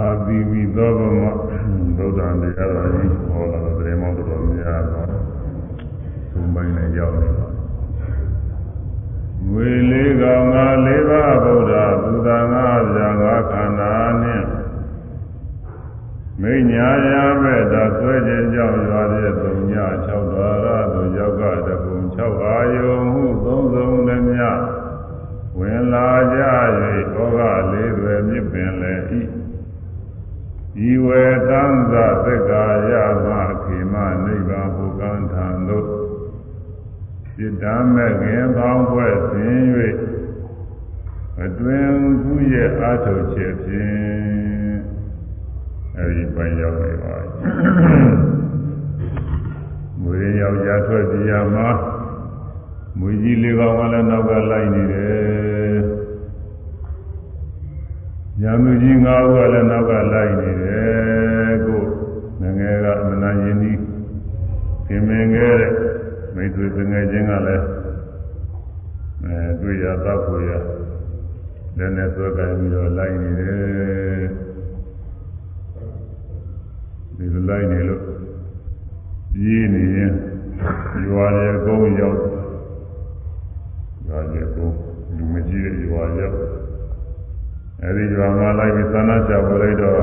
အာသီဝိသောဗမဗုဒ္ဓံတရားတော်ကြီးဟောလာတဲ့တရေမောင်းတော်တော်များတော့သုံးပိုင်းနဲ့ရောက်နေပါငွေလေးကောင်ငါလေးပါးဗုဒ္ဓသူသာငါဗျာငါခန္ဓာနှင့်မိညာရာမဲ့သာဆွဲခြင်းကြောင့်ရွာတဲ့သုံးည6ဒွါရသို့ရောက်ကတပုံ6အာယုံမှုသုံးစုံလည်းမြဝင်လာကြ၍ဩဃလေးတွေမြစ်ပင်လည်းဤ ဤဝေတံသသက္ကာယမခေမနိဗ္ဗာန်ဘုကံထံသို့စိတ္တမဲ့ခင်ပေါင်းဖွဲ့စဉ်၍အတွင်ကူးရဲ့အာထုချက်ဖြင့်အဲဒီပိုင်ရောက်နေပါပြီမွေးယောက်ျားထွက်ပြရမှာမွေကြီးလေးကောင်ကလည်းနောက်ကလိုက်နေတယ် ညာသူကြီး၅ဦးကလည်းနောက်ကလိုက်နေတယ်ကိုငငယ်ကအမနာယင်းကြီးခင်မင်ခဲ့တဲ့မိတ်ဆွေပင်ငယ်ချင်းကလည်းအဲတွေ့ရသတ်ဖို့ရလည်းနဲ့သွဲကြပြီးတော့လိုက်နေတယ်ဒီလိုလိုက်နေလို့ပြေးနေရင်ရွာရဲ့ကုန်းရောက်ရွာရဲ့ကုန်းလူမကြီးတဲ့ရွာရောက် အဲဒီရွာမှာလိုက်ပြီးသန္တာချပေါ်လိုက်တော့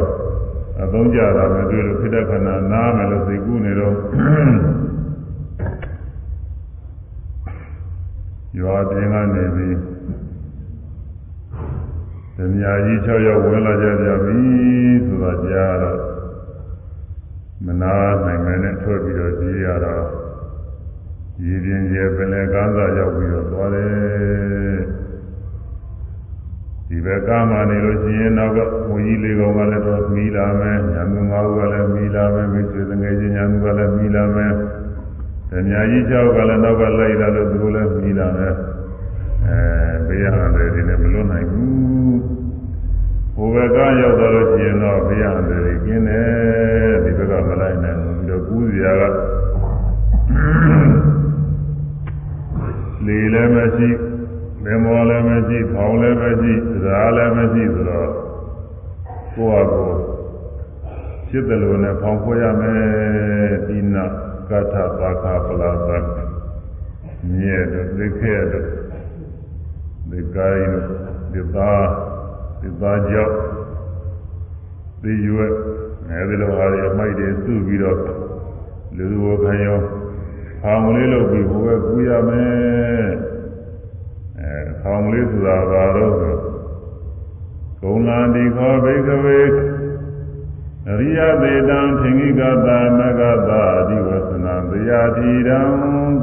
အသုံးကြတာမတွေ့လို့ခိတ္တခဏနားမယ်လို့သိကူးနေတော့ရွာပြင်ကနေပြီးဓမြာကြီး6ယောက်ဝင်လာကြကြပြီဆိုတာကြားတော့မနာနိုင်မဲနဲ့ထွက်ပြီးတော့ကြီးရတော့ရည်ပြင်းကျဲပင်လေကန်းစာရောက်ပြီးတော့သွားတယ် ဒီဘက်ကမှနေလို့ရှိရင်နောက်ကဝီကြီးလေးကောင်ကလည်းတော့မီးလာမယ်ညာသူငါးဦးကလည်းမီးလာမယ်မိတ်ဆွေငယ်ချင်းညာသူကလည်းမီးလာမယ်ဓမြာကြီး6ကလည်းနောက်ကလိုက်လာလို့သူကလည်းမီးလာမယ်အဲဘေးရတယ်ဒီနဲ့မလွတ်နိုင်ဘူးဟိုဘက်ကရောက်တော့လို့ရှိရင်တော့ဘေးရတယ်ကျင်းတယ်ဒီဘက်ကမလိုက်နိုင်ဘူးပြီးတော့ကူးစရာကလေလည်းမရှိ လင်မော်လည်းမရှိဖောင်းလည်းမရှိသရာလည်းမရှိဆိုတော့ကိုယ့်ဟာကိုယ်ဖြစ်တယ်လို့နဲ့ဖောင်းခွဲရမယ်ဒီနာကထသာခပလာသမြဲတော့သိခဲ့တော့ဒီကိုင်းဒီသားဒီသားကြောက်ဒီရွက်အဲဒီလိုဟာတွေအမိုက်တွေစုပြီးတော့လူလူဝခံရောဖောင်လေးလုပ်ပြီးဘိုးပဲကူးရမယ် အဲဖောင်လေးဆိုတာဘာတော့ဆိုကုံလာဒီခောဘိကဝေအရိယသေတံသင်္ကိကတာမဂတာအဓိဝသနာတရားတိရံ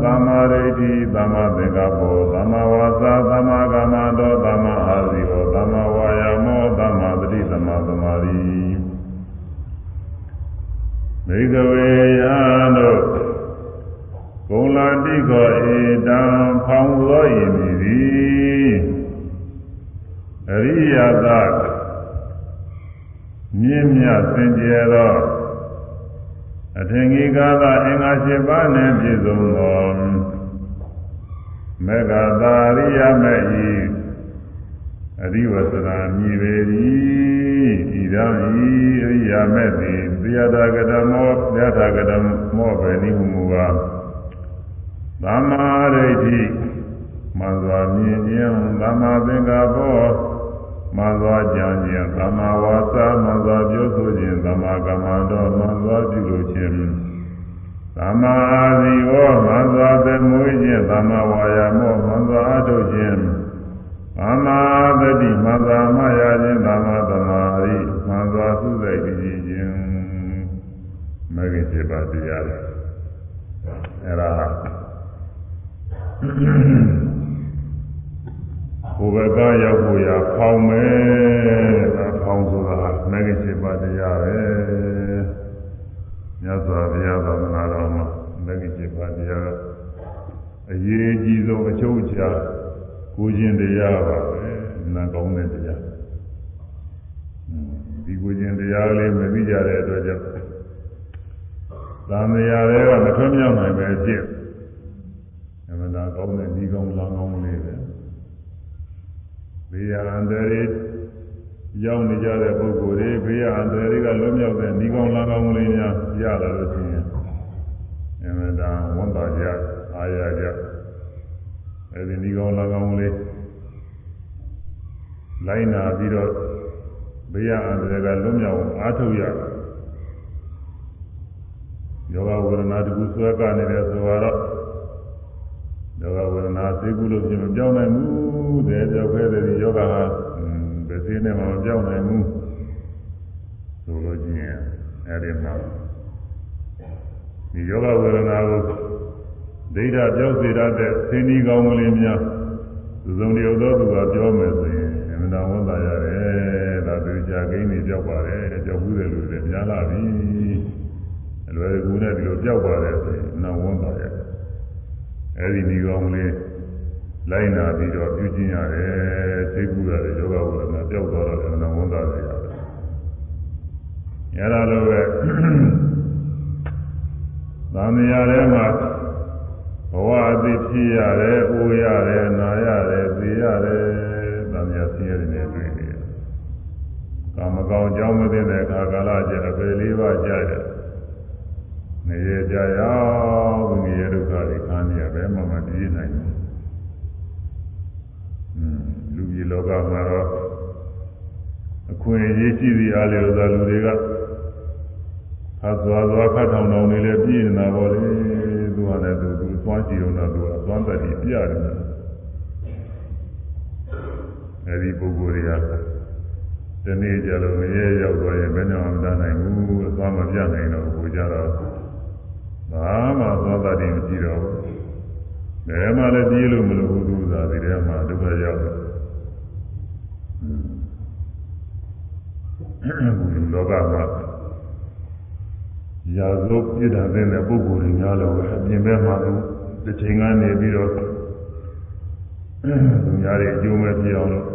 သမ္မာဒိဋ္ဌိသမ္မာသင်္ကပ္ပောသမ္မာဝါစာသမ္မာကမ္မန္တောသမ္မာအာဇီဝသမ္မာဝါယာမောသမ္မာသတိသမ္မာသမာဓိမေကဝေယံတို့ကုံလာတိခောဧတံဖောင်းသောယင်မည်သည် အရိယသမြင့်မြတ်စင်ကြယ်သောအထင်ကြီးကားသာအင်္ဂါ၈ပါးနှင့်ပြည့်စုံသောမေဃသာရိယမေဤအရိဝသနာမြည်ပေ၏ဤတော်ဤအရိယာမေသည်သယတာကတမောသယတာကတမောပဲနိဟုမူကားသမ္မာဒိဋ္ဌိမှန်စွာမြင်ခြင်းသမ္မာသင်္ကပ္ပော မှန်စွာကြံခြင်းသမ္မာဝါစာမှန်စွာပြောဆိုခြင်းသမ္မာကမ္မန္တောမှန်စွာပြုလို့ခြင်းသမ္မာအာဇီဝမှန်စွာသမွေးခြင်းသမ္မာဝါယာမောမှန်စွာအထုတ်ခြင်းသမ္မာသတိမှန်စွာမှရခြင်းသမ္မာသမာဓိမှန်စွာသုစိတ်ကြည်ခြင်းမဂ္ဂင်7ပါးတရားတွေအဲ့ဒါဘုဘကရော က်ဖို့ရဖောင်းမယ်ဒါဖောင်းဆိုတာမဂ္ဂင်7ပါးတရားပဲမြတ်စွာဘုရားသာသနာတော်မှာမဂ္ဂင်7ပါးတရားကအရေးကြီးဆုံးအချုပ်အခြာကိုခြင်းတရားပါပဲနာကောင်းတဲ့တရားဒီကိုခြင်းတရားလေးမသိကြတဲ့အတွက်ကြောင့်သံဃာတွေကမထွန်းမြောက်နိုင်ပဲဖြစ်အမှန်တရားကောင်းတဲ့ဒီကောင်းလမ်းကောင်းလေးပဲ ဘေးရန်တရေရရောက်နေကြတဲ့ပုဂ္ဂိုလ်တွေဘေးရအန္တရာယ်တွေကလွတ်မြောက်တဲ့ဒီကောင်းလာကောင်းလေးများရလာလို့ရှိရင်အမှန်တန်ဝန်တာကြအာရကြအဲဒီဒီကောင်းလာကောင်းလေးလိုက်နာပြီးတော့ဘေးရအန္တရာယ်ကလွတ်မြောက်အားထုတ်ရတယ်ယောဂဝေဒနာတခုဆွဲကနေတယ်ဆိုတော့ ယောဂဝေဒနာသိကုလို့ပြင်မပြောင်းနိုင်ဘူးတဲ့ကြောက်ခဲတဲ့ယောဂဟာဘယ်စင်းနဲ့မှမပြောင်းနိုင်ဘူးဆိုလို့ချင်းအဲဒီမှာဒီယောဂဝေဒနာကိုဒိဋ္ဌပြောက်စေတတ်တဲ့သင်္ဒီကောင်းကလေးများသုဇုံတယောက်သောသူကပြောမယ်ဆိုရင်အမှန်တော်ဝန်တာရတယ်ဒါသူကြာကိန်းနေပြောက်ပါတယ်ကြောက်ဘူးတယ်လို့လည်းများလာပြီအလွယ်ကူနဲ့ဒီလိုပြောက်ပါတယ်ဆိုရင်နာဝန်တာရတယ် အဲဒီဒီကောင်းလေးလိုက်နာပြီးတော့ပြုကျင့်ရတယ်သိကူရတယ်ယောဂဝေဒနာပျောက်သွားတော့လည်းနာဝန်တာရတယ်ရတာလို့ပဲသံဃာထဲမှာဘဝအသိဖြစ်ရတယ်၊အိုးရတယ်၊နာရတယ်၊သိရတယ်သံဃာဆင်းရဲနေတွေ့နေတယ်။ကာမကောင်ကြောင်းမသိတဲ့အခါကာလကျအပေလေးပါးကြရတယ်။ နေရကြရောက်ဝိငရေဒုက္ခတွေခံနေရပဲမှမပြေးနိုင်ဘူး။อืมလူကြီးလောကမှာတော့အခွင့်အရေးရှိသည့်အားလျော်စွာလူတွေကခတ်သွားသွားခတ်ထောင်ထောင်နေလဲပြည့်နေတာပေါ့လေသူကလည်းသူသူသွားကြည့်တော့သူကသွားတတ်ပြီးပြရတယ်အဲဒီပုဂ္ဂိုလ်တွေကဒီနေ့ကြလို့ငရဲရောက်သွားရင်ဘယ်နဲ့မှမတတ်နိုင်ဘူးအသွားမပြနိုင်တော့ဘူးကြတော့ ဘာမှသွားတတ်တယ်မရှိတော့ဘူးဘယ်မှလည်းပြေးလို့မလို့ဘူးသူသာဒီထဲမှာဒုက္ခရောက်တယ်ဘုလောကမှာရာဇုပြစ်ဒဏ်တဲ့ပုဂ္ဂိုလ်တွေများလို့အပြင်ဘက်မှာတစ်ချိန်ကနေပြီးတော့သူများတွေအကျိုးမဲ့ပြအောင်လို့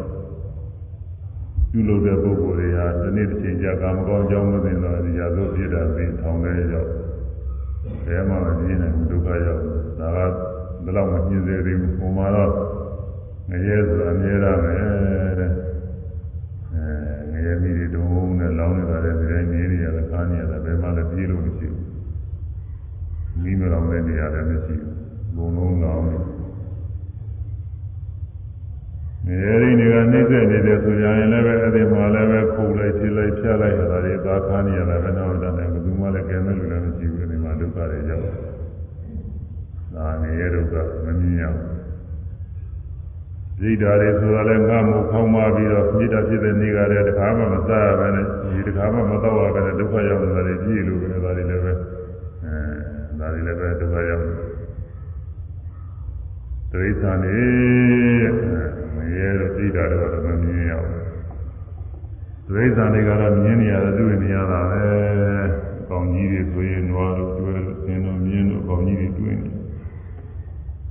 ပြုလုပ်တဲ့ပုဂ္ဂိုလ်တွေဟာဒီနေ့တစ်ချိန်ကြာကာမကောင်းကြောင်းမသိတော့ဒီရာဇုပြစ်ဒဏ်ပြီးထောင်ထဲရောက် ဘယ်မှမပြင်းနိုင်ဘူးဒုက္ခရောက်ဒါကဘယ်တော့မှညှင်းစေသေးဘူးပုံမှာတော့ငရဲဆိုတာအမြဲတမ်းပဲတဲ့အဲငရဲမိတွေတုံးနဲ့လောင်းနေတာတဲ့ဒီတိုင်းနေနေရတယ်ခါနေရတယ်ဘယ်မှလည်းပြေးလို့မရှိဘူးမိမလောင်တဲ့နေရာလည်းမရှိဘူးဘုံလုံးလောင်းနေငရဲရင်းတွေကနှိမ့်ဆက်နေတယ်ဆိုရင်လည်းပဲအဲ့ဒီမှာလည်းပဲခုတ်လိုက်ခြေလိုက်ဖြတ်လိုက်ရတာတွေသာခါနေရတာပဲတော့တတ်တယ်ဘယ်သူမှလည်းကဲမဲ့လူလည်းမရှိဘူး ဒီမှာဒုက္ခတွေရောက်ဒါငရဲဒုက္ခမမြင်ရဘူးဇိတာတွေဆိုတာလဲငါမို့ခေါင်းမပြီးတော့မြစ်တာဖြစ်တဲ့နေကြတဲ့တခါမှမစားရဘဲနဲ့ဒီတခါမှမတော့ရဘဲနဲ့ဒုက္ခရောက်နေတာတွေကြည့်လို့ပဲဒါတွေလည်းပဲအဲဒါတွေလည်းပဲဒုက္ခရောက်တိရစ္ဆာန်နေမရဲတော့ဇိတာတွေကတော့မမြင်ရဘူးတိရစ္ဆာန်တွေကတော့မြင်နေရတယ်တွေ့နေရတာပဲအကော င်ကြီးတွေဆိုရင်နွားတို့တွေ့လို့သင်တို့မြင်တို့အကောင်ကြီးတွေတွေ့နေ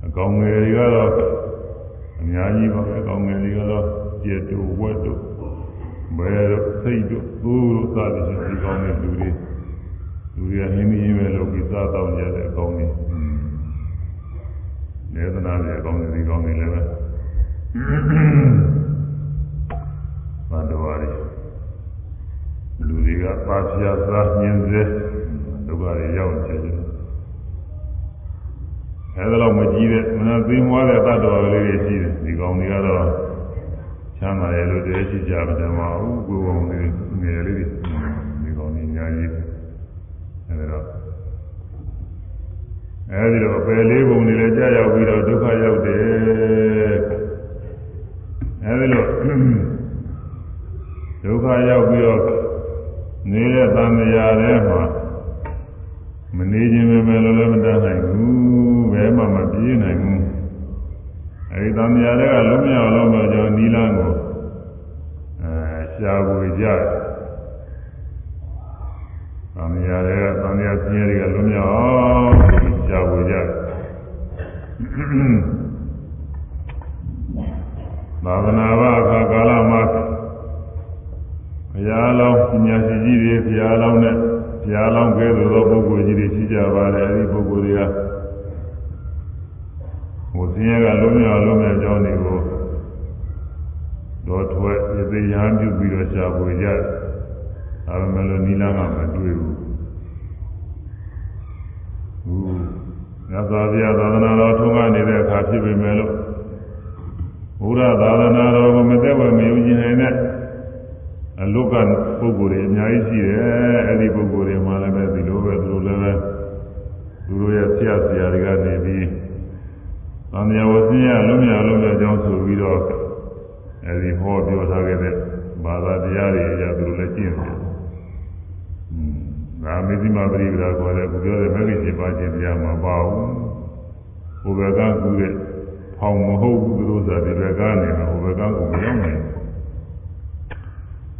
အကောင်ငယ်တွေကတော့အများကြီးပါပဲကောင်းငယ်တွေကတော့ကျေတူဝက်တို့ဘယ်တို့စိတ်တို့သိုးတို့စသည်ဖြင့်ဒီကောင်းတဲ့လူတွေလူတွေကဟင်းမင်းပဲလုပ်ပြီးစားတော့ကြတဲ့အကောင်းတွေနေသနာတွေအကောင်းတွေဒီကောင်းတွေလည်းပဲဘတ်တော်ရီလူတွေကပါပြာစားညင်းစေဒု က္ခတွေရောက်နေကြတယ်အဲဒါတော့မကြည့်တဲ့မနာသိမွားတဲ့တတ်တော်လေးတွေရှိတယ်ဒီကောင်တွေကတော့ချမ်းသာရလို့တည်းရှိကြမှာမဟုတ်ဘူးကိုယ်ကောင်လေးငယ်လေးတွေဒီကောင်တွေအများကြီးအဲဒါတော့အဲဒီတော့ပယ်လေးပုံတွေလည်းကြာရောက်ပြီးတော့ဒုက္ခရောက်တယ်အဲဒီလိုဒုက္ခရောက်ပြီးတော့နေတဲ့သံဃာထဲမှာ မနေခြင်းပဲပဲလို့လည်းမတတ်နိုင်ဘူးဘယ်မှမပြေးနိုင်ဘူးအဲဒီသံဃာတွေကလုံးမရလုံးမကြောနီလန်းကိုအဲရှားပွေကြတယ်သံဃာတွေကသံဃာဆင်းရဲတွေကလုံးမရအောင်ရှားပွေကြတယ်သာသနာ့ဘာအခါကာလမှာဘုရားလောင်းပညာရှိကြီးတွေဘုရားလောင်းနဲ့ ဘုရားလောင်းကဲသို့သောပုဂ္ဂိုလ်ကြီးတွေရှိကြပါတယ်အဲဒီပုဂ္ဂိုလ်တွေကဟိုဆင်းရဲကလုံးမြောက်လုံးမြောက်ကြောင်းတွေကိုတော့ထွက်ရသေးရန်ပြုပြီးတော့ရှားပွေကြဒါပေမဲ့လို့နီလာကမတွေ့ဘူးဟုတ်မြတ်စွာဘုရားသာသနာတော်ထုံးကနေတဲ့အခါဖြစ်ပေမဲ့လို့ဘုရားသာသနာတော်ကိုမသက်ဝယ်မယုံကြည်နိုင်တဲ့ အလုကပုဂ္ဂိုလ်တွေအများကြီးရှိတယ်အဲ့ဒီပုဂ္ဂိုလ်တွေမှလည်းပဲဒီလိုပဲသူတို့လည်းပဲသူတို့ရဲ့ဆရာဆရာတွေကနေပြီးသံဃာဝဆင်းရလုံးမြလုံးမြအကြောင်းဆိုပြီးတော့အဲဒီဟောပြောထားခဲ့တဲ့ဘာသာတရားတွေအရာသူတို့လည်းကျင့်တယ်။ဒါမေဇိမာပရိပဒါခေါ်တဲ့ကိုပြောတဲ့မဂ္ဂင်7ပါးကျင့်တရားမှာပါဘူး။ဟိုဘက်ကကူတဲ့ဖောင်မဟုတ်ဘူးသူတို့ဆိုဒီဘက်ကနေတော့ဟိုဘက်ကကူမရောက်နိုင်ဘူး။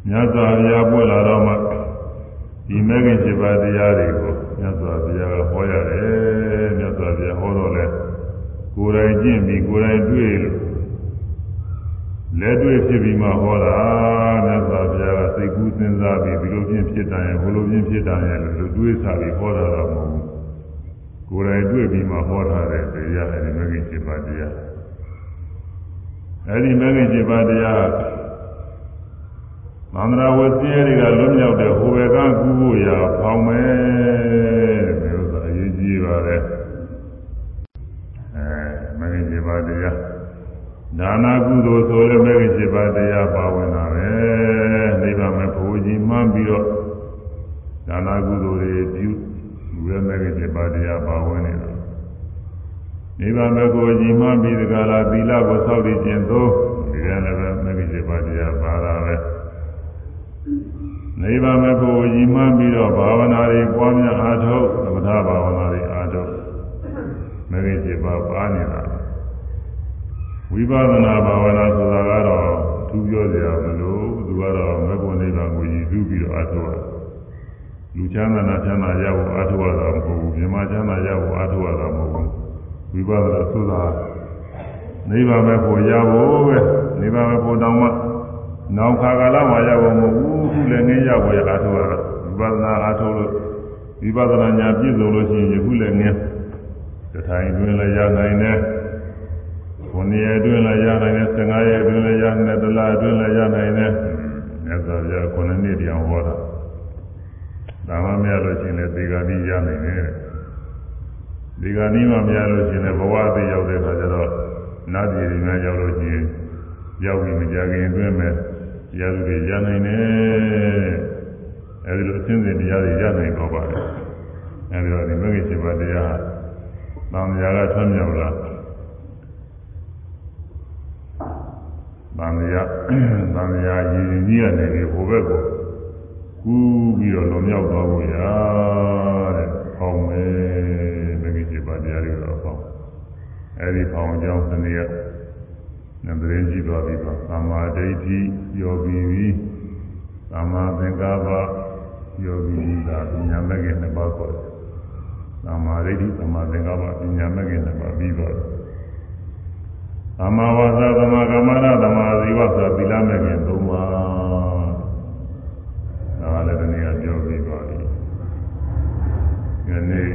မြတ်စွာဘုရားပွင့်လာတော့မှဒီမဂ္ဂင်7ပါးတရားတွေကိုမြတ်စွာဘုရားကဟောရတယ်။မြတ်စွာဘုရားဟောတော့လဲကိုယ်တိုင်ကျင့်ပြီးကိုယ်တိုင်တွေ့လို့လက်တွေ့ဖြစ်ပြီးမှဟောတာမြတ်စွာဘုရားကစိတ်ကူးစဉ်းစားပြီးဒီလိုချင်းဖြစ်တယ်ဘလိုချင်းဖြစ်တယ်လို့တွေးစားပြီးဟောတာတော့မဟုတ်ဘူးကိုယ်တိုင်တွေ့ပြီးမှဟောထားတဲ့တရားအဲဒီမဂ္ဂင်7ပါးတရားအဲဒီမဂ္ဂင်7ပါးတရား သန္တရာဝစီရတွေကလွတ်မြောက်တဲ့ဟိုဘက်ကကူဖို့ရဖောင်းမယ်တဲ့ဥစ္စာအရေးကြီးပါတယ်အဲမဂ္ဂင်7ပါးတရားဒါနာကုသိုလ်ဆိုလည်းမဂ္ဂင်7ပါးတရားပါဝင်တာပဲနိဗ္ဗာန်မဲ့ဘုရားမှန်းပြီးတော့ဒါနာကုသိုလ်တွေပြုလူရဲ့မဂ္ဂင်7ပါးတရားပါဝင်နေတာနိဗ္ဗာန်မဲ့ကိုကြီးမှန်းပြီးဒီကလာသီလကိုစောင့်တည်ခြင်းသို့ဒီကနေ့ပဲမဂ္ဂင်7ပါးတရားပါတာပဲ နိဗ္ဗာန်မဲ့ကိုကြီးမှန်းပြီးတော့ဘာဝနာတွေပွားများအားထုတ်သမထဘာဝနာတွေအားထုတ်မဂ္ဂင်7ပါးပါနေတာဝိပဿနာဘာဝနာဆိုတာကတော့သူပြောကြရမလို့သူကတော့မေဖို့နိဗ္ဗာန်ကိုရည်စူးပြီးတော့အထောက်လူချမ်းသာနာချမ်းသာရဖို့အထောက်ရတာမဟုတ်ဘူးမြမချမ်းသာရဖို့အထောက်ရတာမဟုတ်ဘူးဝိပဿနာဆိုတာနိဗ္ဗာန်ပဲဖို့ရဖို့ပဲနိဗ္ဗာန်ပဲဖို့တောင်းမှ နောက်ခါကာလမှာရဖို့မဟုတ်ဘူးခုလည်းငင်းရဖို့ရအထောက်ရတာဝိပဿနာအထောက်လို့ဝိပဿနာညာပြည့်စုံလို့ရှိရင်ယခုလည်းငင်းတထိုင်တွင်လည်းရနိုင်တယ်ခုနှစ်ရက်အတွင်းလည်းရနိုင်တယ်15ရက်အတွင်းလည်းရနိုင်တယ်တစ်လအတွင်းလည်းရနိုင်တယ်မြတ်စွာဘုရားခုနှစ်နှစ်တောင်ဟောတာဒါမှမရလို့ရှိရင်လည်းဒီကတိရနိုင်တယ်ဒီကတိမှမရလို့ရှိရင်လည်းဘဝအသေးရောက်တဲ့အခါကျတော့နတ်ပြည်တွေများရောက်လို့ရှိရင်ရောက်ပြီးမကြခင်အတွင်းမဲ့ ရသူတွေရနိုင်တယ်အဲဒီလိုအစဉ်စဉ်တရားတွေရနိုင်တော့ပါတယ်အဲဒီတော့ဒီမဂ္ဂင်7ပါးတရားသံဃာကထွံ့မြောက်လာသံဃာသံဃာရည်ရင်ကြီးကနေပြီးဟိုဘက်ကိုကူးပြီးတော့လွန်မြောက်သွားဖို့ရတဲ့။ဖောင်းမယ်မဂ္ဂင်7ပါးတရားတွေတော့ဖောင်း။အဲဒီဖောင်းကြောင်းသနည်းက နံပါတ်ကြည့်သွားပြီးတော့သမာဓိဋ္ဌိယောဂီဝီသမာသင်္ကပ္ပယောဂီဝီကပညာမဂ္ဂင်နှစ်ပါးခေါ်တယ်။သမာဓိဋ္ဌိသမာသင်္ကပ္ပပညာမဂ္ဂင်နှစ်ပါးပြီးသွားတယ်။သမာဝါစာသမာကမ္မနာသမာဇီဝဆိုသီလမဲ့ခင်သုံးပါးဒါလည်းဒီနေ့ကပြောပြီးပါပြီဒီနေ့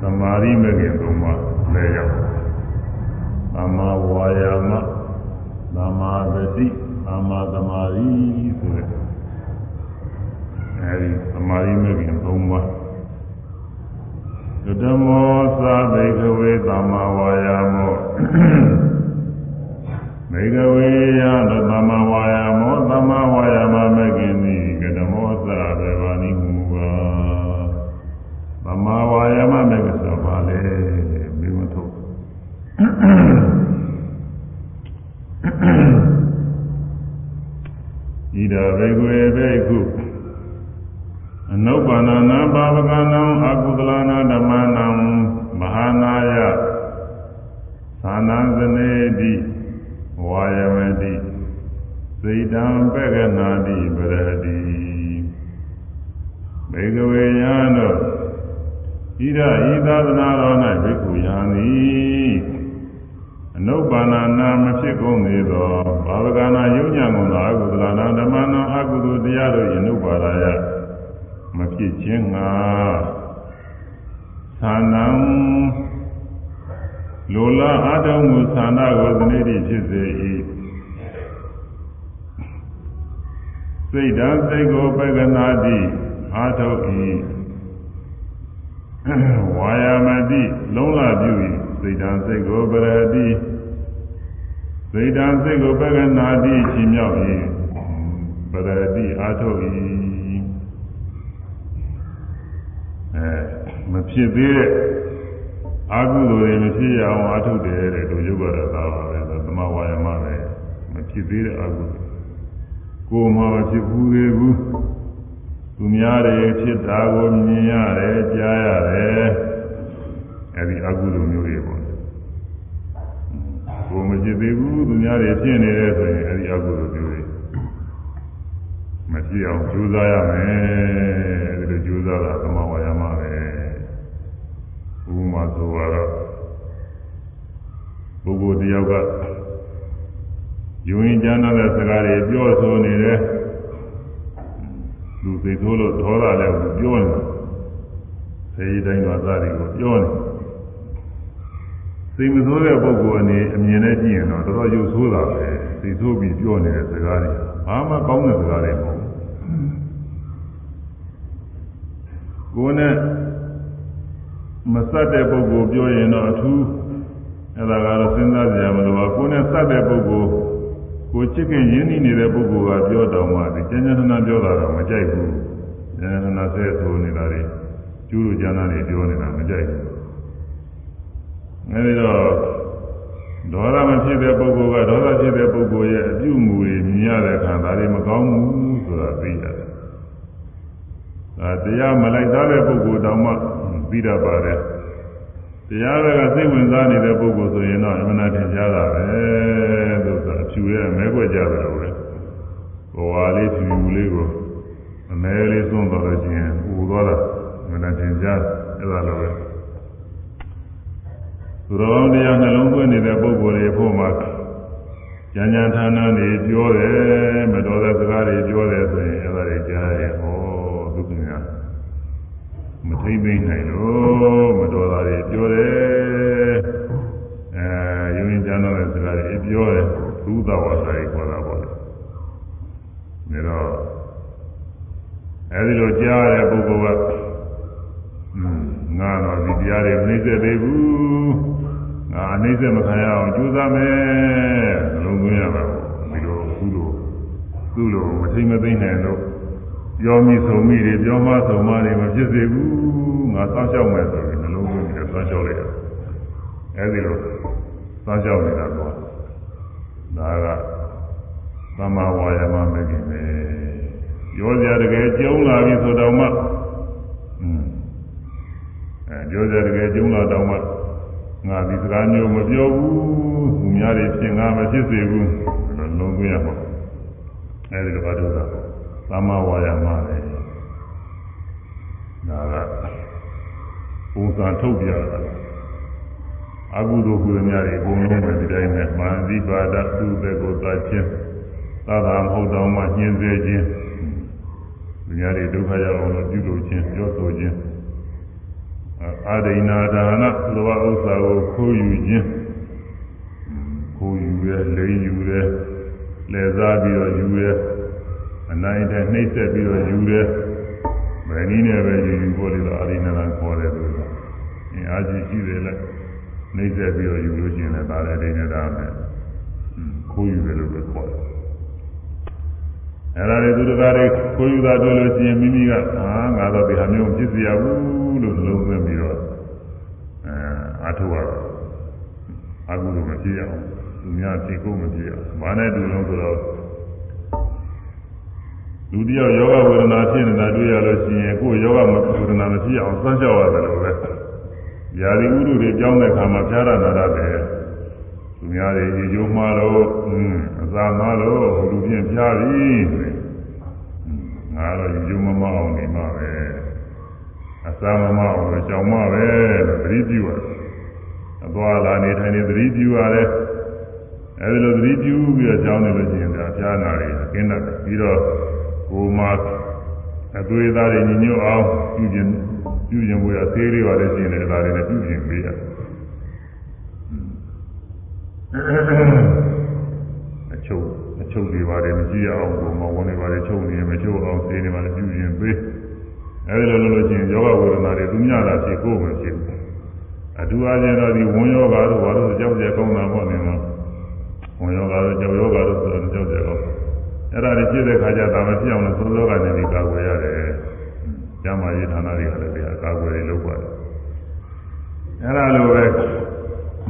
သမာဓိမဲ့ခင်သုံးပါးလည်းရောက် သမာဝါယာမသမာသတိသမာသမာဓိဆိုတဲ့အဲဒီသမာဓိမဲ့ခင်သုံးပါးဓမ္မောသာဘိကဝေသမ္မာဝါယာမောဘိကဝေယသောသမ္မာဝါယာမောသမ္မာဝါယာမမကိနိကဓမ္မောသာဘေဘာနိမူပါသမ္မာဝါယာမမကိဆိုပါလေမိမထုတ် ဣဒဘိကဝေဘိက္ခုအနုပန္နနာပါဝကနံအကုသလနာဓမ္မနံမဟာနာယသာနံသနေတိဝါယမတိစေတံပက္ခနာတိပရတိဘေကဝေယံတို့ဣဒဤသာသနာတော်၌ဘိက္ခုယံသည် အနုပန္နနာမဖြစ်ကုန်သေးသောဘာဝကနာယုံညာကုန်သောအကုသလနာဓမ္မနံအကုသိုလ်တရားတို့၏အနုပါဒယမဖြစ်ခြင်းငါသာနံလိုလားအတုံးမှုသာနာကိုသနေတိဖြစ်စေ၏စိတ်ဓာတ်စိတ်ကိုပက္ကနာတိအာထုတ်ဤဝါယာမတိလုံးလာပြု၏ စိတ်ဓာတ်စိတ်ကိုပရတိစိတ်ဓာတ်စိတ်ကိုပက္ကနာတိချီမြောက်၏ပရတိအာထုတ်၏အဲမဖြစ်သေးတဲ့အာဟုလိုတွေမဖြစ်ရအောင်အာထုတ်တယ်တဲ့တို့ရုပ်ရတာပါပဲသမဝါယာမပဲမဖြစ်သေးတဲ့အာဟုကိုယ်မှမဖြစ်ဘူးသေးဘူးသူများတွေဖြစ်တာကိုမြင်ရတယ်ကြားရတယ်အဲဒီအာဟုလိုမျိုးတွေပေါ့ ကိုယ်မဖြစ်သေးဘူးသူများတွေဖြစ်နေတယ်ဆိုရင်အဲဒီအာဟုလိုမျိုးတွေမဖြစ်အောင်ကြိုးစားရမယ်အဲဒီလိုကြိုးစားတာသမဝါယာမပဲဥပမာဆိုတော့ပုဂ္ဂိုလ်တယောက်ကယူရင်ကျမ်းတဲ့စကားတွေပြောဆိုနေတယ်လူသိသိုးလို့ဒေါသလည်းပြောနေစေဒီတိုင်းမှာသားတွေကိုပြောနေ စိတ်မဆိုးတဲ့ပုဂ္ဂိုလ်အနေအမြင်နဲ့ကြည့်ရင်တော့တော်တော်ရုပ်ဆိုးတာပဲသိသိုးပြီးပြောနေတဲ့စကားတွေဘာမှကောင်းတဲ့စကားတွေမဟုတ်ဘူးကိုယ်နဲ့မဆက်တဲ့ပုဂ္ဂိုလ်ပြောရင်တော့အထူးအဲ့ဒါကတော့စဉ်းစားကြရမလို့ပါကိုယ်နဲ့ဆက်တဲ့ပုဂ္ဂိုလ်ကိုချစ်ခင်ရင်းနှီးနေတဲ့ပုဂ္ဂိုလ်ကပြောတော်မှဒီကျဉ်းကျဉ်းထနာပြောတာတော့မကြိုက်ဘူးကျဉ်းကျဉ်းထနာဆဲဆိုနေတာတွေကျူးလူကျမ်းသားတွေပြောနေတာမကြိုက်ဘူး အဲဒီတော့ဒေါသမဖြစ်တဲ့ပုဂ္ဂိုလ်ကဒေါသဖြစ်တဲ့ပုဂ္ဂိုလ်ရဲ့အပြုအမူတွေမြင်ရတဲ့အခါဒါတွေမကောင်းဘူးဆိုတာသိရတယ်ဒါတရားမလိုက်သားတဲ့ပုဂ္ဂိုလ်တောင်မှသိတတ်ပါတယ်တရားကစိတ်ဝင်စားနေတဲ့ပုဂ္ဂိုလ်ဆိုရင်တော့အမှန်တရားကြားတာပဲလို့ဆိုအဖြူရဲ့မဲခွက်ကြတယ်လို့ပဲဘဝလေးဖြူဖြူလေးကိုအမဲလေးသွန်းတော်လို့ချင်းဥသွားတာအမှန်တရားကြားအဲ့ဒါလိုပဲ သူတော်ကောင်းတရားနှလုံးသွင်းနေတဲ့ပုဂ္ဂိုလ်တွေဖို့မှာဉာဏ်ဉာဏ်ဌာနတွေပြောတယ်မတော်တဲ့စကားတွေပြောတယ်ဆိုရင်အဲ့ဒါတွေကြားရင်ဟောဒုက္ခများမထိမ့်သိမ့်နိုင်လို့မတော်တာတွေပြောတယ်အဲယုံရင်ကျမ်းတော်တဲ့စကားတွေပြောတယ်သုဒ္ဓဝါစာတွေခေါ်တာပေါ့လေဒါတော့အဲဒီလိုကြားရတဲ့ပုဂ္ဂိုလ်ကငါတော့ဒီတရားတွေမနှိမ့်သက်သေးဘူး ငါအနှိမ့်သက်မခံရအောင်ကြိုးစားမယ်နှလုံးသွင်းရတာဒီလိုကုလိုသူ့လိုမထိမ့်မသိမ့်နိုင်လို့ပြောမိဆုံးမိတွေပြောမဆုံးမတွေမဖြစ်စေဘူးငါစောင့်ရှောက်မယ်ဆိုပြီးနှလုံးသွင်းပြီးစောင့်ရှောက်လိုက်ရအဲဒီလိုစောင့်ရှောက်နေတာတော့ဒါကသမ္မာဝါယာမမဂ္ဂင်ပဲရောစရာတကယ်ကျုံလာပြီဆိုတော့မှอืมအဲရောစရာတကယ်ကျုံလာတော့မှ ငါဒီစကားမျိုးမပြောဘူးသူများတွေဖြစ်ငါမဖြစ်စေဘူးလုံးလုံးသွင်းရမှာအဲဒီလိုအထုတာသမ္မာဝါယာမပဲဒါကပုံစံထုတ်ပြတာအကုသိုလ်ကုသများတွေအကုန်လုံးပဲဒီတိုင်းနဲ့မာသီပါဒသူ့ဘက်ကိုသာချင်းသာသာမဟုတ်တော့မှညှင်းစေခြင်းဒီများတွေဒုက္ခရောက်အောင်လို့ပြုလုပ်ခြင်းပြောဆိုခြင်း အာဒိနာဒါနလောဘဥစ္စာကိုခိုးယူခြင်းခိုးယူရဲလိမ်ယူရဲလဲစားပြီးတော့ယူရဲအနိုင်တဲ့နှိမ့်ဆက်ပြီးတော့ယူရဲဘယ်နည်းနဲ့ပဲယူယူဖို့လေတော့အာဒိနာကခေါ်တယ်လို့အင်းအာကြည့်ရှိတယ်လေနှိမ့်ဆက်ပြီးတော့ယူလို့ရှိရင်လည်းဒါလည်းဒိနေဒါမယ်ခိုးယူတယ်လို့ပဲခေါ်တယ် အဲ့ဒါတွေသူတကားတွေခိုးယူတာတွေ့လို့ရှိရင်မိမိကဟာငါတော့ဒီဟာမျိုးဖြစ်စီရဘူးလို့လုံးသွင်းပြီးတော့အဲအထုရတော့အကုသိုလ်မဖြစ်ရအောင်သူများဖြစ်ကိုမဖြစ်ရအောင်ဘာနဲ့တူလို့ဆိုတော့လူတယောက်ယောဂဝေဒနာဖြစ်နေတာတွေ့ရလို့ရှိရင်ကိုယ်ယောဂဝေဒနာမဖြစ်အောင်စမ်းကြောက်ရတယ်လို့ပဲယာရီဥဒုတွေကြောင်းတဲ့ခါမှာဖြားရတာရတယ် သူများတွေရေကျိုးမှားလို့အစာမှားလို့ဟိုလူပြင်ဖြားပြီငါတော့ရေကျိုးမမအောင်နေမှာပဲအစာမမအောင်လို့ကြောင်မပဲလို့သတိပြုရတယ်အသွားလာနေထိုင်နေသတိပြုရတယ်အဲဒီလိုသတိပြုပြီးတော့ကြောင်းနေလို့ရှိရင်ဒါဖြားနာတွေကျင်းတတ်တယ်ပြီးတော့ကိုမှအသွေးသားတွေညီညွတ်အောင်ပြုခြင်းပြုခြင်းဝေးအသေးလေးပါလေရှိရင်လည်းဒါတွေနဲ့ပြုခြင်းပေးရတယ် အချုပ်အချုပ်တွေပါတယ်မရှိရအောင်ကိုမဝန်တွေပါတယ်ချုပ်နေမရင်ပေးအဲဒီလိုလုပ်လို့ချင်းယောဂဝေဒနာတွေသူများလာဖြစ်ကိုယ်မဖြစ်ဘူးအထူးအားဖြင့်တော့ဒီဝန်ယောဂတို့ဘာလို့ကြောက်ကြကောင်းတာပေါ့နေမှာဝန်ယောဂတို့ကြောက်ယောဂတို့ဆိုတော့ကြောက်ကြကောင်းအဲ့ဒါတွေဖြစ်တဲ့ခါကျဒါမဖြစ်အောင်လို့သုံးသောကနေဒီကာကွယ်ရတယ်ကျမ်းမာရေးဌာနတွေကလည်းဒီအကာကွယ်တွေလုပ်ပါတယ်အဲ့ဒါလိုပဲ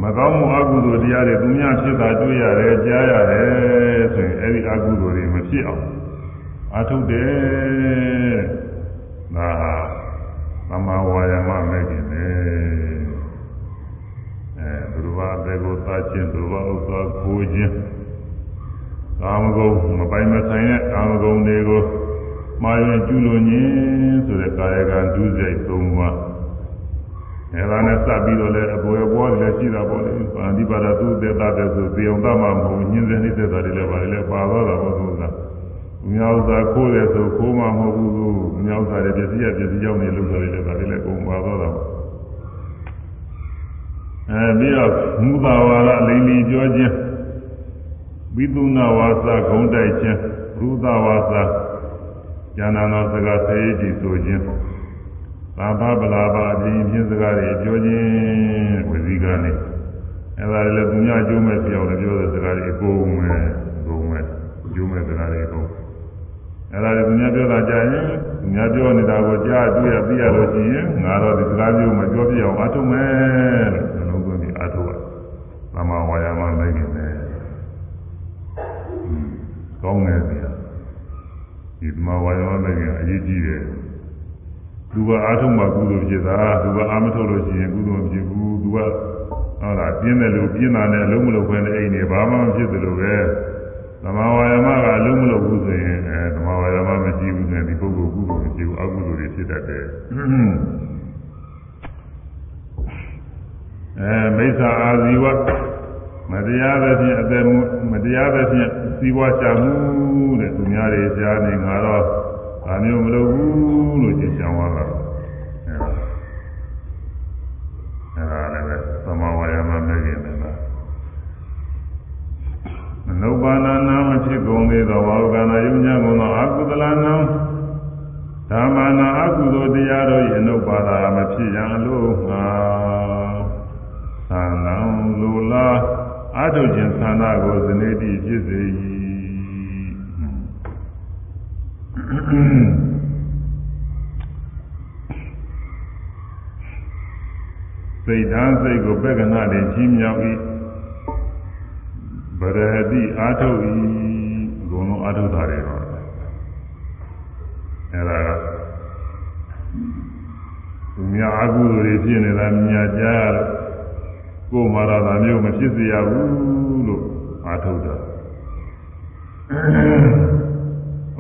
မကောင်းမှုအကုသိုလ်တရားတွေသူများဖြစ်တာတွေ့ရတယ်ကြားရတယ်ဆိုရင်အဲ့ဒီအကုသိုလ်တွေမဖြစ်အောင်အထုတ်တယ်ဒါဟာသမဝါယမမဲ့ခင်ပဲအဲဘုရားဘေကိုသာချင်းဘုရားဥစ္စာကိုချင်းကာမဂုဏ်မပိုင်မဆိုင်တဲ့ကာမဂုဏ်တွေကိုမှားရင်ကျူးလွန်ခြင်းဆိုတဲ့ကာယကံဒုစရိုက်၃ပါး အဲဒါနဲ့စပ်ပြီးတော့လည်းအပေါ်အပေါ်လည်းရှိတာပေါ့လေပါဠိပါဒသူသေတာတဲ့ဆိုသေအောင်တတ်မှာမဟုတ်ညင်းစဲနေတဲ့တာတွေလည်းပါလေလည်းပါတော့တာပေါ့သူကမြောက်သာခိုးတယ်ဆိုခိုးမှမဟုတ်ဘူးမြောက်သာတွေပစ္စည်းရပစ္စည်းကြောင့်နေလို့ဆိုတယ်လည်းဒါတွေလည်းကုန်ပါတော့တာအဲပြီးတော့မူတာဝါဒလိန်လီပြောခြင်းဝိသုနာဝါစာဂုံတိုက်ခြင်းရူသဝါစာဉာဏနာစကားဆေးကြည့်ဆိုခြင်း သာဘဗလာဘာအပြင်ဖြင့်စကားတွေပြောခြင်းဝစီကနေအဲဒါလည်းသူများကျိုးမဲ့ပြောင်းလည်းပြောတဲ့စကားတွေအကုန်မဲ့အကုန်မဲ့ကျိုးမဲ့စကားတွေအကုန်အဲဒါလည်းသူများပြောတာကြားရင်သူများပြောနေတာကိုကြားတွေ့ရသိရလို့ရှိရင်ငါတော့ဒီစကားမျိုးမပြောပြအောင်အထုမယ်လို့နှလုံးသွင်းပြီးအထုပါသမဝါယာမလိုက်နေတယ်ကောင်းတယ်ဗျာဒီသမဝါယာမလိုက်ရင်အရေးကြီးတယ် သူကအာထုံမှာကုသိုလ်ဖြစ်တာသူကအာမထုတ်လို့ရှိရင်ကုသိုလ်မဖြစ်ဘူးသူကဟုတ်လားပြင်းတယ်လို့ပြင်းတာနဲ့အလုံးမလုံးခွင့်တဲ့အိမ်တွေဘာမှမဖြစ်သလိုပဲသမဝါယမကအလုံးမလုံးဘူးဆိုရင်အဲသမဝါယမမရှိဘူးဆိုရင်ဒီပုဂ္ဂိုလ်ကုသိုလ်မရှိဘူးအကုသိုလ်တွေဖြစ်တတ်တယ်အဲမိစ္ဆာအာဇီဝမတရားသဖြင့်အသက်မတရားသဖြင့်စီးပွားချမှုတဲ့သူများတွေကြားနေငါတော့ ဒါမျိုးမလုပ်ဘူးလို့ကြင်ကြံသွားတာအဲဒါလည်းပဲသမဝါယမမဲ့ခင်တယ်လားမနုပါဏနာမဖြစ်ကုန်သေးသောဘာဝကနာယုံညာကုန်သောအကုသလနာဓမ္မနာအကုသိုလ်တရားတို့၏အနုပါဒာမဖြစ်ရန်အလို့ငါသံဃံလူလားအထုခြင်းသန္တာကိုဇနေတိဖြစ်စေ၏ စိတ်ဓာတ်စိတ်ကိုပက္ခဏတွေချင်းမြောက်၏ဗရတိအာထုတ်၏အကုန်လုံးအာထုတ်တာတွေတော့အဲဒါကသူများအကုသိုလ်တွေဖြစ်နေတာမြင်ကြားရလို့ကိုယ်မှာတော့ဒါမျိုးမဖြစ်စေရဘူးလို့အာထုတ်တာ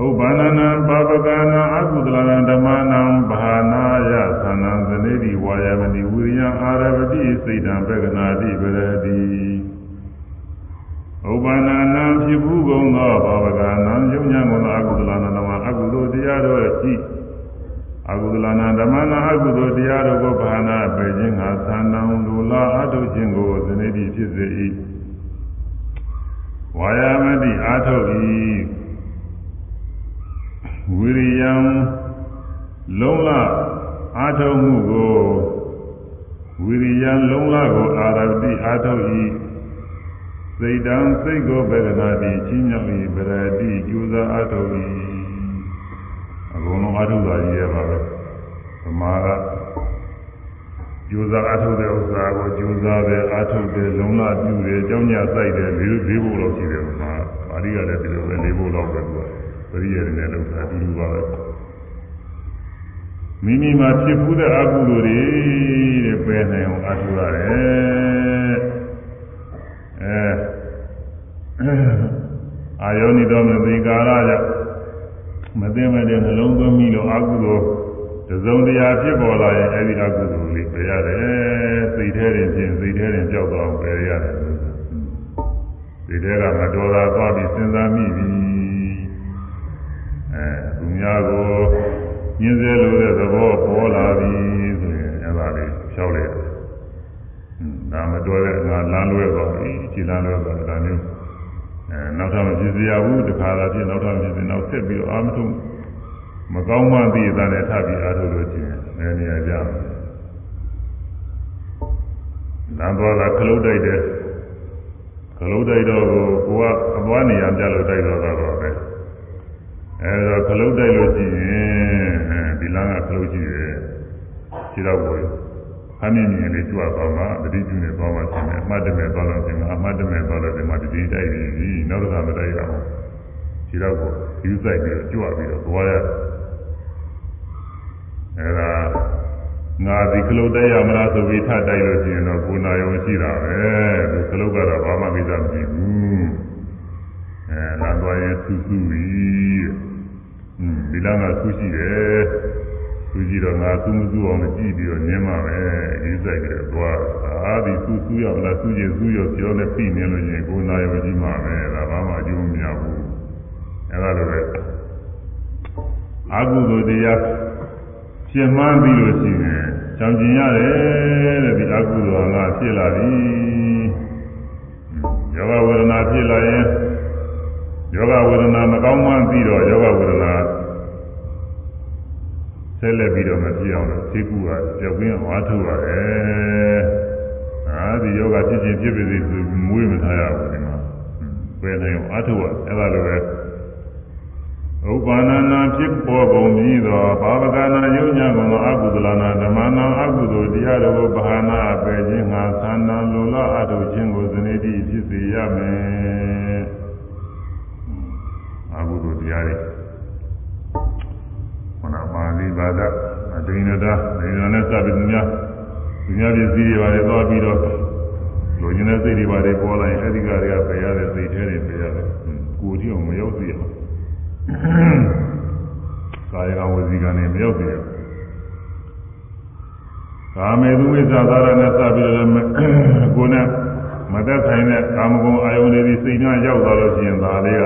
ဥပ္ပန္နနံပါပကနာအကုသလနံဓမ္မနံဘာနာယသနံသနေတိဝါယမတိဝိရိယအာရပတိစိတ်တံပက္ခနာတိပရတိဥပ္ပန္နနံဖြစ်ဘူးကုန်သောပါပကနာယုံညာကုန်သောအကုသလနံဓမ္မအကုသိုလ်တရားတို့ဤအကုသလနာဓမ္မနာအကုသိုလ်တရားတို့ကိုဘာနာပေခြင်းငါသန္တံလူလာအထုခြင်းကိုသနေတိဖြစ်စေ၏ဝါယမတိအာထုတ်၏ ဝိရိယံလုံးလအာထုံမှုကိုဝိရိယံလုံးလကိုအာရတိအာထု၏စိတ်တံစိတ်ကိုဘေဒနာတိချင်းမြောက်၏ဗရတိကျူဇာအာထု၏အကုန်လုံးအာထုတာကြီးရပါပဲသမာကကျူဇာအာထုတဲ့ဥစ္စာကိုကျူဇာတယ်အာထုတယ်လုံးလပြုတယ်ကြောင်းညာစိုက်တယ်လေးလေးဖို့လောက်ရှိတယ်မှာပါဠိကလည်းဒီလိုပဲလေးဖို့လောက်ပဲသူကပ ရိယေနဲ့လောက်တာအတူတူပါပဲမိမိမှာဖြစ်ဖူးတဲ့အကုသိုလ်တွေတဲ့ပယ်နိုင်အောင်အထုရတယ်အဲအာယောနိတော်မသိကာရကြောင့်မသိမဲ့တဲ့နှလုံးသွင်းပြီးတော့အကုသိုလ်တစုံတရာဖြစ်ပေါ်လာရင်အဲဒီအကုသိုလ်လေးပယ်ရတယ်စိတ်ထဲရင်ဖြင့်စိတ်ထဲရင်ကြောက်တော့ပယ်ရတယ်စိတ်ထဲကမတော်တာသွားပြီးစဉ်းစားမိပြီအဲသူ များကိုညင်းစေလို့တဲ့သဘောပေါ်လာပြီဆိုရင်အဲ့ဒါလေးဖြောက်လိုက်တယ်။ဒါမတော်တဲ့ငါလမ်းလွဲသွားပြီခြေလမ်းလွဲသွားတာမျိုးအဲနောက်ထပ်မဖြစ်စေရဘူးတခါလာဖြစ်နောက်ထပ်ဖြစ်စေနောက်ဆက်ပြီးတော့အာမထုံမကောင်းမှသိရတဲ့ထပ်ပြီးအားထုတ်လို့ရှိရင်နည်းနည်းကြမယ်လမ်းသွားတာခလုတ်တိုက်တယ်ခလုတ်တိုက်တော့ကိုကအသွားနေရပြလို့တိုက်တော့တော့ပဲ အဲဒါခလုတ်တိုက်လို့ရှိရင်ဒီလမ်းကခလုတ်ရှိတယ်ခြေတော့ကိုခမ်းမြင်မြင်လေးကြွသွားမှာတတိကျနေသွားမှဆင်းတယ်အမှတ်တမဲ့သွားလို့ဆင်းမှာအမှတ်တမဲ့သွားလို့ဒီမှာတတိတိုက်ပြီးနောက်တစ်ခါမတိုက်ရအောင်ခြေတော့ကိုယူဆိုင်ပြီးကြွပြီးတော့သွားရအဲဒါငါဒီကလုတ်တိုက်ရမလားဆိုပြီးထတိုက်လို့ရှိရင်တော့ကိုနာယုံရှိတာပဲဒီကလုတ်ကတော့ဘာမှကိစ္စမရှိဘူးအဲလာသွားရင်ဆူဆူပြီး อืมဒီလားကဆူရှိတယ်ဆူကြည့်တော့ငါဆူမဆူအောင်ကြည့်ပြီးတော့ညင်းပါပဲဒီဆိုင်ကလေးသွားအာဒီဆူဆူရမလားဆူရင်ဆူရပြောနေပြီနေလို့ရင်ကိုနာယုံရှိမှာပဲဒါဘာမှအကျိုးမရဘူးအဲဒါလိုပဲအာဟုသောတရားဖြစ်မှန်းပြီးလို့ရှိရင်ကြောင်ကျင်ရတယ်တဲ့ဒီအကုသိုလ်ကဖြစ်လာပြီယောဂဝေဒနာဖြစ်လာရင်ယောဂဝေဒနာမကောင်းမှန်းပြီးတော့ယောဂဝေဒနာ ဆက်လက်ပြီးတော့မဖြစ်အောင်လို့သိကူကကြောက်ရင်းအားထုတ်ရတယ်အာဒီယောဂဖြစ်ခြင်းဖြစ်ပါစေဆိုမွေးမထားရဘူးဒီမှာပဲနိုင်အောင်အားထုတ်ရအဲ့ဒါလိုပဲဥပ္ပါဏနာဖြစ်ပေါ်ကုန်ပြီးသောဘာဝကနာယုံညာကုန်သောအကုသလနာဓမ္မနာအကုသိုလ်တရားတော်ကိုဘာနာအပယ်ခြင်းငါသန္တာလိုလားအထုခြင်းကိုဇနေတိဖြစ်စေရမယ်အကုသိုလ်တရားတွေမ နာပါဠိဘာသာအဒိနတာဒိနနဲ့စပြီးသူများသူများပြည့်စည်တွေပါလေသွားပြီးတော့လူကျင်တဲ့စိတ်တွေပါလေပေါ်လာရင်အဲဒီကတွေကပယ်ရတဲ့စိတ်ထဲတွေပယ်ရတယ်ကိုယ်တိအောင်မရောက်သေးအောင်ကာယကဝစီကနဲ့မရောက်သေးဘူးကာမေသူဝိဇ္ဇာသာရနဲ့စပြီးတော့ကိုယ်နဲ့မသက်ဆိုင်တဲ့ကာမဂုဏ်အာယုန်တွေစိတ်နဲ့ရောက်သွားလို့ရှိရင်ဒါလေးက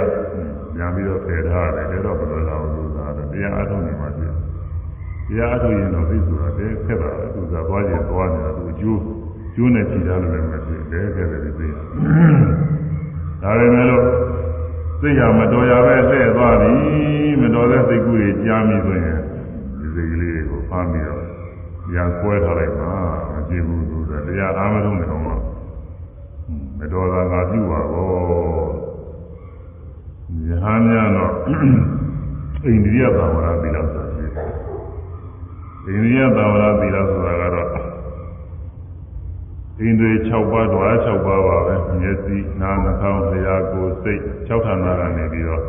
ပြန်ပြီးတော့ဖယ်ထားတယ်ဒါတော့ဘယ်လိုလဲသူကတရားအထုတ်နေမှပြ တရားအထုတ်ရင်တော့သိဆိုတာတည်းခက်တာသူကသွားခြင်းသွားနေတာသူအကျိုးကျိုးနဲ့ကြည်ထားလို့လည်းမဖြစ်တယ်ခက်တယ်ဒီသိဒါပေမဲ့လို့စိတ်ရမတော်ရပဲလှည့်သွားပြီမတော်တဲ့စိတ်ကူးတွေကြားမိဆိုရင်ဒီစိတ်ကလေးကိုဖမ်းပြီးတော့ညာကွဲထားလိုက်ပါမကြည့်ဘူးသူကတရားအားမလုံးနေအောင်တော့မတော်တာငါပြုပါဘောယဟန်များတော့အိန္ဒိယသာဝရသီလဆိုတာရှိတယ် အိန္ဒိယသာဝရသီလဆိုတာကတော့ဣန္ဒြေ6ပါးဓဝါ6ပါးပါပဲမျက်စိနားနှာခေါင်းလျှာကိုယ်စိတ်6ဌာနကနေပြီးတော့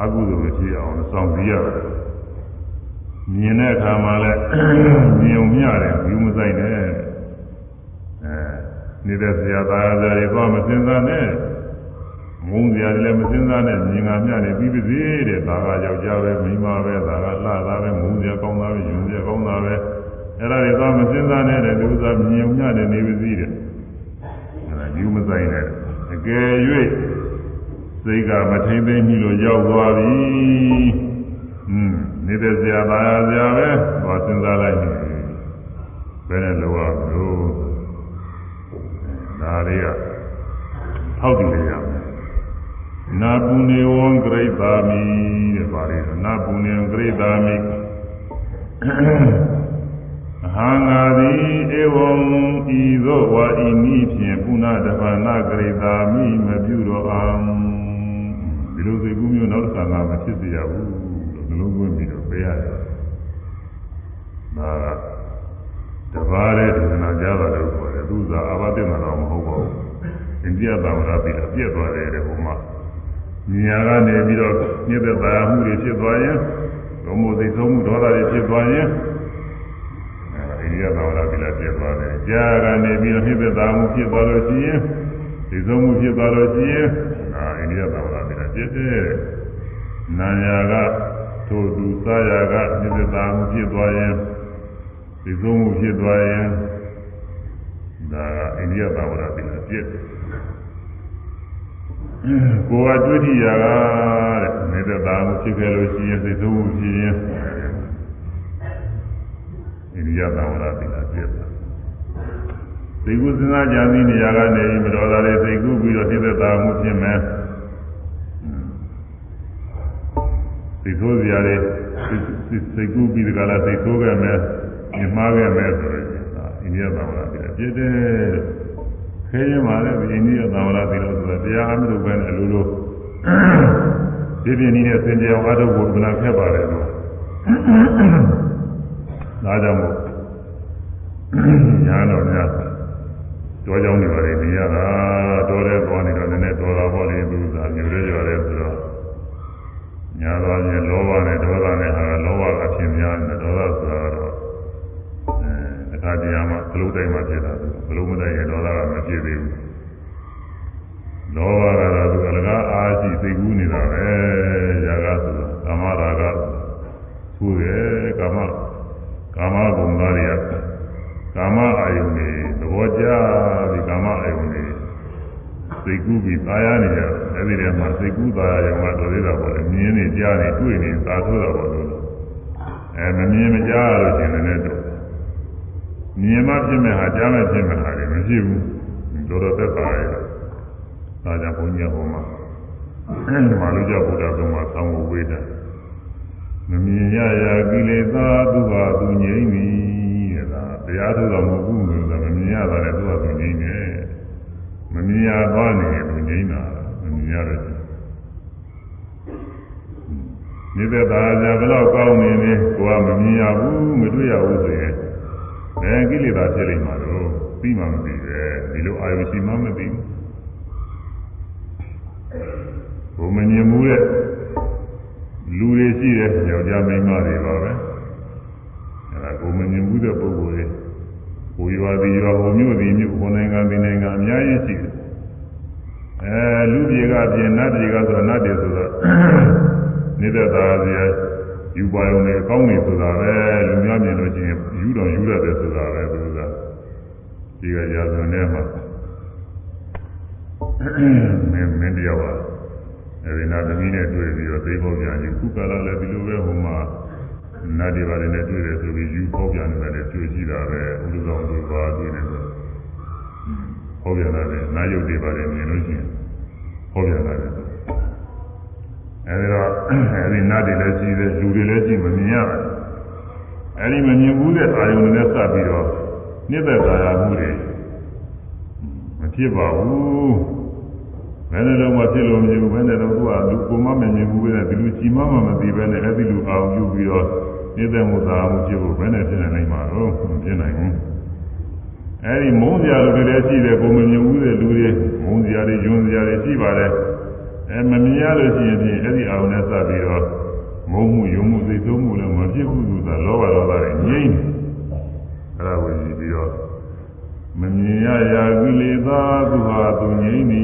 အကုသိုလ်ဖြစ်အောင်စောင့်ကြည့်ရတယ်မြင်တဲ့အခါမှာလည်းမြင်ုံမျှတယ်ဘူးမဆိုင်နဲ့အဲနေတဲ့ဆရာသားသားတွေတော့မစင်စားနဲ့ ငုံစရာတွေလည်းမစင်စားနဲ့မြင်ကမျှနေပြီးပါစေတဲ့ဒါကယောက်ျားပဲမိန်းမပဲဒါကလှသားပဲငုံစရာကောင်းသားပဲယုံစရာကောင်းသားပဲအဲ့ဒါတွေသွားမစဉ်းစားနဲ့တဲ့လူသားမြင်ုံညတဲ့နေပါစီတဲ့အဲ့ဒါယူမဆိုင်နဲ့အကယ်၍စိတ်ကမထိမ့်သိမ့်မိလို့ရောက်သွားပြီอืมနေတဲ့ဆရာသားဆရာပဲသွားစဉ်းစားလိုက်ပြီဘယ်နဲ့လောရမလို့ဒါတွေကထောက်တည်ရမယ် နာပုနေဝံဂရိတာမိတဲ့ပါဠိတော်နာပုနေဝံဂရိတာမိအဟံငါသည်ဧဝံဤသို့ဝါဤနည်းဖြင့်ပုဏ္ဏတပနာဂရိတာမိမပြုတော်အောင်ဒီလိုစိတ်ကူးမျိုးနောက်တစ်ခါမှမဖြစ်စေရဘူးလို့နှလုံးသွင်းပြီးတော့ပေးရတယ်။ဒါကတပါးတဲ့ဒုက္ခနာကြတာလို့ခေါ်တယ်သူကအာဘတိမတော်မဟုတ်ပါဘူး။အိန္ဒိယသာဝရပြည်တော့ပြည့်သွားတယ်တဲ့ဘုမ။ ညာကနေပြီးတော့မြစ်သက်သာမှုတွေဖြစ်သွားရင်ဘုံမို့သိဆုံးမှုဒေါသတွေဖြစ်သွားရင်အိန္ဒိယသာဝရပြည်လည်းပြည့်သွားတယ်။ကြာကနေပြီးတော့မြစ်သက်သာမှုဖြစ်သွားလို့ရှိရင်သိဆုံးမှုဖြစ်သွားလို့ရှိရင်အာအိန္ဒိယသာဝရပြည်လည်းပြည့်တယ်။နာညာကထိုသူစားရာကမြစ်သက်သာမှုဖြစ်သွားရင်သိဆုံးမှုဖြစ်သွားရင်ဒါကအိန္ဒိယသာဝရပြည်လည်းပြည့်တယ်။ ကိုယ်ကတွေ့ထိရာကတဲ့နေသက်သာမှုဖြစ်ခဲ့လို့ရှိရင်သိဆုံးမှုဖြစ်ရင်ဣရိယသဝရတိကပြည့်တယ်။သိကုစဉ်းစားကြံစည်နေရာကနေမတော်တာတွေသိကုပြီးတော့သိသက်သာမှုဖြစ်မယ်။စိတ်ဆိုးစရာတွေစိတ်ကူးပြီးတကလားစိတ်ဆိုးခဲ့မယ်မြင်မှားခဲ့မယ်ဆိုရင်ဒါအိန္ဒိယသံဃာပြည်ပြည့်တယ် ခဲရင်ပါလေအိန္ဒိယသံဃာပြည်လို့ဆိုတာတရားအမှုပဲအလိုလိုဒီပြင်းကြီးနဲ့စင်ကြအောင်အားထုတ်ဖို့ကနာခက်ပါတယ်လို့ဒါကြောင့်မို့ညာတော်များတောကြောင်းနေပါလေနေရတာတော်တဲ့သွားနေတော့နည်းနည်းတော်တာပေါ့လေသူကမျိုးရဲရွာတယ်ဆိုတော့ညာသွားရင်လောဘနဲ့ဒေါသနဲ့ဟာလောဘကအဖြစ်များတယ်ဒေါသဆိုတာတော့ အဲအခါတရားမှာဘလို့တိုင်းမှာဖြစ်တာဘလို့မတိုင်းရင်ဒေါသကမဖြစ်သေးဘူးလောဘကတော့သူအလကားအားရှိသိကူးနေတာပဲຢာကဆိုတာကာမရာဂသူ့ရဲ့ကာမကာမဘုံသားတွေကကာမအာယုန်တွေသဘောကျပြီးကာမအာယုန်တွေစိတ်ကူးပြီးသာယာနေကြတယ်အဲဒီထဲမှာစိတ်ကူးသာယာရုံကတော့သေးတာပေါ့လေမြင်းနေကြားနေတွေ့နေသာဆိုးတာပေါ့လို့အဲမမြင်မကြားရလို့ရှိရင်လည်းတော့ မြင်မှဖြစ်မဲ့ဟာကြားမှဖြစ်မဲ့ဟာတွေမဖြစ်ဘူးတော်တော်သက်သာရတယ်ဒါကြောင့်ဘုန်းကြီးဟောမှာဒီမှာလူကြဘုရားသုံးမှာဆောင်းဝေးတာမမြင်ရရာကိလေသာသူဟာသူငြိမ့်ပြီတဲ့ဒါတရားထုတ်တော်မဟုတ်ဘူးလို့ဆိုတာမမြင်ရတာလည်းသူဟာသူငြိမ့်တယ်မမြင်ရသွားနေသူငြိမ့်တာမမြင်ရတော့နေတဲ့သားကြဘယ်တော့ကောင်းနေနေကိုကမမြင်ရဘူးမတွေ့ရဘူးဆိုရင် ဘယ်ကိလေသာဖြစ်လိမ့်မှာတော့သိမှမသိပဲဒီလိုအာယုရှိမှမသိဘူးဘုံမမြင်မှုတဲ့လူတွေရှိတယ်ယောက်ျားမိန်းမတွေပါပဲအဲဒါကိုမမြင်ဘူးတဲ့ပုဂ္ဂိုလ်တွေကိုရွာဒီရွာဟိုမြို့ဒီမြို့ဟိုနိုင်ငံဒီနိုင်ငံအများကြီးရှိတယ်အဲလူပြေကပြင်နတ်ပြေကဆိုတော့နတ်တွေဆိုတော့နေတဲ့သားစရာ ယူပါရုံနဲ့အကောင်းနေဆိုတာပဲလူများမြင်လို့ရှိရင်ယူတော်ယူရတယ်ဆိုတာပဲသူကဒီကရာဇဝင်ထဲမှာမင်းမင်းတယောက်ကအဲဒီနာသမီးနဲ့တွေ့ပြီးတော့သိဖို့ပြန်ယူခုကလာလည်းဒီလိုပဲဟိုမှာနတ်တွေပါလည်းတွေ့တယ်ဆိုပြီးယူဖို့ပြန်နေတယ်တွေ့ကြည့်တာပဲဥဒ္ဒဆောင်တွေပါတွေ့နေတယ်ဟောပြန်တယ်နာယုတ်တွေပါလည်းမြင်လို့ရှိရင်ဟောပြန်တယ် အဲဒီတော့အဲဒီနတ်တွေလည်းရှိတယ်လူတွေလည်းရှိမမြင်ရဘူးအဲဒီမမြင်ဘူးတဲ့အာယုန်နဲ့စပ်ပြီးတော့နှစ်သက်သာယာမှုတွေမဖြစ်ပါဘူးဘယ်နဲ့တော့မှဖြစ်လို့မမြင်ဘူးဘယ်နဲ့တော့သူကလူကိုမမမြင်ဘူးပဲဒီလူကြည်မမမသိပဲနဲ့အဲဒီလူအောင်ပြုပြီးတော့နှစ်သက်မှုသာမှုဖြစ်ဖို့ဘယ်နဲ့ဖြစ်နိုင်မှာတော့မဖြစ်နိုင်ဘူးအဲဒီမုန်းစရာလူတွေလည်းရှိတယ်ကိုမမြင်ဘူးတဲ့လူတွေမုန်းစရာတွေယွန်းစရာတွေရှိပါတယ် အဲမမြင်ရလို့ရှိရင်ဖြင့်အဲ့ဒီအာရုံနဲ့စပ်ပြီးတော့မုန်းမှုယုံမှုသိသုံးမှုလည်းမဖြစ်ဘူးသူကလောဘဒေါသတွေငြိမ့်အဲ့ဒါကိုကြည့်ပြီးတော့မမြင်ရရာကိလေသာသူဟာသူငြိမ့်ပြီ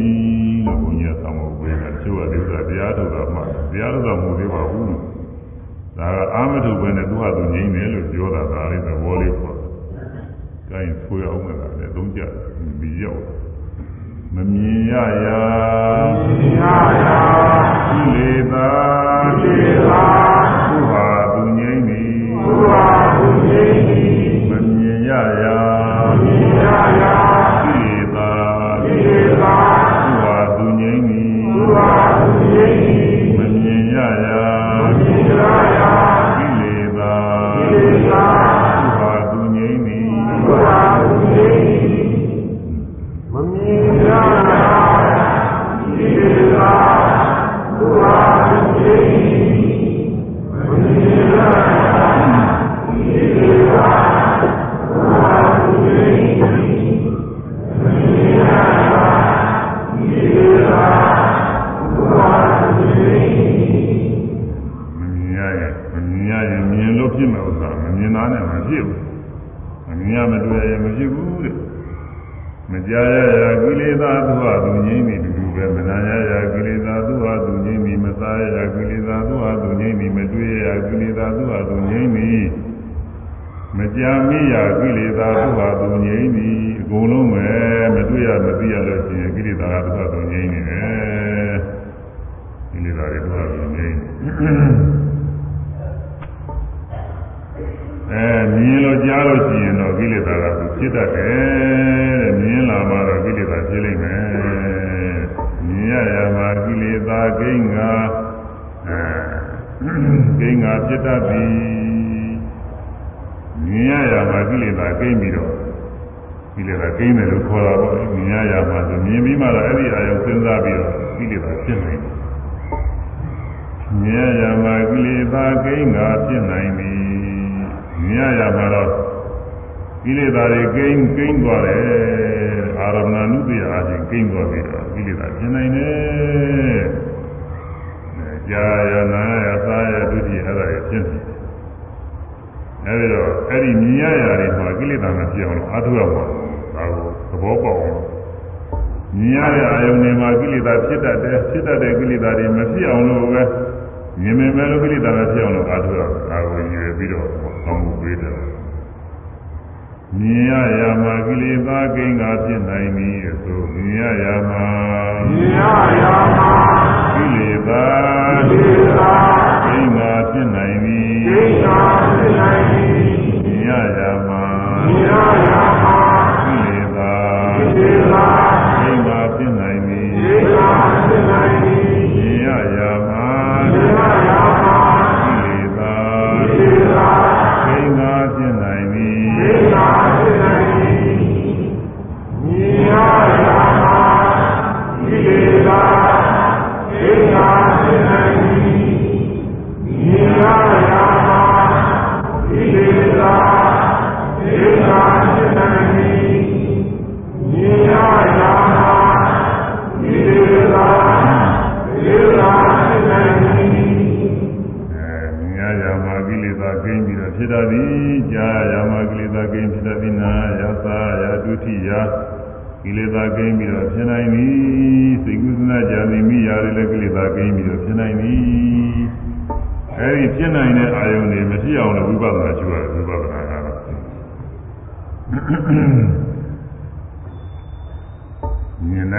လို့ဘုရားဆောင်ဖို့ပေးတာချို့ကဒီဥစ္စာတရားထုတ်တာမှတရားထုတ်တာမဟုတ်သေးပါဘူးဒါကအာမထုပဲနဲ့သူဟာသူငြိမ့်တယ်လို့ပြောတာဒါလေးသဘောလေးပေါ့။ကိုင်းဆွေအောင်မလားလေသုံးကြပြီးရောက် မမြင်ရရာမြင်ရရာကိလေသာကိလေသာသူဟာသူငြိမ့်သည်သူဟာသူငြိမ့်သည်မမြင်ရရာ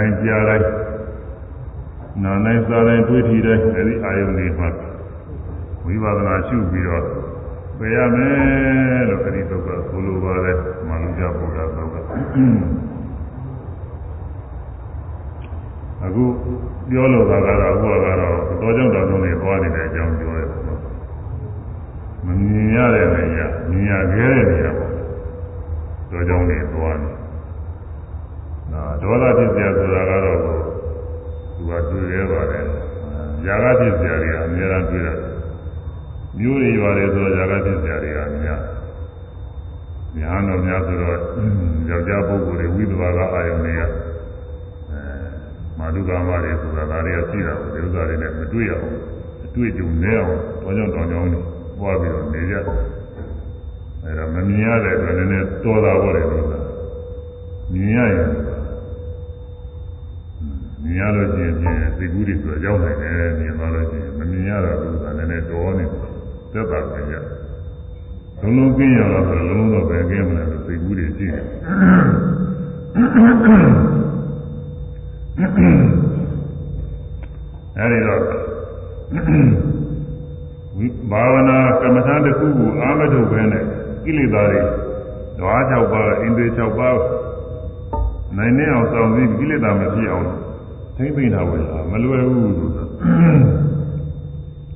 မြင်နိုင်ကြားလိုက်နားနိုင်စားတိုင်းတွေးထီတိုင်းအဲဒီအာယုန်တွေမှာဝိပဿနာရှုပြီးတော့ပြရမယ်လို့အဲဒီတော့ကဆိုလိုပါတယ်မနုကြဘုရားတော့ကအခုပြောလို့သာကတော့အခုကတော့တော်ကြောင့်တော်ဆုံးနေသွားနေတဲ့အကြောင်းပြောရတယ်ပေါ့မမြင်ရတဲ့နေရာမြင်ရခဲ့တဲ့နေရာပေါ့တော်ကြောင့်နေသွားနေနာ ဒေါသဖြစ်เสียဆိုတာကတော့သူကတွေ့ရပါတယ်ຢာကဖြစ်เสียတွေကအများအားတွေ့ရတယ်မျိုးတွေရွာတယ်ဆိုတော့ຢာကဖြစ်เสียတွေကအများညာတော်များဆိုတော့ယောက်ျားပုဂ္ဂိုလ်တွေဝိသဘာကအာယုန်တွေကမာဓုကာမတွေဆိုတာဒါတွေကရှိတာကိုဒီဥစ္စာတွေနဲ့မတွေ့ရအောင်အတွေ့အကြုံနည်းအောင်တောင်းကြောင်းတောင်းကြောင်းပွားပြီးတော့နေကြအဲဒါမမြင်ရတဲ့အတွက်လည်းနည်းတော်တာပေါ့လေလို့ဆိုတာမြင်ရရင် မြင်ရလို့ရှိရင်ပြင်စိတ်ကူးတွေဆိုရောက်နိုင်တယ်မြင်သွားလို့ရှိရင်မမြင်ရတော့ဘူးဆိုတာလည်းနည်းတော်နေသက်သာပြန်ရလုံးလုံးကင်းရတော့ဆိုလုံးလုံးတော့ပဲကင်းမလဲစိတ်ကူးတွေရှိတယ်အဲဒီတော့ဝိဘာဝနာကမ္မထာတစ်ခုကိုအာမထုတ်ပဲနဲ့ကိလေသာတွေဓဝါ6ပါးအိန္ဒြေ6ပါးနိုင်နေအောင်စောင့်ပြီးကိလေသာမဖြစ်အောင် ထိမ့်သိမ့်တာပဲမလွယ်ဘူးလို့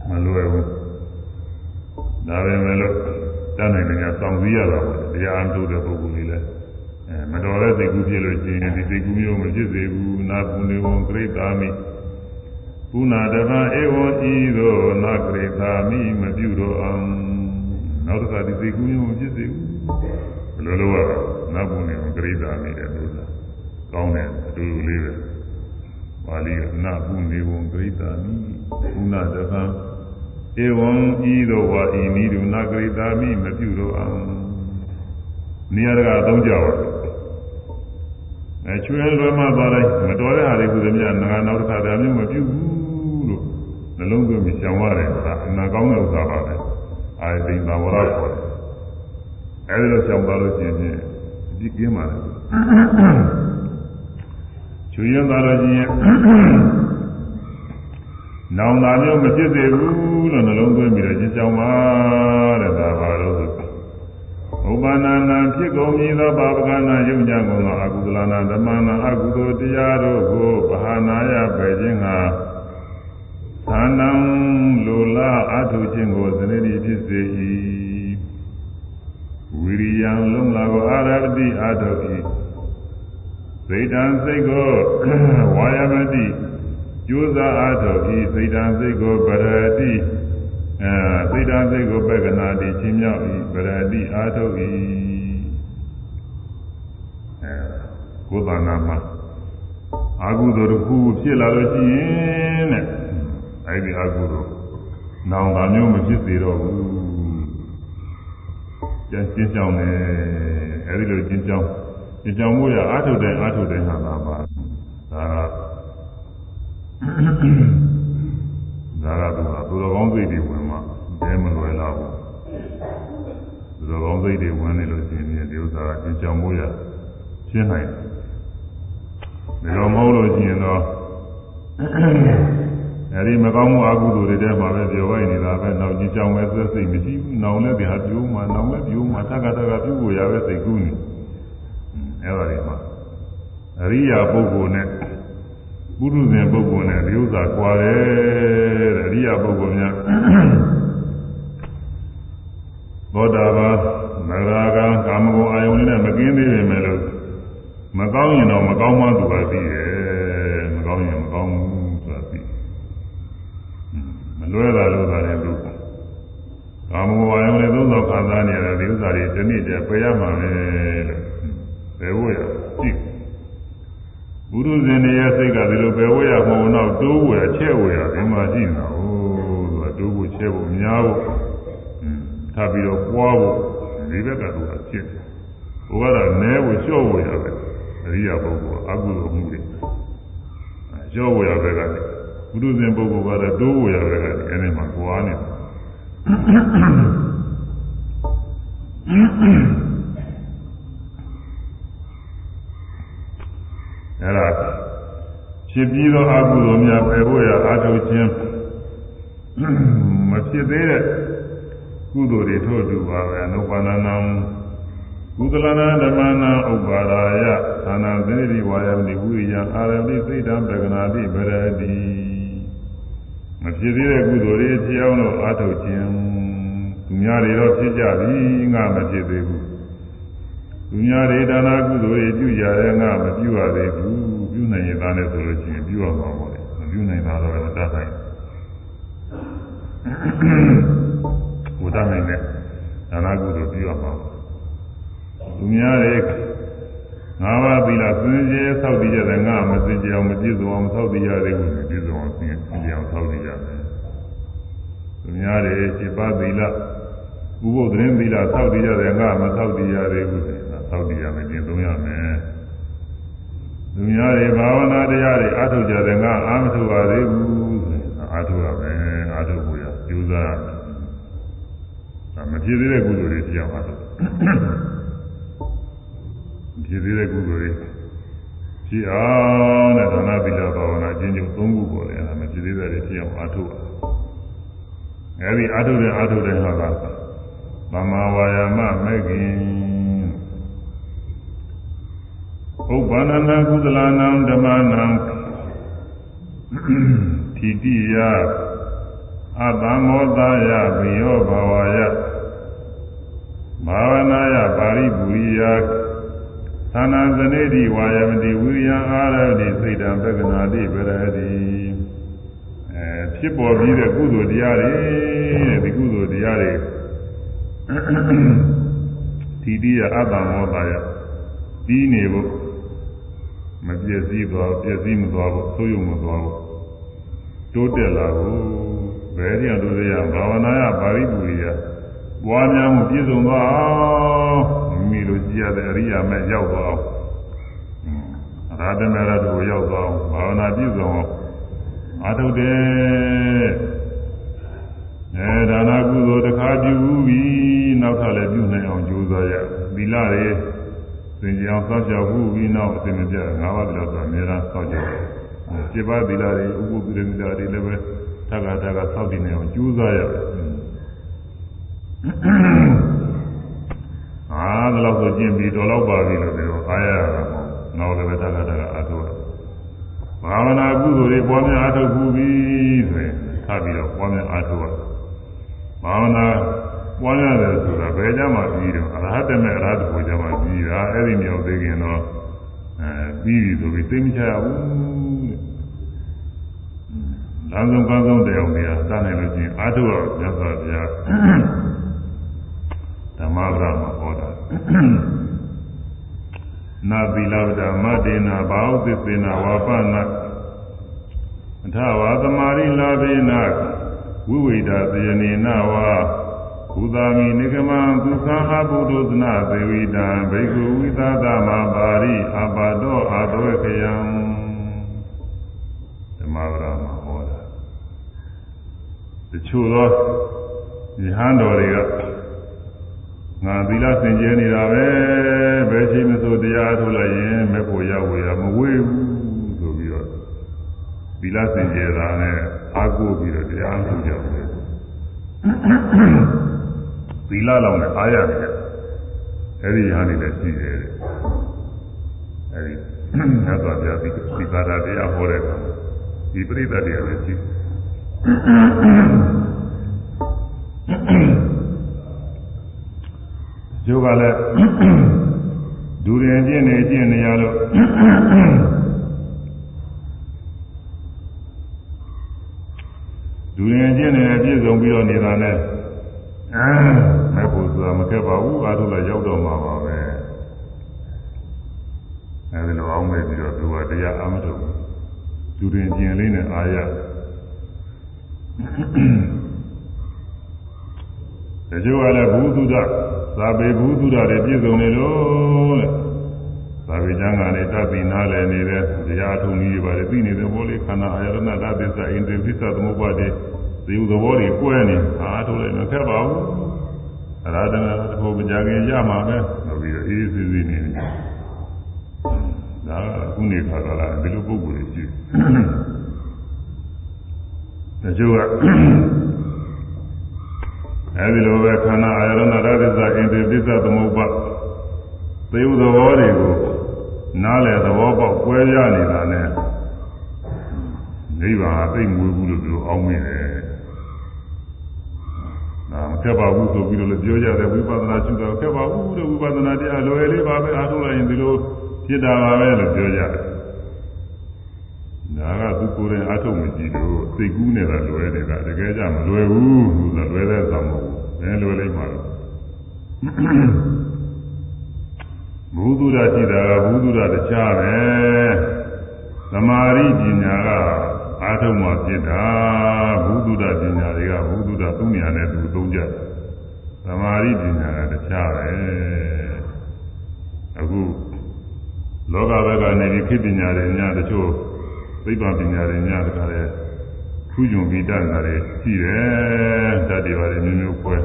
မလွယ်ဘူးဒါပဲမလို့တန်းနိုင်တယ်ကစောင့်စည်းရတာပေါ့တရားအထုတ်တဲ့ပုဂ္ဂိုလ်ကြီးလည်းအဲမတော်တဲ့စိတ်ကူးဖြစ်လို့ရှိရင်ဒီစိတ်ကူးမျိုးမဖြစ်စေဘူးနာပုနေဝံဂရိတာမိကုဏတဗံဧဝံဤသို့နာဂရိတာမိမပြုတော့အောင်နောက်တစ်ခါဒီစိတ်ကူးမျိုးမဖြစ်စေဘူးဘယ်လိုလုပ်ရလဲနာပုနေဝံဂရိတာမိတဲ့လို့လားကောင်းတယ်အတူတူလေးပဲ ပါဠိကနာပုနေဝံဂရိတာမိကုဏတဗံဧဝံဤသို့ဝါဤနိဒုနာဂရိတာမိမပြုတော့အောင်နေရာကအသုံးကြပါအဲချွေးလွယ်မှသွားလိုက်မတော်တဲ့ဟာတွေကလည်းများငါနောက်တစ်ခါတည်းမျိုးမပြုဘူးလို့နှလုံးသွင်းပြီးရှောင်ရတယ်ဆိုတာအနာကောင်းတဲ့ဥစ္စာပါပဲအာယတိန်သာဝရခေါ်တယ်အဲဒီလိုရှောင်ပါလို့ရှိရင်အကြည့်ကင်းပါလေ ချွေးရင်သွားလို့ရှိရင်နောင်တာမျိုးမဖြစ်သေးဘူးလို့နှလုံးသွင်းပြီးတော့ရှင်းရှောင်ပါတဲ့ဒါပါလို့ဥပါဏနာဖြစ်ကုန်မည်သောပါပကနာယုံကြကုန်သောအကုသလနာဓမ္မနာအကုသိုလ်တရားတို့ကိုဗဟာနာယပဲခြင်းဟာသာနံလူလာအထုတ်ခြင်းကိုသနေတိဖြစ်စေ၏ဝိရိယံလုံးလာကိုအာရပတိအာထုတ်၏ စိတ်တံစိတ်ကိုဝါယမတိကျိုးစားအာထုတ်၏စိတ်တံစိတ်ကိုပရတိအဲစိတ်တံစိတ်ကိုပက္ကနာတိချင်းမြောက်၏ပရတိအာထုတ်၏အဲကိုယ်တဏ္ဍာမှာအာဟုသောတစ်ခုဖြစ်လာလို့ရှိရင်တဲ့အဲဒီအာဟုသောနောင်တာမျိုးမဖြစ်စေတော့ဘူးကျန်ရှင်းကြောင်းတယ်အဲဒီလိုရှင်းကြောင်းရှင်း ကြောင်းမှုရအာထုတ်တယ်အာထုတ်တယ်ဟာလာပါဒါကဒါကသူကသူတော်ကောင်းစိတ်တွေဝင်မှဘဲမလွယ်လာဘူးသူတော်ကောင်းစိတ်တွေဝင်နေလို့ရှိရင်ဒီဥစ္စာကရှင်းကြောင်းမှုရရှင်းနိုင်တယ်ဒါတော့မဟုတ်လို့ရှိရင်တော့အဲဒီမကောင်းမှုအကုသိုလ်တွေထဲမှာပဲပြောလိုက်နေတာပဲနောက်ကြည့်ကြောင်ပဲသက်စိတ်မရှိဘူး။နောင်လည်းဒီဟာပြိုးမှနောင်လည်းပြိုးမှတက္ကတကပြုဖို့ရပဲစိတ်ကူးနေ။ အဲဒါတွေမှာအရိယာပုဂ္ဂိုလ်နဲ့ပုရုဇဉ်ပုဂ္ဂိုလ်နဲ့ဒီဥစ္စာကွာတယ်တဲ့အရိယာပုဂ္ဂိုလ်များသောတာပန်မဂရာကကာမဂုဏ်အာယုန်နဲ့မကင်းသေးပေမဲ့လို့မကောင်းရင်တော့မကောင်းမှသူကသိတယ်မကောင်းရင်မကောင်းဘူးဆိုတာသိမလွဲတာလို့သာလည်းလို့ကာမဂုဏ်အာယုန်နဲ့သုံးသောခံစားနေရတဲ့ဒီဥစ္စာတွေဒီနေ့တည်းပယ်ရမှာပဲလို့ပယ်ဖို့ရကြည့်ဘုရုဇင်တွေရဲ့ စိတ်ကဒီလိုပယ်ဖို့ရမဟုတ်တော့တိုးဝယ်ချဲ့ဝယ်ရဒီမှာရှိနေတာဟိုသူကတိုးဖို့ချဲ့ဖို့များဖို့ထပ်ပြီးတော့ပွားဖို့ဒီဘက်ကသူကဖြစ်တယ်ဟိုကတော့နဲဖို့လျှော့ဖို့ရပဲအရိယာပုဂ္ဂိုလ်အကုသိုလ်မှုတွေရောဝရဘက်ကနေဘုရုဇဉ်ပုဂ္ဂိုလ်ကတော့တိုးဝရဘက်ကနေအဲဒီမှာကြွားနေအဲ ဖြစ်ပြီးသောအကုသိုလ်များပယ်ဖို့ရအာထုခြင်းမဖြစ်သေးတဲ့ကုသိုလ်တွေထို့တူပါပဲအနုပါဏနံကုသလနာဓမ္မနာဥပါရာယသာနာသတိဝါယမိဝိယံအာရမိစိတ်တံပကနာတိဗရတိမဖြစ်သေးတဲ့ကုသိုလ်တွေဖြစ်အောင်လို့အာထုတ်ခြင်းသူများတွေတော့ဖြစ်ကြပြီငါမဖြစ်သေးဘူးသူများတွေဒါနာကုသိုလ်တွေပြုကြတယ်ငါမပြုရသေးဘူးပြု နိုင်ရင်သားနဲ့ဆိုလို့ရှိရင်ပြုရမှာပေါ့လေမပြုနိုင်တာတော့တတ်ဆိုင်ဘုရားနိုင်တဲ့ဒါနာကုသိုလ်ပြုရမှာသူများတွေငါးပါးသီလစင်ကြယ်ဆောက်တည်ရတယ်ငါမစင်ကြယ်အောင်မပြည့်စုံအောင်ဆောက်တည်ရသေးဘူးပြည့်စုံအောင်စင်ကြယ်အောင်ဆောက်တည်ရတယ်သူများတွေจิตပါသီလဥပုသ်သတင်းသီလဆောက်တည်ရတယ်ငါမဆောက်တည်ရသေးဘူးဆောက်တည်ရမယ်ကျင့်သုံးရမယ် သူများတွေဘာဝနာတရားတွေအထုတ်ကြတယ်ငါအာမထုတ်ပါသေးဘူးအာထုတ်ရမယ်အာထုတ်ဖို့ရကြိုးစားရမယ်ဒါမဖြစ်သေးတဲ့ကုသိုလ်တွေဖြစ်အောင်အာထုတ်ဖြစ်သေးတဲ့ကုသိုလ်တွေဖြစ်အောင်တဲ့ဒါနသီလဘာဝနာကျင့်ကြံသုံးခုပေါ်တယ်အဲဒါမဖြစ်သေးတဲ့တွေဖြစ်အောင်အာထုတ်ရအဲဒီအာထုတ်တဲ့အာထုတ်တဲ့ဟာကမမဝါယာမမဲ့ခင် ဥပ္ပန္နကုသလနံဓမ္မနံသီတိယအတ္တမောသယဘိယောဘဝယဘာဝနာယပါရိပူရိယသာနာဇနေတိဝါယမတိဝိရိယအာရတိစိတ်တံပက္ကနာတိပရတိအဲဖြစ်ပေါ်ပြီးတဲ့ကုသိုလ်တရားတွေတဲ့ဒီကုသိုလ်တရားတွေဒီတိယအတ္တမောသယပြီးနေဖို့ မပြည့်စည်သွားပြည့်စည်မသွားဘူးဆိုးရုံမသွားဘူးတိုးတက်လာဖို့ဘယ်တရားတို့ရဘာဝနာယပါရိပူရိယပွားများမှုပြည့်စုံသွားအောင်မိလိုကြည့်ရတဲ့အရိယာမဲ့ရောက်သွားအောင်ရာထမရတို့ရောက်သွားအောင်ဘာဝနာပြည့်စုံအောင်အာထုတ်တယ်အဲဒါနာကုသိုလ်တစ်ခါပြုပြီးနောက်ထပ်လည်းပြုနိုင်အောင်ကြိုးစားရသီလတွေ သင်ကြအောင်စောင့်ရှောက်မှုပြီးနောက်အစဉ်မပြတ်၅ပါးတိလောက်ဆိုအများအားစောင့်ရှောက်ခြေပါသီလတွေဥပုသ္တိသီလတွေလည်းပဲထပ်ကထပ်ကစောင့်တည်နေအောင်ကြိုးစားရတယ်အာဒါလို့ဆိုကျင့်ပြီးတော်တော့ပါပြီလို့ပြောအားရတာပေါ့နောက်လည်းပဲတက္ကတကအားထုတ်ရဘာဝနာကုသိုလ်တွေပွားများအားထုတ်ခုပြီဆိုရင်ထပ်ပြီးတော့ပွားများအားထုတ်ရဘာဝနာပွားရတယ်ဆိုတာ ဘယ်ကြမှာပြီးတော့အရဟတမေအရဟတကိုကြမှာပြီးတာအဲ့ဒီမြောက်သေးခင်တော့အဲပြီးပြီဆိုပြီးသိမချရဘူးတဲ့လမ်းဆုံးကောင်းဆုံးတရားများစနိုင်လို့ချင်းအာထုတော်မြတ်စွာဘုရားဓမ္မဗရမှာဟောတာနာသီလဝဒမတေနာဘာဝသစ္စေနာဝါပနာအထဝါသမารိလာဘေနာဝိဝိဒသယနေနဝါ ဘုသာမိနိကမံဒုက္ခအဘုဒ္ဓသနာသေဝိတံဘိက္ခုဝိသသမပါရိအပါတောအာသဝေခယံဓမ္မဗရမှာဟောတာတချို့သောယဟန်တော်တွေကငါသီလစင်ကြယ်နေတာပဲဘယ်ချိန်မဆိုတရားထုတ်လိုက်ရင်မဲ့ဖို့ရောက်ဝေရမဝေးဘူးဆိုပြီးတော့သီလစင်ကြယ်တာနဲ့အာကိုပြီးတော့တရားထုတ်ကြတယ် သီလလောင်နဲ့အားရတယ်အဲ့ဒီဟာနေလည်းရှိတယ်အဲ့ဒီသတ်တော်ပြသီသီကာရတရားဟောတဲ့အခါဒီပရိသတ်တရားလည်းရှိကျိုးကလည်းဒူရင်ကျင့်နေကျင့်နေရလို့ဒူရင်ကျင့်နေပြည့်စုံပြီးတော့နေတာနဲ့ အဲမဲ့ဖို့ဆိုတာမခက်ပါဘူးအားထုတ်လည်းရောက်တော့မှာပါပဲအဲဒီလိုအောင်မဲ့ပြီးတော့သူကတရားအမထုတ်ဘူးဒူရင်ကျင့်လေးနဲ့အာရတချို့ကလည်းဘုသူဒ္ဓသာပေဘုသူဒ္ဓတွေပြည့်စုံနေလို့တဲ့သာပေကျမ်းဂန်လေးတတ်ပြီးနားလည်နေတဲ့တရားထုံကြီးတွေပါလေသိနေတဲ့ဘောလေးခန္ဓာအာယရဏတသစ္စာအင်္ဒြိသစ္စာသမုပ္ပါဒ် တွေသေဥသဘောတွေကွဲနေအားထုတ်လိုက်မခက်ပါဘူးအရာဓနာတစ်ခုမကြခင်ရမှာပဲဆိုပြီးတော့အေးအေးဆေးဆေးနေတယ်ဒါကခုနေခါကလာဒီလိုပုံကိုယ်ရှိတချို့ကအဲဒီလိုပဲခန္ဓာအာယရဏရသစ္စာအင်္ဒြိသစ္စာသမုပ္ပါသေဥသဘောတွေကိုနားလည်သဘောပေါက်ကွဲပြားနေတာနဲ့နိဗ္ဗာန်အသိမွေးဘူးလို့ပြောအောင်မင်းတယ်။ ဒါမခက်ပါဘူးဆိုပြီးတော့လည်းပြောကြတယ်ဝိပဿနာရှုတာခက်ပါဘူးတဲ့ဝိပဿနာတရားလွယ်လေးပါပဲအားထုတ်လိုက်ရင်ဒီလိုဖြစ်တာပါပဲလို့ပြောကြတယ်။ဒါကသူကိုယ်တိုင်အားထုတ်မကြည့်လို့စိတ်ကူးနေတာလွယ်နေတာတကယ်ကြမလွယ်ဘူးလို့လွယ်တဲ့သံမဟုတ်ဘူး။ဘယ်လွယ်လိုက်မှာတော့ဘုသူဒ္ဓရှိတာကဘုသူဒ္ဓတခြားပဲသမာဓိပညာက အာထုံမှဖြစ်တာဘုသူဒ္ဓပညာတွေကဘုသူဒ္ဓသူ့ညာနဲ့သူသုံးကြတယ်သမာဓိပညာကတခြားပဲအခုလောကဘက်ကနေဒီခေပညာတွေညာတချို့သိပ္ပံပညာတွေညာတခါလဲထူးချွန်ပြီးတတ်တာတွေရှိတယ်တတ်တယ်ပါလေမျိုးမျိုးပွဲ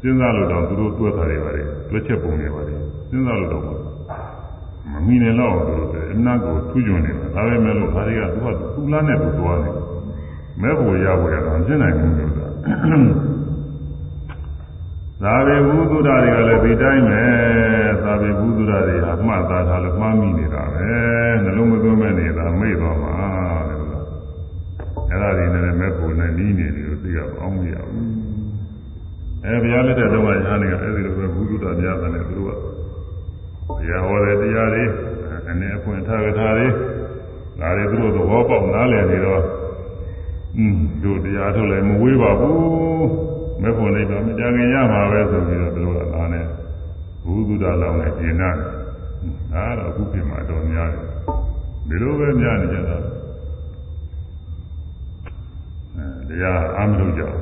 စဉ်းစားလို့တော့သူတို့တွက်တာတွေပါလေတွက်ချက်ပုံတွေပါလေစဉ်းစားလို့တော့မမီနဲ့တော့သူတို့ အနာကိုထူးချွန်နေတာဒါပဲမဲ့လို့ဒါတွေကသူကသူ့လားနဲ့သူသွားနေမဲဖို့ရဖို့ရတော့ရှင်းနိုင်ဘူးလို့သာသာဝေဘုသူဒ္ဓတွေကလည်းဒီတိုင်းပဲသာဝေဘုသူဒ္ဓတွေဟာမှတ်သားထားလို့မှားမိနေတာပဲနှလုံးမသွင်းမဲ့နေတာမေ့သွားမှာတဲ့လို့အဲ့ဒါတွေနဲ့မဲဖို့နဲ့နီးနေတယ်လို့သိရအောင်မရဘူးအဲဘုရားလက်ထက်တော့ညာနေကအဲ့ဒီလိုပဲဘုသူဒ္ဓများတယ်သူတို့ကဘုရားဟောတဲ့တရားတွေ အနေအဖွင့်ထားကြတာတွေဒါတွေသူတို့သဘောပေါက်နားလည်နေတော့อืมတို့တရားထုတ်လည်းမဝေးပါဘူးမဲ့ဖို့နေတော့မကြခင်ရမှာပဲဆိုပြီးတော့သူတို့ကသားနဲ့ဘုသူဒ္ဓလောင်းနဲ့ကျင်နာတယ်ဒါတော့အခုပြင်မှာတော့များတယ်ဒီလိုပဲများနေကြတာအဲတရားအာမလို့ကြောက်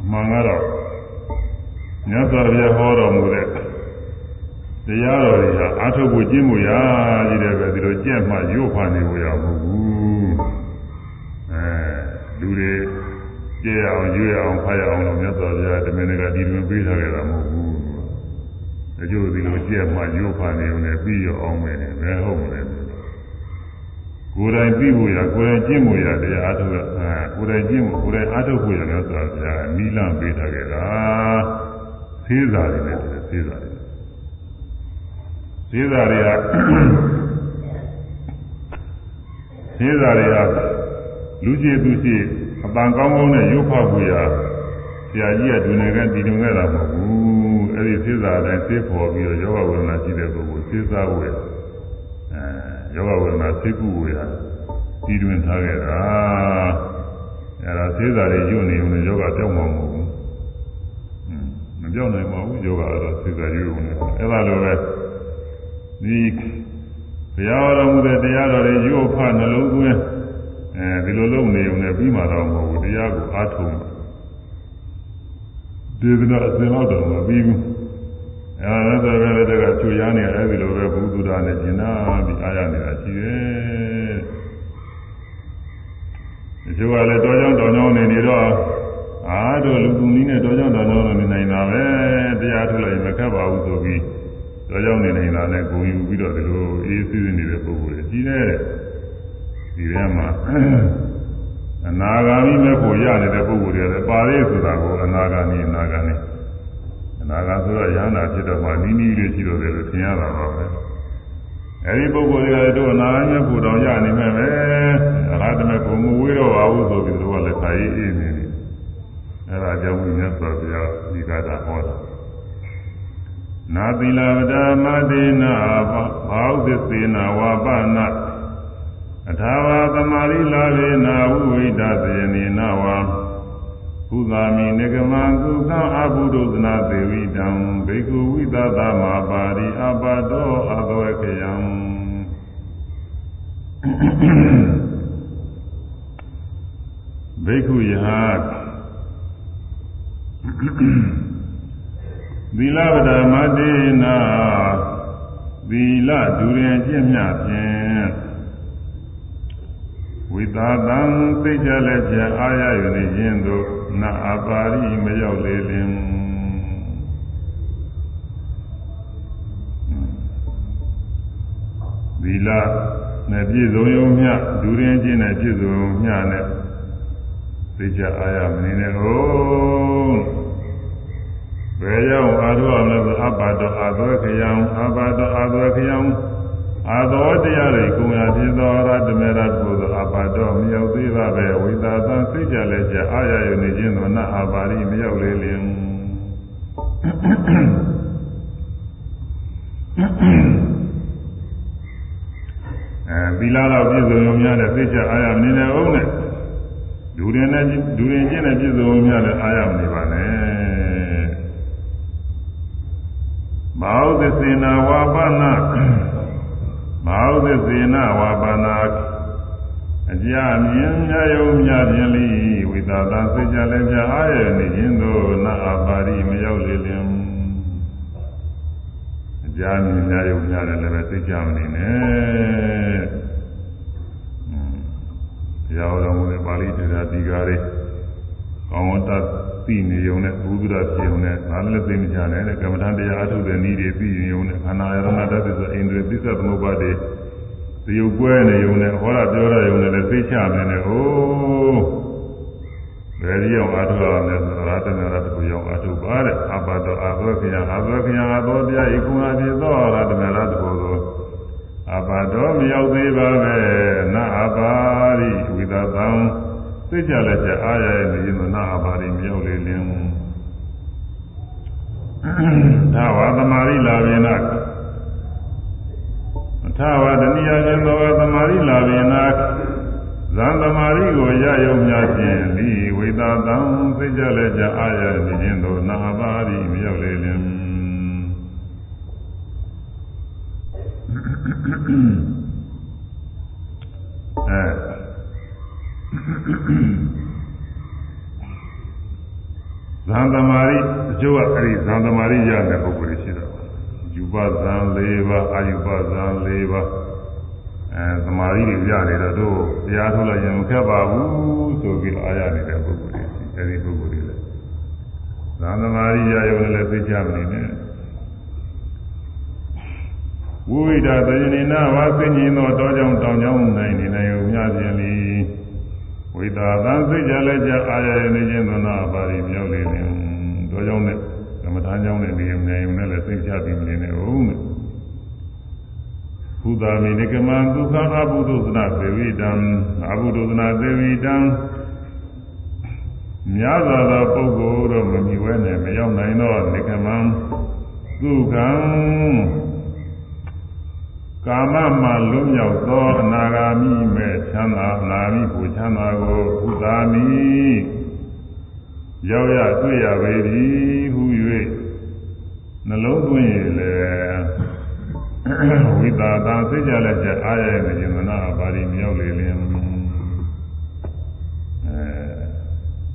အမှန်ကတော့မြတ်စွာဘုရားဟောတော်မူတဲ့ တရားတော်တွေဟာအာထုတ်ဖို့ကျင့်မှုရကြီးတယ်ပဲဒီလိုကြက်မှရုပ်ဖာနေဖို့ရမဟုတ်ဘူးအဲလူတွေကြည့်အောင်ရွေးအောင်ဖတ်ရအောင်လို့မြတ်စွာဘုရားတမင်တကာဒီလိုပေးထားကြတာမဟုတ်ဘူးအကျိုးဒီလိုကြက်မှရုပ်ဖာနေုံနဲ့ပြီးရအောင်မယ်ဘယ်ဟုတ်မလဲကိုယ်တိုင်ပြီးဖို့ရကိုယ်တိုင်ကျင့်ဖို့ရတရားအားထုတ်ရအဲကိုယ်တိုင်ကျင့်ဖို့ကိုယ်တိုင်အားထုတ်ဖို့ရလို့ဆိုတာဗျာနီလန့်ပေးထားကြတာသေးစားတယ်လေသေးစားတ ယ်သေးစားတွေကသေးစားတွေကလူကြီးသူရှိအပန်ကောင်းကောင်းနဲ့ရုပ်ဖောက်ဖို့ရရာကြီးကဒုနေကတည်တွင်ခဲ့တာမဟုတ်ဘူးအဲ့ဒီသေစာတိုင်းသိပေါ်ပြီးတော့ယောဂဝေဒနာရှိတဲ့ပုဂ္ဂိုလ်သေစာဝေအဲယောဂဝေဒနာသိကုဝေရတည်တွင်ထားခဲ့တာအဲ့ဒါသေစာတွေညွတ်နေုံနဲ့ယောဂပြောင်းမှာမဟုတ်ဘူးမပြောင်းနိုင်ပါဘူးယောဂကတော့သေစာညွတ်နေအဲ့ဒါလိုပဲ ဒီဘုရားတော်မူတဲ့တရားတော်တွေရုပ်ဖနှလုံးသွင်းအဲဒီလိုလုပ်နေုံနဲ့ပြီးမှတော့မဟုတ်ဘူးတရားကိုအားထုတ်ဒေသနာအစဉ်တော့တော့မပြီးဘူးအဲဒါဆိုလည်းတကချူရနေအဲဒီလိုပဲဘုသူဒ္ဓနဲ့ကျင်နာပြီးအားရနေတာရှိတယ်ဒီချို့ကလည်းတော်ကြောင်တော်ကြောင်နေနေတော့အာတို့လူကူနည်းနဲ့တော်ကြောင်တော်ကြောင်နေနေတာပဲတရားထုတ်လိုက်မခက်ပါဘူးဆိုပြီး တော်ကြောင်နေနေတာနဲ့ဂုံယူပြီးတော့ဒီလိုအေးဆေးနေတဲ့ပုဂ္ဂိုလ်တွေကြီးတယ်ဒီထဲမှာအနာဂါမိမဲ့ကိုရနေတဲ့ပုဂ္ဂိုလ်တွေလည်းပါလေဆိုတာကိုအနာဂါမိအနာဂါမိအနာဂါဆိုတော့ရဟန္တာဖြစ်တော့မှနီးနီးလေးရှိတော့တယ်လို့ထင်ရတာပါပဲအဲဒီပုဂ္ဂိုလ်တွေကတို့အနာဂါမိကိုတောင်ရနေမဲ့ပဲအရဟတမေကိုမဝေးတော့ပါဘူးဆိုပြီးတို့ကလည်းခါရေးအေးနေတယ်အဲဒါကြောင့်မြတ်စွာဘုရားဒီကတာဟောတာ နာသီလဝဒမတေနာဘာဝသစ္စေနာဝါပနာအထာဝသမာရိလာဝေနာဝိဝိဒသယနေနဝံကုသာမိနေကမံကုသံအဘုဒ္ဓသနာသေဝိတံဘေကုဝိသသမပါရိအပတောအသောခယံဘေကုယဟ သီလပဒမတေနာသီလဒူရင်ကျင့်မြဖြင့်ဝိသာတံသိကြလည်းဖြင့်အာရယူနေခြင်းသို့နာအပါရိမရောက်လေလင်သီလနဲ့ပြည့်စုံရုံမျှဒူရင်ကျင့်နဲ့ပြည့်စုံမျှနဲ့သိကြအာရမနေနဲ့ဟုတ် ဘယ်ရောက်အာရုံလဲဆိုအပ္ပါတောအာသောခယံအပ္ပါတောအာသောခယံအာသောတရားတွေကိုယ်ရဖြစ်သောရတမေရတုသောအပါတော်မရောက်သေးပါပဲဝိသာသံစိတ်ကြလည်းကြအာရယုန်နေခြင်းသောနတ်အာပါရိမရောက်လေလင်အဲသီလတော်ပြည့်စုံုံများနဲ့စိတ်ကြအာရမနေနဲ့အောင်နဲ့ဒူရင်နဲ့ဒူရင်ချင်းနဲ့ပြည့်စုံုံများနဲ့အာရမနေပါနဲ့ မောသစေနာဝါပနာမဟာသစေနဝါပါနာအကြမြင်မြယုံမြဖြင့်လိဝိသသာစိတ်ကြလည်းပြအားရနေခြင်းသို့နာအပါရိမရောက်လေလင်အကြမြင်မြယုံမြတယ်လည်းပဲစိတ်ကြမနေနဲ့တရားတော်မူတဲ့ပါဠိတရားဒီကားလေးကောင်းတတ် သိနေုံနဲ့ဘုဒ္ဓဖြစ်ုံနဲ့ဒါလည်းသိမကြနဲ့ကမ္မဋ္ဌာန်းတရားအထုတ်တဲ့နည်းတွေသိနေုံနဲ့ခန္ဓာယရဏတ္တဆိုအိန္ဒြေသစ္စာသမုပ္ပါဒ်တွေသရုပ်ကွဲနေုံနဲ့ဟောတာပြောတာယုံနဲ့လည်းသိချမနေနဲ့ဟိုးဘယ်ဒီအောင်အထုရမယ်ဆိုရာတနာရတ္တကိုရောက်အထုပါတဲ့အဘတောအသောခယအသောခယအသောတရားဤကုဏဖြစ်သောရာတနာရတ္တကိုသောအဘတောမရောက်သေးပါပဲနာအပါရိဝိသသံသိကြလည်းကြအားရရဲ့နေရင်နာအပါရိမြောက်လေလင်း သာဝသမာရိလာဘေနသာဝတဏိယခြင်းသောသမာရိလာဘေနဇံသမာရိကိုရယုံများခြင်းဒီဝိသသံသိကြလည်းကြအားရနေခြင်းသောနာအပါရိမြောက်လေလင်းအဲ ဇံသမารိအကျိုးကအဲ့ဒီဇံသမารိရတဲ့ပုဂ္ဂိုလ်ရှိတာယူပဇံ၄ပါးအာယူပဇံ၄ပါးအဲသမารိတွေရနေတော့တို့တရားထုတ်လိုက်ရင်မခက်ပါဘူးဆိုပြီးတော့အားရနေတဲ့ပုဂ္ဂိုလ်တွေရှိအဲ့ဒီပုဂ္ဂိုလ်တွေလည်းဇံသမารိရရုံနဲ့သိကြမနေနဲ့ဝိဝိဒသယနေနာဝါသိဉ္ဇင်းသောတောကြောင့်တောင်ကြောင့်နိုင်နေနိုင်ုံမြခြင်းလီ ဝိသာသံစိတ်ကြလည်းကြအာရရနေခြင်းသောနာပါရိမြောက်လေလင်တောကြောင့်နဲ့ကမ္မထာကြောင့်နဲ့နေုံနိုင်ုံနဲ့လည်းသိကြပြီးနေနေဦးမယ်ဘုသာမိနိကမံဒုက္ခအဘုဒ္ဓသနာသေဝိတံအဘုဒ္ဓသနာသေဝိတံများစွာသောပုဂ္ဂိုလ်တို့မမြဝဲနဲ့မရောက်နိုင်သောနိကမံသူကံ ကာမမှလွတ်မြောက်သောအနာဂါမိမဲ့ချမ်းသာအနာမိကိုချမ်းသာကိုဥသာမိရောက်ရတွေ့ရပေသည်ဟု၍နှလုံးသွင်းရလေဝိတာသာစိတ်ကြလက်ချက်အားရနေခြင်းမနာပါရီမြောက်လေလင်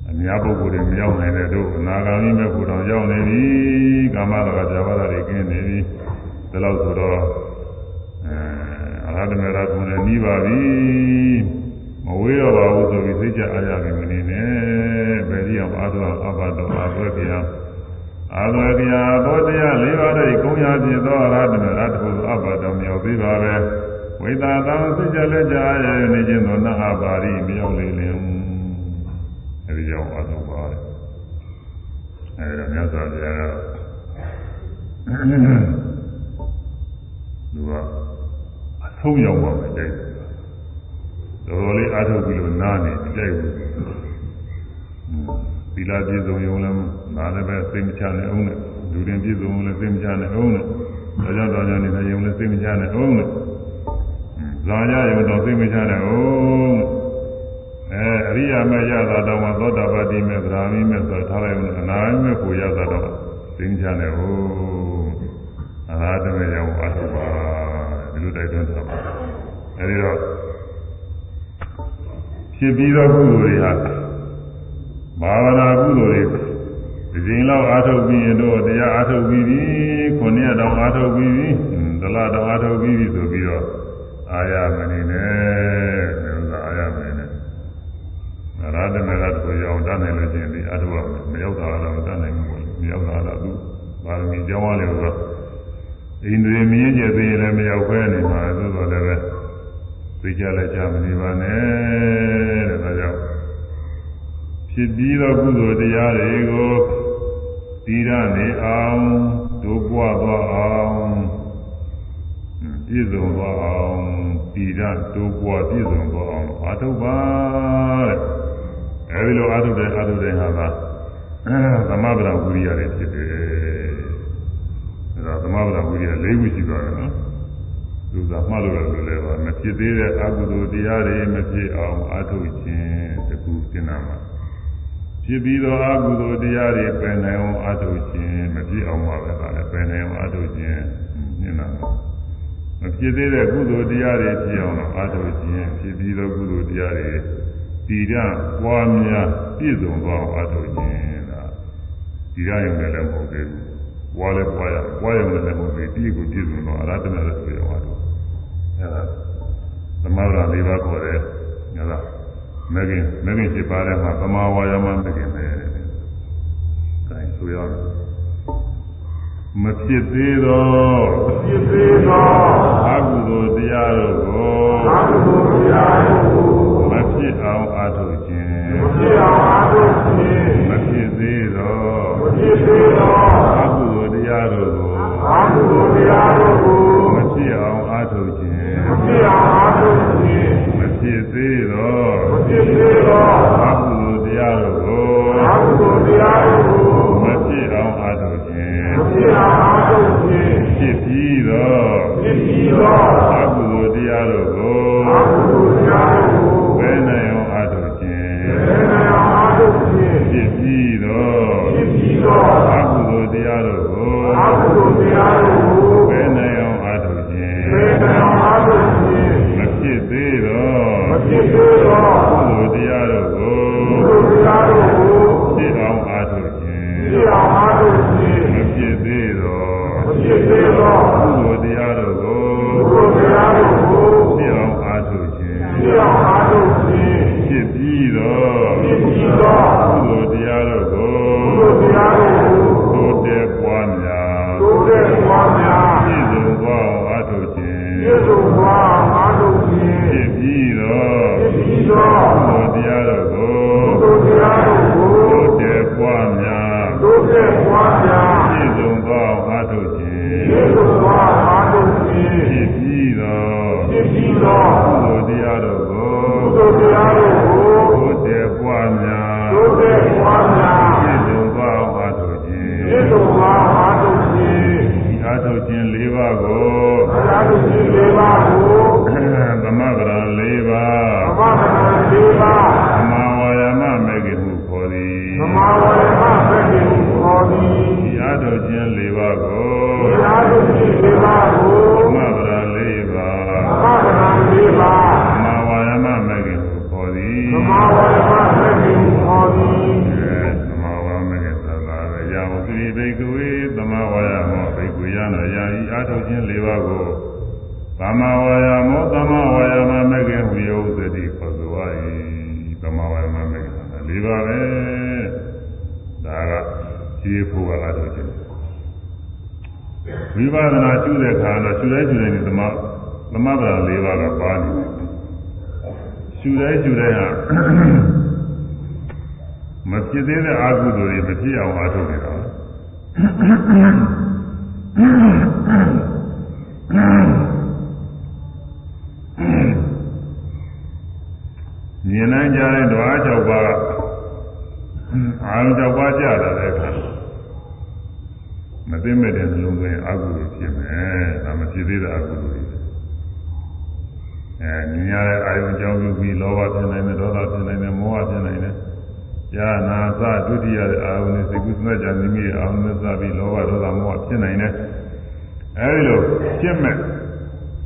အများပုဂ္ဂိုလ်တွေမရောက်နိုင်တဲ့တို့အနာဂါမိမဲ့ကိုတောင်ရောက်နေပြီကာမရာဂဇာဝရတွေကင်းနေပြီဒါလို့ဆိုတော့ အဲအရဟတမေရကုနဲ့နီးပါပြီမဝေးတော့ပါဘူးဆိုပြီးစိတ်ကြအားရပြီမနေနဲ့ဘယ်ဒီအောင်အာသောအဘတော်အာသွဲပြာအာသွဲပြာသောတရား၄ပါးတည်းကုံရဖြစ်သောအရဟတမေရတုအဘတော်မြောက်သေးပါပဲဝိတာသံစိတ်ကြလက်ကြအားရနေခြင်းသောနဟပါရိမြောက်လေလင်အဲဒီကြောင့်အထုပ်ပါတယ်အဲဒီတော့မြတ်စွာဘုရားကသူကအ ဆုံးရောက်ပါမယ်တိုက်တော်တော်လေးအထုပ်ပြီးလို့နားနေတိုက်ဘူးသီလပြည့်စုံရုံလည်းနားလည်းပဲစိတ်မချနဲ့အောင်နဲ့လူရင်ပြည့်စုံလည်းစိတ်မချနဲ့အောင်နဲ့ဒါကြောင့်တော်ကြောင့်နေနေရုံလည်းစိတ်မချနဲ့အောင်နဲ့ဇာရရုံတော့စိတ်မချနဲ့အောင်အဲအရိယာမေရတာတော့သောတာပတိမေဗราမိမေဆိုထားလိုက်လို့အနာဂတ်မေကိုရတာတော့သိချာနေဟုတ်အနာဂတ်မေရောက်ပါတော့ပါ ဒီလိုတိုက်တွန်းတာပါအဲဒီတော့ဖြစ်ပြီးသောကုသိုလ်တွေဟာဘာဝနာကုသိုလ်တွေဒီချိန်လောက်အားထုတ်ပြီးရင်တော့တရားအားထုတ်ပြီးပြီခုနှစ်ရက်တောင်အားထုတ်ပြီးပြီဒလတောင်အားထုတ်ပြီးပြီဆိုပြီးတော့အာရမနေနဲ့ဒါအာရမနေနဲ့ရာထမေကတို့ရအောင်တတ်နိုင်လို့ရှိရင်ဒီအထုကမရောက်တာတော့မတတ်နိုင်ဘူးပေါ့မရောက်တာတော့သူပါရမီကျောင်းရလေဆိုတော့ အိန္ဒြေမြင်းကျက်သေးရင်လည်းမရောက်ခဲနေမှာသို့တော်လည်းပဲသိကြလက်ချမနေပါနဲ့တဲ့ဒါကြောင့်ဖြစ်ပြီးသောကုသိုလ်တရားတွေကိုတည်ရနေအောင်ဒုပွားသွားအောင်ပြည့်စုံသွားအောင်တည်ရဒုပွားပြည့်စုံသွားအောင်အာထုပ်ပါတဲ့အဲဒီလိုအာထုတဲ့အာထုတဲ့ဟာကသမဗရာဝိရိယတွေဖြစ်တယ်အဲ ဒါသမဗရာဝိရိယ၄ခုရှိပါတယ်နော်သူကမှတ်လို့လည်းလည်းပါမဖြစ်သေးတဲ့အကုသိုလ်တရားတွေမဖြစ်အောင်အာထုခြင်းတခုတင်နာမှာဖြစ်ပြီးသောအကုသိုလ်တရားတွေပယ်နိုင်အောင်အာထုခြင်းမဖြစ်အောင်ပါပဲဒါလည်းပယ်နိုင်အောင်အာထုခြင်းညင်နာမှာမဖြစ်သေးတဲ့ကုသိုလ်တရားတွေဖြစ်အောင်အာထုခြင်းဖြစ်ပြီးသောကုသိုလ်တရားတွေတည်ရပွားများပြည့်စုံသွားအောင်အထောက်ခြင်းဒါတည်ရရုံနဲ့လည်းမဟုတ်သေးဘူး ပွားလည်းပွားရပွားရုံနဲ့လည်းမဟုတ်သေးပြည့်ကိုပြည့်စုံတော့အရဟတမေလည်းဆိုရအောင်အထောက်အဲဒါသမဝရ၄ပါးခေါ်တယ်ညာလားမဂ္ဂင်မဂ္ဂင်ရှိပါးထဲမှာသမာဝါယမမဂ္ဂင်ပဲအဲဆိုရအောင်မဖြစ်သေးသောဖြစ်သေးသောအကုသိုလ်တရားတို့ကိုအကုသိုလ်တရားတို့ကိုမဖြစ်အောင်အားထုတ်ခြင်းမဖြစ်အောင်အားထုတ် ကို အထုခြင်း၄ပါးကိုသမဝါယာမောသမဝါယာမမေကိဟုယောသတိခေါ်ဆိုရ၏သမဝါယာမမေကိ၄ပါးပဲဒါကခြေဖို့ကအထုခြင်းဝိပဿနာရှုတဲ့အခါတော့ရှုတဲ့ရှုတဲ့ဒီသမသမဗရာ၄ပါးကပါနေတယ်ရှုတဲ့ရှုတဲ့ဟာမဖြစ်သေးတဲ့အကုသိုလ်တွေမဖြစ်အောင်အားထုတ်နေတာ မြင်နိုင်ကြတဲ့ဓဝါ၆ပါးအာရုံ၆ပါးကြာလာတဲ့အခါမသိမဲ့တဲ့နှလုံးသွင်းအကုသိုလ်ဖြစ်မယ်ဒါမဖြစ်သေးတဲ့အကုသိုလ်တွေအဲမြင်ရတဲ့အာရုံကြောင့်ပြုပြီးလောဘဖြစ်နိုင်တယ်ဒေါသဖြစ်နိုင်တယ်မောဟဖြစ်နိုင်တယ်ယာနာသဒုတိယတဲ့အာရုံနဲ့စိတ်ကူးစမဲ့ကြမိမိရဲ့အာရုံနဲ့စပြီးလောဘဒေါသမောဟဖြစ်နိုင်တယ် အဲဒီလိုဖြစ်မဲ့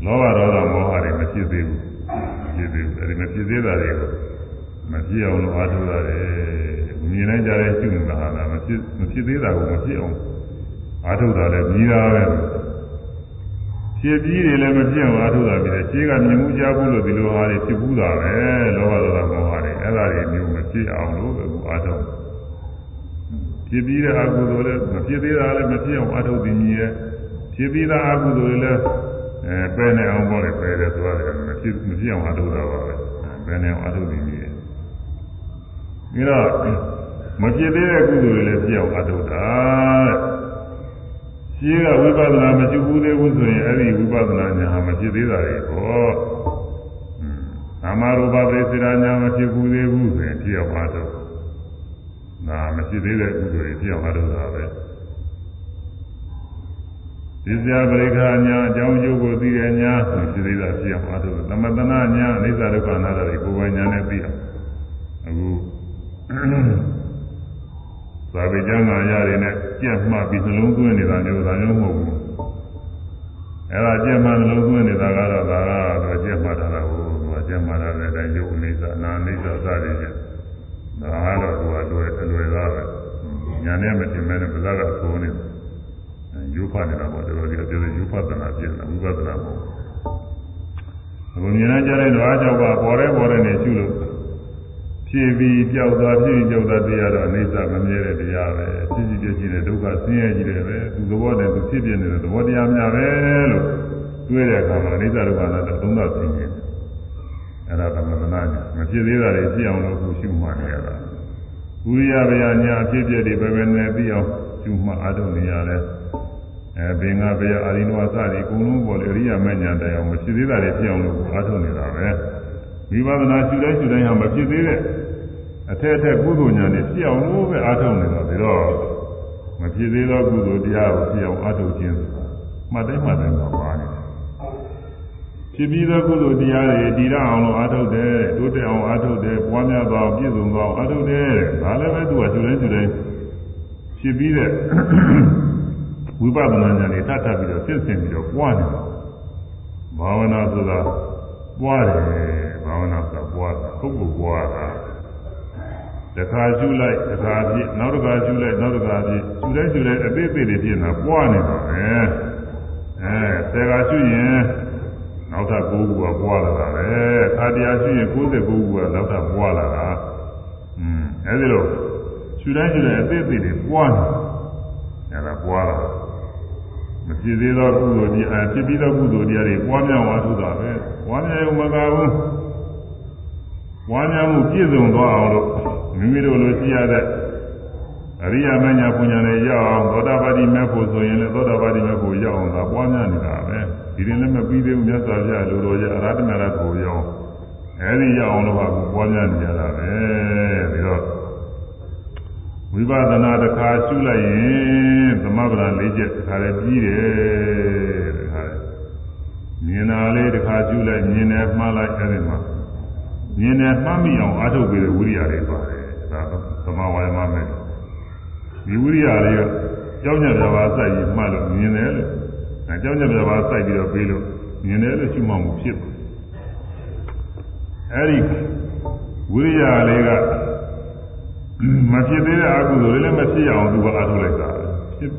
လောဘဒေါသမောဟတွေမဖြစ်သေးဘူးဖြစ်သေးဘူးအဲဒီမဖြစ်သေးတာတွေကိုမဖြစ်အောင်လို့အားထုတ်ရတယ်မြင်နိုင်ကြတဲ့ရှုနေတာဟာမဖြစ်မဖြစ်သေးတာကိုမဖြစ်အောင်အားထုတ်တာလည်းပြီးတာပဲဖြစ်ပြီးတွေလည်းမဖြစ်အောင်အားထုတ်တာပြီးတယ်ရှင်းကမြင်မှုကြားဘူးလို့ဒီလိုဟာတွေဖြစ်ဘူးတာပဲလောဘဒေါသမောဟတွေအဲ့ဒါတွေမျိုးမဖြစ်အောင်လို့အခုအားထုတ်ဖြစ်ပြီးတဲ့အကုသိုလ်လည်းမဖြစ်သေးတာလည်းမဖြစ်အောင်အားထုတ်ပြီးရဲ့ ဖြစ်ပြီးသားအကုသိုလ်တွေလည်းအဲပယ်နေအောင်ပေါ့လေပယ်တယ်ဆိုရတယ်မဖြစ်မဖြစ်အောင်အားထုတ်တာပါပဲပယ်နေအောင်အားထုတ်ပြီးရဲ့ပြီးတော့မဖြစ်သေးတဲ့ကုသိုလ်တွေလည်းဖြစ်အောင်အားထုတ်တာတဲ့ရှိကဝိပဿနာမရှိဘူးသေးဘူးဆိုရင်အဲ့ဒီဝိပဿနာညာမဖြစ်သေးတာတွေပေါ့နာမရူပပရိစ္ဆေရာညာမဖြစ်ဘူးသေးဘူးဆိုရင်ဖြစ်အောင်အားထုတ်နာမဖြစ်သေးတဲ့ကုသိုလ်တွေဖြစ်အောင်အားထုတ်တာပဲ ဒီစရာပရိက္ခာညာအကြောင်းကျိုးကိုသိတဲ့ညာမရှိသေးတာဖြစ်အောင်အားထုတ်သမတနာညာအိစ္ဆဒုက္ခအနာတ္တတွေကိုယ်ပိုင်ညာနဲ့သိအောင်အခုသာဝေကျမ်းဂန်ရတွေနဲ့ကြက်မှပြီးနှလုံးသွင်းနေတာမျိုးဒါမျိုးမဟုတ်ဘူးအဲ့ဒါကြက်မှနှလုံးသွင်းနေတာကတော့ဒါကတော့ကြက်မှတာကိုသူကကြက်မှတာတဲ့အတိုင်းယုတ်အိစ္ဆအနာအိစ္ဆစသည်ဖြင့်ဒါကတော့သူကလွယ်လွယ်သားပဲညာနဲ့မတင်မဲ့ဗဇက်ကသိုးနေတယ် ယူဖတ်နေတာပေါ့တော်တော်ကြီးပြောတယ်ယူဖတ်တာပြည့်တယ်ဝိပဿနာမဟုတ်ဘူးအခုမြင်နေကြတဲ့ဓဝါကြောင့်ကပေါ်ရဲပေါ်ရဲနေရှုလို့ဖြည့်ပြီးကြောက်သွားဖြည့်ပြီးကြောက်သွားတရားတော့အိသမမြဲတဲ့တရားပဲဖြစ်စီပြည့်ရှိတဲ့ဒုက္ခဆင်းရဲကြီးတယ်ပဲသူသဘောနဲ့သူဖြစ်ပြနေတဲ့သဘောတရားများပဲလို့တွေးတဲ့အခါမှာအိသဒုက္ခနာတော့သုံးသပ်သိနေအဲ့ဒါသမထနာညာမဖြစ်သေးတာတွေဖြစ်အောင်လို့ခုရှုမှတ်နေရတာဝိရိယဗျာညာအဖြစ်ပြည့်တွေပဲပဲနဲ့ပြီးအောင်ရှုမှတ်အားထုတ်နေရတယ် အဲဘင်္ဂဗျာအာရိနဝသတွေအကုန်လုံးပေါ်လေအရိယာမဉ္ဇဏ်တရားမဖြစ်သေးတာတွေဖြစ်အောင်လို့အားထုတ်နေတာပဲဝိပဿနာရှုတိုင်းရှုတိုင်းဟာမဖြစ်သေးတဲ့အထက်အထက်ကုသိုလ်ဉာဏ်တွေဖြစ်အောင်လို့ပဲအားထုတ်နေတာပြီးတော့မဖြစ်သေးသောကုသိုလ်တရားကိုဖြစ်အောင်အားထုတ်ခြင်းမှတ်တိုင်းမှတ်တိုင်းပါပါနေတယ်ဖြစ်ပြီးသောကုသိုလ်တရားတွေတည်ရအောင်လို့အားထုတ်တယ်တိုးတက်အောင်အားထုတ်တယ်ပွားများသွားပြည့်စုံသွားအောင်အားထုတ်တယ်ဒါလည်းပဲသူကရှုတိုင်းရှုတိုင်းဖြစ်ပြီးတဲ့ ဝိပဿနာဉာဏ်တွေထပ်ထပ်ပြီးတော့စစ်ဆင်ပြီးတော့ပွားနေတာဘာဝနာဆိုတာပွားတယ်ဘာဝနာဆိုတာပွားတာပုဂ္ဂိုလ်ပွားတာတခါရှုလိုက်တခါပြည့်နောက်တစ်ခါရှုလိုက်နောက်တစ်ခါပြည့်ရှုလိုက်ရှုလိုက်အသေးသေးတွေပြည့်နေတာပွားနေတာပဲအဲဆယ်ခါရှုရင်နောက်ထပ်9ခုကပွားလာတာပဲခါတရားရှုရင်99ခုကနောက်ထပ်ပွားလာတာอืมအဲဒီလိုရှုတိုင်းရှုတိုင်းအသေးသေးတွေပွားနေအဲဒါပွားလာ မဖြစ်သေးသောကုသိုလ်တရားဖြစ်ပြီးသောကုသိုလ်တရားတွေပွားများအောင်ထုတာပဲပွားများရုံမကဘူးပွားများမှုပြည့်စုံသွားအောင်လို့မိမိတို့လိုရှိရတဲ့အရိယာမညာပညာနဲ့ရောက်အောင်သောတာပတိမဲ့ဖို့ဆိုရင်လည်းသောတာပတိမဲ့ဖို့ရောက်အောင်သာပွားများနေတာပဲဒီရင်လည်းမပြီးသေးဘူးမြတ်စွာဘုရားလိုတော်ကြအရဟတမေရကိုရောက်အဲဒီရောက်အောင်လို့ကပွားများနေကြတာပဲပြီးတော့ ဝိပဿနာတစ်ခါရှုလိုက်ရင်သမပဒလေးချက်တခါလေပြီးတယ်တခါလေမြင်တာလေးတခါကျူးလိုက်မြင်တယ်မှားလိုက်အဲဒီမှာမြင်တယ်မှတ်မိအောင်အားထုတ်ပြီးတဲ့ဝိရိယလေးပါတယ်ဒါသမဝါယမမဲ့ဒီဝိရိယလေးကကြောင်းညက်ပြပါစိုက်ပြီးမှတ်လို့မြင်တယ်လို့အဲကြောင်းညက်ပြပါစိုက်ပြီးတော့ပြီးလို့မြင်တယ်လို့ရှိမှမှုဖြစ်တယ်အဲဒီဝိရိယလေးက မဖြစ်သေးတဲ့အကုသိုလ်တွေလည်းမဖြစ်အောင်သူကအားထုတ်လိုက်တာဖြစ်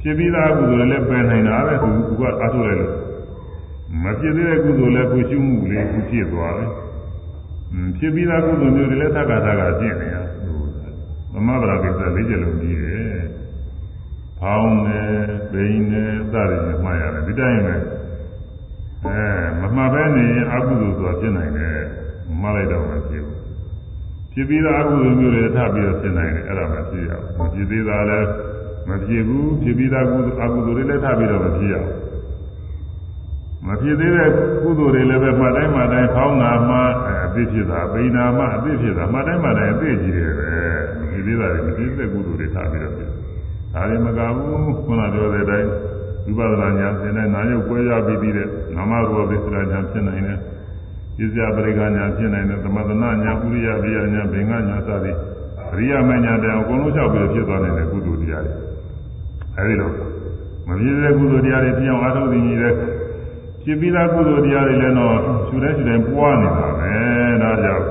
ဖြစ်ပြီးသားအကုသိုလ်တွေလည်းပယ်နိုင်တာပဲသူကအားထုတ်လိုက်လို့မဖြစ်သေးတဲ့ကုသိုလ်လည်းကိုရှုမှုလေးကိုဖြစ်သွားတယ်ဖြစ်ပြီးသားကုသိုလ်မျိုးတွေလည်းသက္ကာသက္ကာကျင့်နေရသမဗရာကိစ္စလေးချက်လုံးကြီးတယ်ဖောင်းနေပိန်နေစသည်ဖြင့်မှားရတယ်ဒီတိုင်းပဲအဲမမှားပဲနေရင်အကုသိုလ်ဆိုတာဖြစ်နိုင်တယ်မှားလိုက်တော့မဖြစ်ဘူး ဖြစ်ပြီးသားအကုသိုလ်မျိုးတွေထပ်ပြီးတော့ဖြစ်နိုင်တယ်အဲ့ဒါမဖြစ်ရဘူးမဖြစ်သေးတာလည်းမဖြစ်ဘူးဖြစ်ပြီးသားကုသိုလ်အကုသိုလ်တွေလည်းထပ်ပြီးတော့မဖြစ်ရဘူးမဖြစ်သေးတဲ့ကုသိုလ်တွေလည်းပဲမှတ်တိုင်းမှတ်တိုင်းဖောင်းတာမှအသိဖြစ်တာပိဏာမှအသိဖြစ်တာမှတ်တိုင်းမှတ်တိုင်းအသိကြီးတယ်ပဲမဖြစ်သေးတာတွေမဖြစ်တဲ့ကုသိုလ်တွေထပ်ပြီးတော့ဖြစ်ဒါတွေမကဘူးခုနပြောတဲ့အတိုင်းဝိပဿနာဉာဏ်သင်တဲ့နာယုတ်ပွဲရပြီးပြီးတဲ့နာမရူပပိစ္ဆရာဉာဏ်ဖြစ်နိုင်တယ် ပစ္စယပရိက္ခဉာဏ်ဖြစ်နိုင်တယ်သမထနာဉာဏ်ဥရိယပိယဉာဏ်ဘင်္ဂဉာဏ်စသည်အရိယမဉာဏ်တဲ့အကုန်လုံးလျှောက်ပြီးဖြစ်သွားနိုင်တဲ့ကုသိုလ်တရားတွေအဲဒီလိုမပြည့်တဲ့ကုသိုလ်တရားတွေပြောင်းအားထုတ်နေတယ်ဖြစ်ပြီးသားကုသိုလ်တရားတွေလည်းတော့ရှုတဲ့ရှုတဲ့ပွားနေတာပဲဒါကြောင့်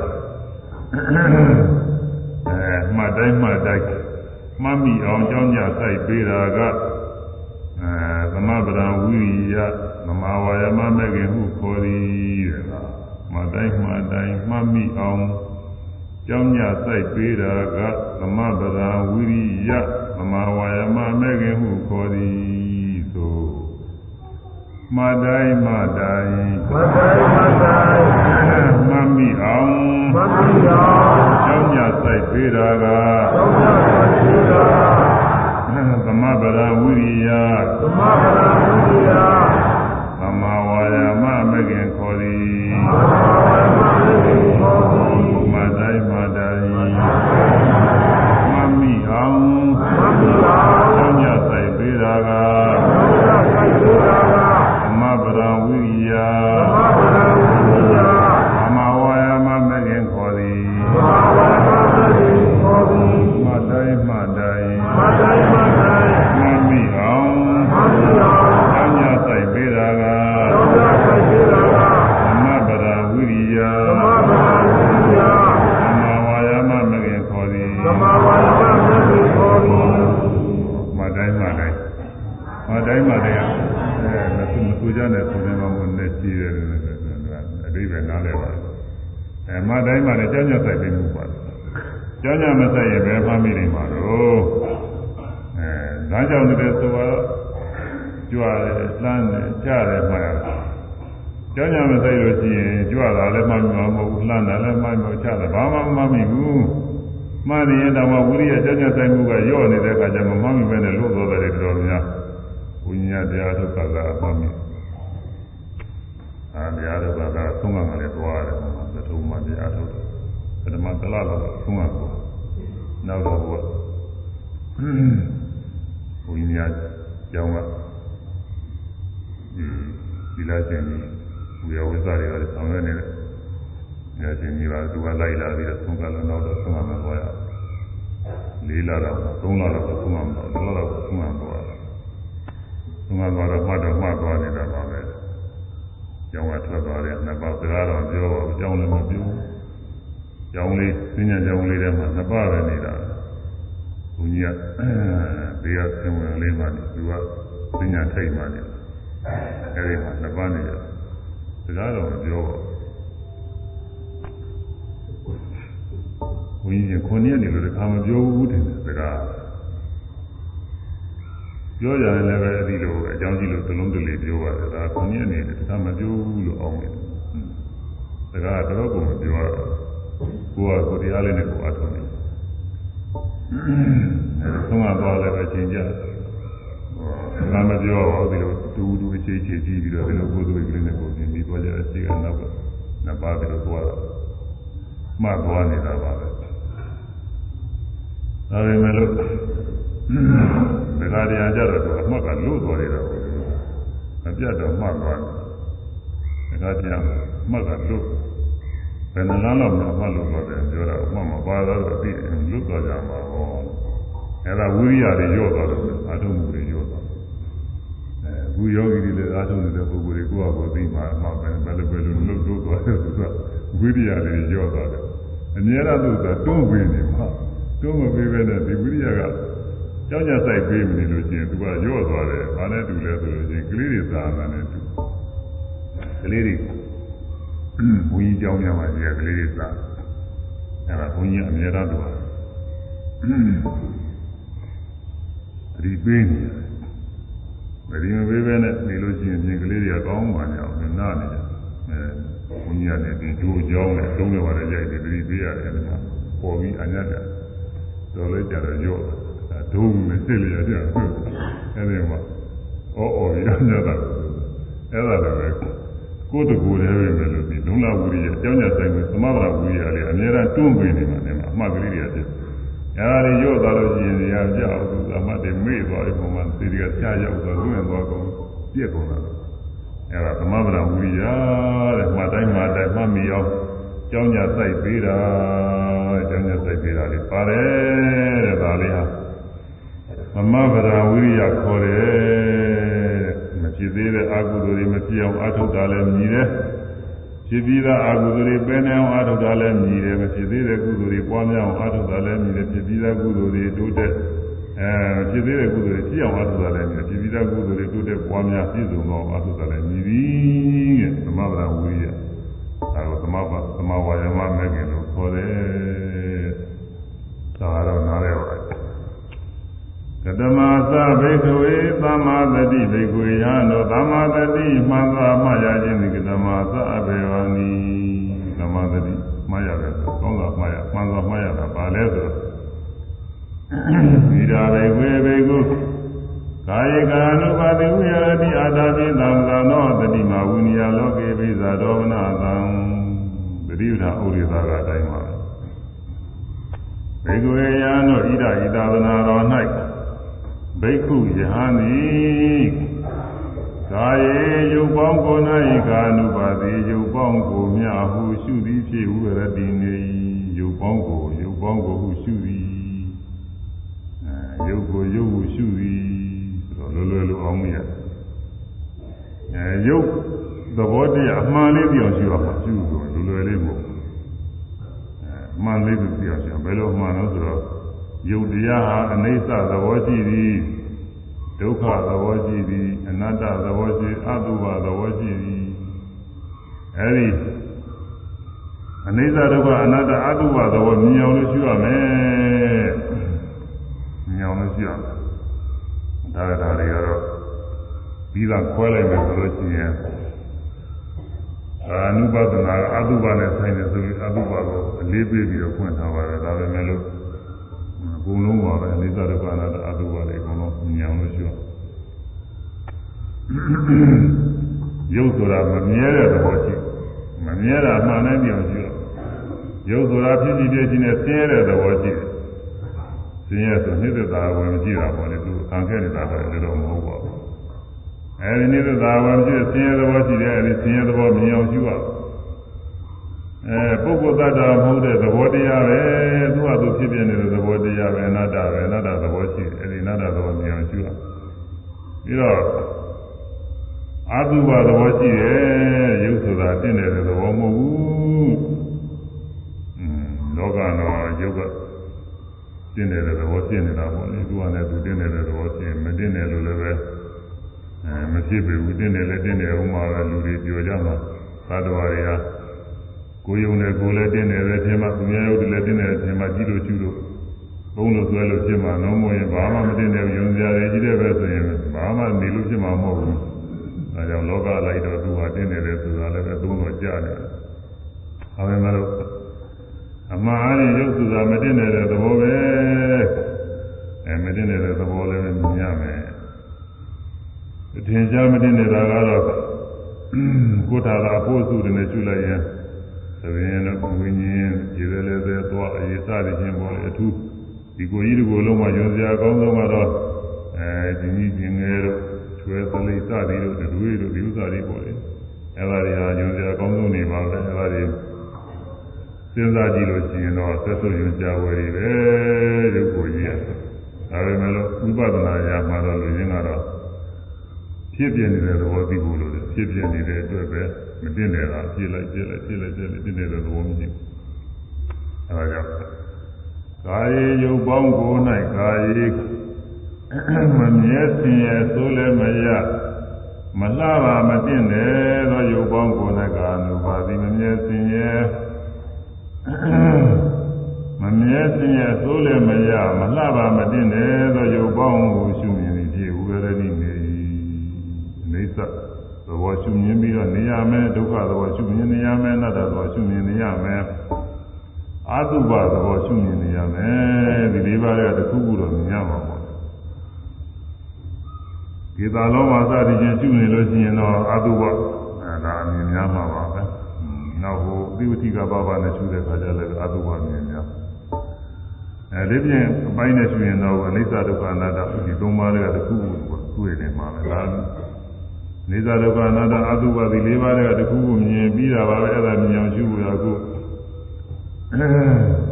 အဲမှတ်တိုင်းမှတ်တိုင်းမှတ်မိအောင်ကြောင်းကြစိုက်ပေးတာကအဲသမဗရံဝိရိယသမာဝါယမမဲ့ခင်ဟုခေါ်သည်တဲ့ မှတ်တိုင်းမှတ်တိုင်းမှတ်မိအောင်ကြောင်းကြစိုက်ပေးတာကသမဗရံဝိရိယသမာဝါယမမဲ့ခင်ဟုခေါ်သည်သို့မတိုင်းမတိုင်းမတိုင်းမတိုင်းမမိအောင်မမိအောင်ကျောင်းညစိုက်ပေးတာကကျောင်းညစိုက်ပေးတာသမဗရာဝိရိယသမဗရာဝိရိယသမာဝါယာမမကင်ခေါ် သ မဆိုင်လို့ရှိရင်ကြွတာလည်းမှမှာမဟုတ်ဘူးလှမ်းတာလည်းမှမဟုတ်ချတာဘာမှမမှမိဘူးမှန်ရင်တော့ဝိရိယကြောင်းကြဆိုင်မှုကရော့နေတဲ့အခါကျမှမမှမိပဲနဲ့လို့တော်တယ်တော်များဝိညာဉ်တရားထုတ်တာကအမှန်မြင်အာတရားထုတ်တာကသုံးကံကလည်းသွားတယ်ဟောသထုံမှတရားထုတ်တယ်ပထမသလားတော့သုံးကံကိုနောက်တော့ဘုရားဝိညာဉ်ကြောင်းကဒီလာခြင်းကြီး ဝေယဝိဇ္ဇာတွေကလည်းဆောင်ရွက်နေတယ်။ညာခြင်းကြီးကသူကလိုက်လာပြီးတော့သုံးကံလည်းနောက်တော့သုံးကံမှသွားရလေးလာတော့သုံးလာတော့သုံးကံတော့သုံးလာတော့သုံးကံသွားသူကသွားတော့မှတ်တော့မှတ်သွားနေတာပါပဲကျောင်းကထွက်သွားတယ်နှစ်ပတ်စကားတော့ပြောပါဘူးကျောင်းလည်းမပြောကျောင်းလေးသင်ညာကျောင်းလေးထဲမှာနှစ်ပတ်ပဲနေတာဘုန်းကြီးကဘေးကဆင်းဝင်လေးမှနေသူကသင်ညာထိတ်မှနေအဲဒီမှာနှစ်ပတ်နေတယ် စကားတော့မပြောပါဘူးဘုန်းကြီးကခုနှစ်ရက်နေလို့တခါမပြောဘူးတင်တယ်စကားပြောကြရင်လည်းပဲအဒီလိုအကြောင်းကြီးလို့သလုံးတလေပြောပါတယ်ဒါခုနှစ်အနေနဲ့ဒါမပြောဘူးလို့အောင်းတယ်ဒါကတော့ကိုမပြောရဘူးကိုကကိုတရားလေးနဲ့ကိုအထုံးနေအဲဆုံးမသွားလည်းပဲချိန်ကြဒါမပြောဘူးဒီလို တူတူအခြေအခြေကြည့်ပြီးတော့ဒီလိုကိုယ်သွေးကလေးနဲ့ကိုပြင်ပြီးသွားကြတဲ့စိတ်ကနောက်ကနှစ်ပါးပြီးတော့သွားတာမှတ်သွားနေတာပါပဲဒါပေမဲ့လို့ဘုန်းကြီးကခုနှစ်ရက်နေလို့တခါမပြောဘူးတဲ့စကားဘုန်းကြီးကခုနှစ်ရက်နေလို့တခါမပြောဘူးလို့အောင်းတယ်သခါတည်းကြတော့သူအမှတ်ကလို့သွားနေတာပေါ့မပြတ်တော့မှတ်သွားတယ်ခါတည်းမှတ်ကလို့ဘယ်နှလားတော့မှတ်လို့သွားတယ်ပြောတာအမှတ်မပါတော့အပြီးလွတ်သွားကြမှာဟောအဲ့ဒါဝိရိယတွေညော့သွားတယ်အာထုံမှုတွေညော့သွား အဲဘူယောဂီတွေလည်းအာထုံနေတဲ့ပုဂ္ဂိုလ်တွေကိုယ့်အကိုသိမှအမှပဲဘယ်လိုပဲလို့လွတ်လွတ်သွားတယ်ဆိုတာဝိရိယတွေညော့သွားတယ်အများအားဖြင့်ကတွန်းပေးနေမှာတွန်းမပေးဘဲနဲ့ဒီဝိရိယကကြောင်းကြဆိုင်ပေးမနေလို့ရှိရင်သူကညော့သွားတယ်။ဘာနဲ့တူလဲဆိုလို့ရှိရင်ကလေးတွေသာနာနဲ့တူကလေးတွေဘုန်းကြီးကြောင်းများမှရှိတဲ့ကလေးတွေသာအဲ့ဒါဘုန်းကြီးအများအားတူတယ်။ဒီပေးနေတယ်။ မဒီမပေးဘဲနဲ့နေလို့ရှိရင်ပြင်ကလေးတွေကကောင်းမှန်းအောင်နားနေတယ်။အဲဘုန်းကြီးကလည်းဒီဒိုးကြောင်းနဲ့သုံးနေပါလေရိုက်တယ်ဒီပေးရတယ်ကွာ။ပေါ်ပြီးအညတ်တယ်။တော်လေးကြတော့ရော့တယ်။ဒုံနဲ့စစ်လျက်ကြဟုတ်အဲဒီမှာအော်အော်ရညတာအဲ့ဒါလည်းကိုယ်တကူတည်းပဲပဲလို့ဒီလုံလဝိရိယအကြောင်းညာဆိုင်ကိုသမဗရာဝိရိယလေးအများအားတွန်းပေးနေမှာနဲ့အမှတ်ကလေးတွေဖြစ် အဲ့ဒါတွေရော့သွားလို့ရှိရင်ရကြအောင်သူအမှတ်တွေမေ့သွားတဲ့ပုံမှန်သေတွေကချရောက်သွားလွင့်သွားကုန်ပြက်ကုန်တာအဲ့ဒါသမဗရာဝိရိယတဲ့မှတ်တိုင်းမှတ်တိုင်းမှတ်မိအောင်ကြောင်းညာဆိုင်ပေးတာကြောင်းညာဆိုင်ပေးတာလေးပါတယ်တဲ့ဒါလေးဟာသမဗရာဝိရိယခေါ်တယ်မဖြစ်သေးတဲ့အာဟုတွေမဖြစ်အောင်အထုတ်တာလည်းမြည်တယ် ဖြစ်ပြီးသားအာဟုတွေပဲနေအောင်အထုတ်တာလည်းမြည်တယ်မဖြစ်သေးတဲ့ကုသိုလ်တွေပွားများအောင်အထုတ်တာလည်းမြည်တယ်ဖြစ်ပြီးသားကုသိုလ်တွေတိုးတက်အဲဖြစ်သေးတဲ့ကုသိုလ်တွေဖြစ်အောင်အထုတ်တာလည်းမြည်တယ်ဖြစ်ပြီးသားကုသိုလ်တွေတိုးတက်ပွားများပြည့်စုံအောင်အထုတ်တာလည်းမြည်ပြီးတဲ့သမဗရာဝိရိယဒါကိုသမဗသမဝါယမမဲ့ခင်လို့ခေါ်တယ်ဒါကတော့နားရပါတယ် ကတမသဘိကဝေသမ္မာတတိဘိကဝေယံတို့သမ္မာတတိမှန်သာမှရခြင်းဒီကတမသအဘေဝနီသမ္မာတတိမှရတယ်ဆိုကောင်းတာမှရမှန်သာမှရတာပါလဲဆိုတော့ဒီရာဘိကဝေဘိကုကာယကာနုပါတိဝိရတိအာတာပိသံသနောတတိမဝိနိယလောကေပိဇာဒောမနသံတတိဥဒ္ဓဥရိသာကအတိုင်းပါဘေကဝေယံတို့ဣဒဣသာသနာတော်၌ ဘိက္ခုယဟန်သည်ကာယေယုတ်ပေါင်းကို၌ကာနုပါတိယုတ်ပေါင်းကိုမြဟုရှုသည်ဖြစ်ဟုရတိနေယုတ်ပေါင်းကိုယုတ်ပေါင်းကိုဟုရှုသည်အဲယုတ်ကိုယုတ်ဟုရှုသည်ဆိုတော့လွယ်လွယ်လိုအောင်မရအဲယုတ်သဘောတရားအမှန်လေးပြောင်းရှုရမှာရှုဆိုလွယ်လွယ်လေးမဟုတ်အဲမှန်လေးပြောင်းရှုဘယ်လိုမှန်လို့ဆိုတော့ ယုတ်တရားဟာအနိစ္စသဘောရှိသည်ဒုက္ခသဘောရှိသည်အနတ္တသဘောရှိအတုပသဘောရှိသည်အဲဒီအနိစ္စဒုက္ခအနတ္တအတုပသဘောမြင်အောင်လို့ရှိရမယ်မြင်အောင်လို့ရှိရမယ်ဒါကဒါတွေကတော့ပြီးသားခွဲလိုက်မယ်ဆိုလို့ရှိရင်အာနုပဒနာအတုပနဲ့ဆိုင်တယ်ဆိုပြီးအတုပကိုအလေးပေးပြီးတော့ဖွင့်ထားပါတယ်ဒါပဲမဲ့လို့အ ကုန်လုံးပါပဲအိသဒုက္ခအနာတ္တအတုပါလေအကုန်လုံးညံလို့ရှိတော့ရုပ်ဆိုတာမမြဲတဲ့သဘောရှိမမြဲတာမှန်တဲ့ပြောင်ရှိတော့ရုပ်ဆိုတာဖြစ်ဖြစ်ပြည့်ချင်းနဲ့ဆင်းရဲတဲ့သဘောရှိတယ်ဆင်းရဲဆိုနှိစ္စတာဝင်ကြည့်တာပေါ့လေသူခံခဲ့နေတာတော့လည်းတော့မဟုတ်ပါဘူးအဲဒီနှိစ္စတာဝင်ကြည့်ဆင်းရဲသဘောရှိတယ်အဲဒီဆင်းရဲသဘောမြင်အောင်ရှိရ အဲပုဂ္ဂိုလ်တ attva မဟုတ်တဲ့သဘောတရားပဲသူ့ဟာသူဖြစ်ပြနေတဲ့သဘောတရားပဲအနတ္တပဲအနတ္တသဘောရှိတယ်အဲဒီအနတ္တသဘောမြင်အောင်ရှိရပြီးတော့အာတုဘသဘောရှိတယ်ရုပ်ဆိုတာတင့်နေတဲ့သဘောမဟုတ်ဘူးอืมလောကတော့ရုပ်ကတင့်နေတဲ့သဘောဖြစ်နေတာပေါ့လေသူကလည်းသူတင့်နေတဲ့သဘောဖြစ်မတင့်တယ်လို့လည်းပဲအဲမဖြစ်ပေဘူးတင့်တယ်လည်းတင့်တယ်ဥမာပဲလူတွေပြောကြမှာသာတော်တွေက ကိုယုံနဲ့ကိုလည်းတင်းတယ်ပဲထင်မှသူများရုပ်တွေလည်းတင်းတယ်ထင်မှကြည့်လို့ကျူလို့ဘုံလို့ဆွဲလို့ဖြစ်မှာတော့မဟုတ်ရင်ဘာမှမတင်းတယ်ယုံကြရတယ်ကြီးတယ်ပဲဆိုရင်ဘာမှနေလို့ဖြစ်မှာမဟုတ်ဘူးအဲကြောင့်လောကလိုက်တော့သူဟာတင်းတယ်လေဆိုတာလည်းပဲသုံးတော့ကြားနေတယ်အဲဒါမှလို့အမှားအားဖြင့်ရုပ်ဆိုတာမတင်းတဲ့သဘောပဲအဲမတင်းတဲ့သဘောလည်းမြင်ရမယ်အထင်ရှားမတင်းနေတာကတော့ကိုယ်ထာတာပို့စုတယ်နဲ့ရှုလိုက်ရင် သမင်းတို့ဝိညာဉ်ခြေလည်းလည်းပဲသွားအရေးစသည်ချင်းပေါ်လေအထူးဒီကိုကြီးဒီကိုလုံးမှာယွန်စရာအကောင်းဆုံးကတော့အဲဒီကြီးကျင်ငယ်တို့ချွဲသလိစသည်တို့တွေတို့ဒီဥစ္စာတွေပေါ့လေအဲ့ဒါတွေဟာယွန်စရာအကောင်းဆုံးနေပါပဲအဲ့ဒါတွေစဉ်းစားကြည့်လို့ရှိရင်တော့သက်သုယွန်ကြဝယ်တွေပဲရုပ်ကိုကြီးဒါပေမဲ့လို့ဥပဒနာရာမှာတော့လူရင်းကတော့ဖြစ်ပြနေတဲ့သဘောသိဖို့လို့ဖြစ်ပြနေတဲ့အတွက်ပဲ မတင်နေတာပြစ်လိုက်ပြစ်လိုက်ပြစ်လိုက်ပြစ်လိုက်တင်နေတဲ့သဘောမရှိဘူးအဲဒါကြောင့်ကာယေယုတ်ပေါင်းကို၌ကာယေမမြဲစင်ရဲ့သိုးလည်းမရမလှပါမတင်တယ်သောယုတ်ပေါင်းကို၌ကာနုပါတိမမြဲစင်ရဲ့မမြဲစင်ရဲ့သိုးလည်းမရမလှပါမတင်တယ်သောယုတ်ပေါင်းကိုရှု ဘောရှုမြင်ပြီးတော့နေရမယ်ဒုက္ခသဘောရှုမြင်နေရမယ်အနတ္တသဘောရှုမြင်နေရမယ်အတုပသဘောရှုမြင်နေရမယ်ဒီလေးပါးကတခုခုတော့မြင်ရမှာပေါ့ဒီသာလုံးမှာစသည်ချင်းရှုနေလို့ရှိရင်တော့အတုပအဲဒါအမြင်များမှာပါပဲနောက်ဟိုသီဝတိကဘာဘာနဲ့ရှုတဲ့ခါကျလည်းအတုပမြင်များအဲဒီပြင်အပိုင်းနဲ့ရှုရင်တော့အနိစ္စဒုက္ခအနတ္တဒီသုံးပါးတွေကတခုခုတွေ့နေမှာပဲဒါ နေသာဒုက္ခအနတ္တအတုပဒီလေးပါးတွေကတခုခုမြင်ပြီးတာပါပဲအဲ့ဒါမြင်အောင်ရှုဖို့ရခု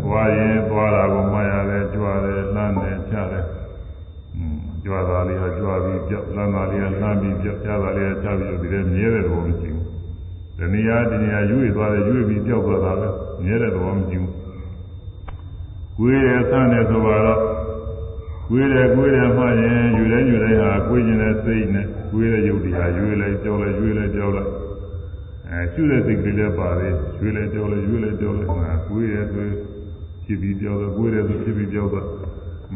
ဝါရင်သွားတာကိုမှရတယ်ကြွားတယ်လှမ်းတယ်ချတယ်ကြွားတာလေးကကြွားပြီးပြောက်လှမ်းတာလေးကလှမ်းပြီးပြောက်ချတာလေးကချပြီးဒီထဲမြဲတဲ့သဘောမရှိဘူး။ဒီနေရာဒီနေရာရွေ့သွားတယ်ရွေ့ပြီးပြောက်သွားတာပဲမြဲတဲ့သဘောမရှိဘူး။ကိုယ်ရဲ့ဆန်းတယ်ဆိုတော့ကိုယ်တယ်ကိုယ်တယ်မှ ရင်ယူတိုင်းယူတိုင်းဟာကိုယ်ကျင်တဲ့စိတ်နဲ့ကိုယ်ရဲ့ယုတ်တရားရွေ့လိုက်ကြောက်လိုက်ရွေ့လိုက်ကြောက်လိုက်အဲရှုတဲ့စိတ်ကလေးလည်းပါတယ်ရွေ့လိုက်ကြောက်လိုက်ရွေ့လိုက်ကြောက်လိုက်ဟာကိုယ်ရဲ့ဆိုဖြစ်ပြီးကြောက်တော့ကိုယ်ရဲ့ဆိုဖြစ်ပြီးကြောက်တော့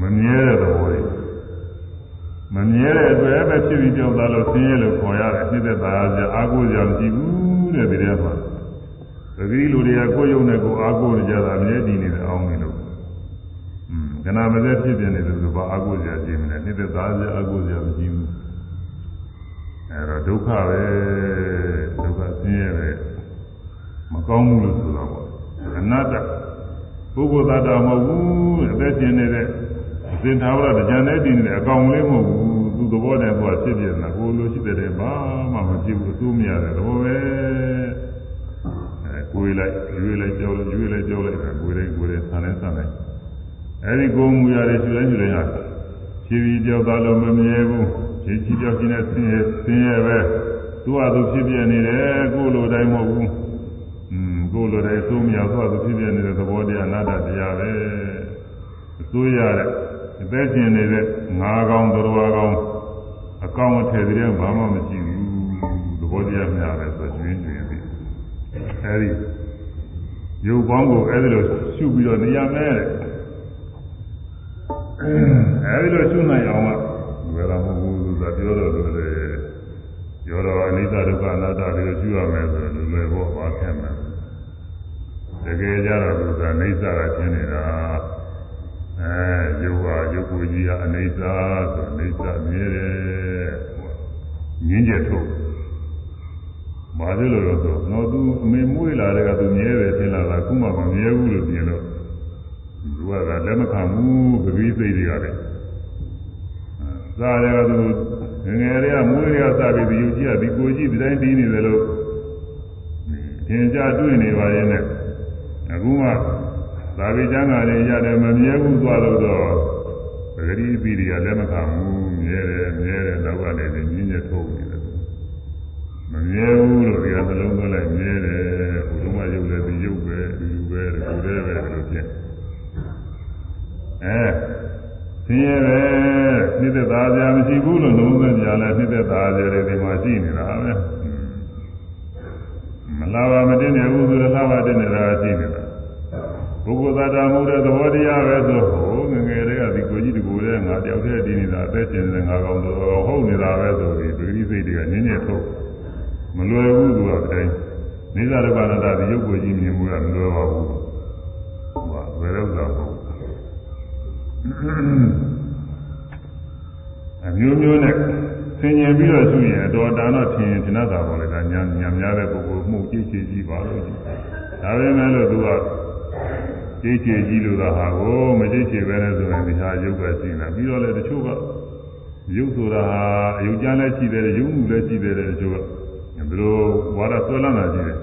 မမြဲတဲ့သဘောတွေမမြဲတဲ့အတွက်ပဲဖြစ်ပြီးကြောက်တာလို့ဆင်းရဲလို့ခေါ်ရတယ်နှိမ့်သက်သာကြအာကိုကြောင့်ကြည့်ဘူးတဲ့ဒီထဲမှာတတိလူတွေကကိုယ်ယုံနဲ့ကိုယ်အာကိုကြတာမြဲတည်နေတယ်အောင်နေလို့ ကနာမသက်ဖြစ်ပြနေတယ်ဆိုဘာအာကိုကြကြည့်မလဲနှိမ့်သက်သာကြအာကိုကြမကြည့်ဘူးအဲတော့ဒုက္ခပဲဒုက္ခဆင်းရဲပဲမကောင်းဘူးလို့ဆိုတာပေါ့အနတ္တပုဂ္ဂိုလ်သတ္တမဟုတ်ဘူးအသက်ရှင်နေတဲ့အစဉ်သာဝရကြံတဲ့တည်နေတဲ့အကောင်လေးမဟုတ်ဘူးသူသဘောတည်းသူကဖြစ်ပြနေတာကိုလိုရှိတဲ့ဘာမှမဖြစ်ဘူးအသိမရတဲ့သဘောပဲအဲကိုယ်လိုက်ရွေးလိုက်ကြောက်လိုက်ရွေးလိုက်ကြောက်လိုက်ကိုယ်တိုင်းကိုယ်တိုင်းဆန်နေဆန်နေ အဲဒီကိုယ်မူရတဲ့ရှူတိုင်းရှူတိုင်းဟာဖြည်းဖြည်းကြောက်သားလို့မမြဲဘူးဖြည်းဖြည်းကြောက်ခြင်းနဲ့ဆင်းရဲဆင်းရဲပဲသူကသူဖြစ်ပြနေတယ်ကိုယ်လိုတိုင်းမဟုတ်ဘူးอืมကိုယ်လိုတိုင်းသိုးမရသူကသူဖြစ်ပြနေတဲ့သဘောတရားအနာတ္တတရားပဲအစိုးရတဲ့အသက်ရှင်နေတဲ့ငါးကောင်သူတော်ကောင်အကောင်အထည်တွေဘာမှမရှိဘူးသဘောတရားများပဲဆိုကျွင်းကျွင်းပြီးအဲဒီရုပ်ပေါင်းကိုအဲဒီလိုရှုပြီးတော့နေရမယ်တဲ့ အဲဒီလိုရှုနိုင်အောင်ကဘယ်လိုမဟုတ်ဘူးသာပြောတော့လို့လေပြောတော့အနိစ္စဒုက္ခအနတ္တတွေကိုရှုရမယ်ဆိုလို့လွယ်ဖို့ပါခဲ့မယ်တကယ်ကြတော့သူကအနိစ္စကရှင်းနေတာအဲရုပ်ဟာရုပ်ကိုကြီးဟာအနေစာဆိုအနေစာမြဲတယ်ငင်းချက်ထုတ်ဘာလို့လဲဆိုတော့သူအမေမွေးလာတဲ့ကသူမြဲတယ်ထင်လာတာခုမှမမြဲဘူးလို့ပြင်လို့သူ ကလက်မခံဘူးပဂိသိတွေကလည်းစားတယ်ကသူငငယ်တွေကမွေးတွေကစပြီးဒီယူကြီးကဒီကိုကြီးဒီတိုင်းပြီးနေတယ်လို့သင်ကြတွေ့နေပါရဲ့နဲ့အခုမှသာဝေကျမ်းကလည်းရတယ်မမြဲဘူးသွားလို့တော့ပဂရိပိရိယလည်းမခံဘူးမြဲတယ်မြဲတယ်တော့ကလည်းညင်းညက်ထုတ်နေတယ်မမြဲဘူးလို့ဒီကနှလုံးသွင်းလိုက်မြဲတယ် အဲဆင်းရဲပဲနှိမ့်သက်သားကြမရှိဘူးလို့လုံးဝကြလဲနှိမ့်သက်သားကြတယ်ဒီမှာရှိနေတာပဲမလာပါမတင်နေဘူးဆိုတော့လာပါတင်နေတာရှိနေတာပုဂ္ဂိုလ်သတ္တမှုတဲ့သဘောတရားပဲဆိုဟိုငငယ်တွေကဒီကိုကြီးဒီကိုလေးငါတယောက်တည်းတည်နေတာအသက်ရှင်နေတဲ့ငါကောင်တော့ဟုတ်နေတာပဲဆိုပြီးပဂတိစိတ်တွေကနင်းနေထုတ်မလွယ်ဘူးသူကတိုင်းနေသာရပါဏတာဒီရုပ်ကိုကြီးမြင်မှုကမလွယ်ပါဘူးဟိုကဘယ်တော့သာမဟုတ် အမျိုးမျိုးနဲ့ဆင်ញင်ပြီးတော့ရှိရင်အတော်တန်တော့ထင်ရင်ထင်တာပါလေဒါညာညာများတဲ့ပုဂ္ဂိုလ်မှုကြည့်ကြည့်ကြည့်ပါလို့ဒါပေမဲ့လို့သူကကြကြိတ်ချေကြီးလို့သာဟာကိုမကြိတ်ချေပဲနဲ့ဆိုရင်ဒီဟာရုပ်ပဲရှိနေတာပြီးတော့လေတချို့ကရုပ်ဆိုတာဟာအယုတ်ကြမ်းလည်းရှိတယ်ရုပ်မှုလည်းရှိတယ်တချို့ကဘယ်လိုဝါဒဆွဲလန်းတာရှိတယ်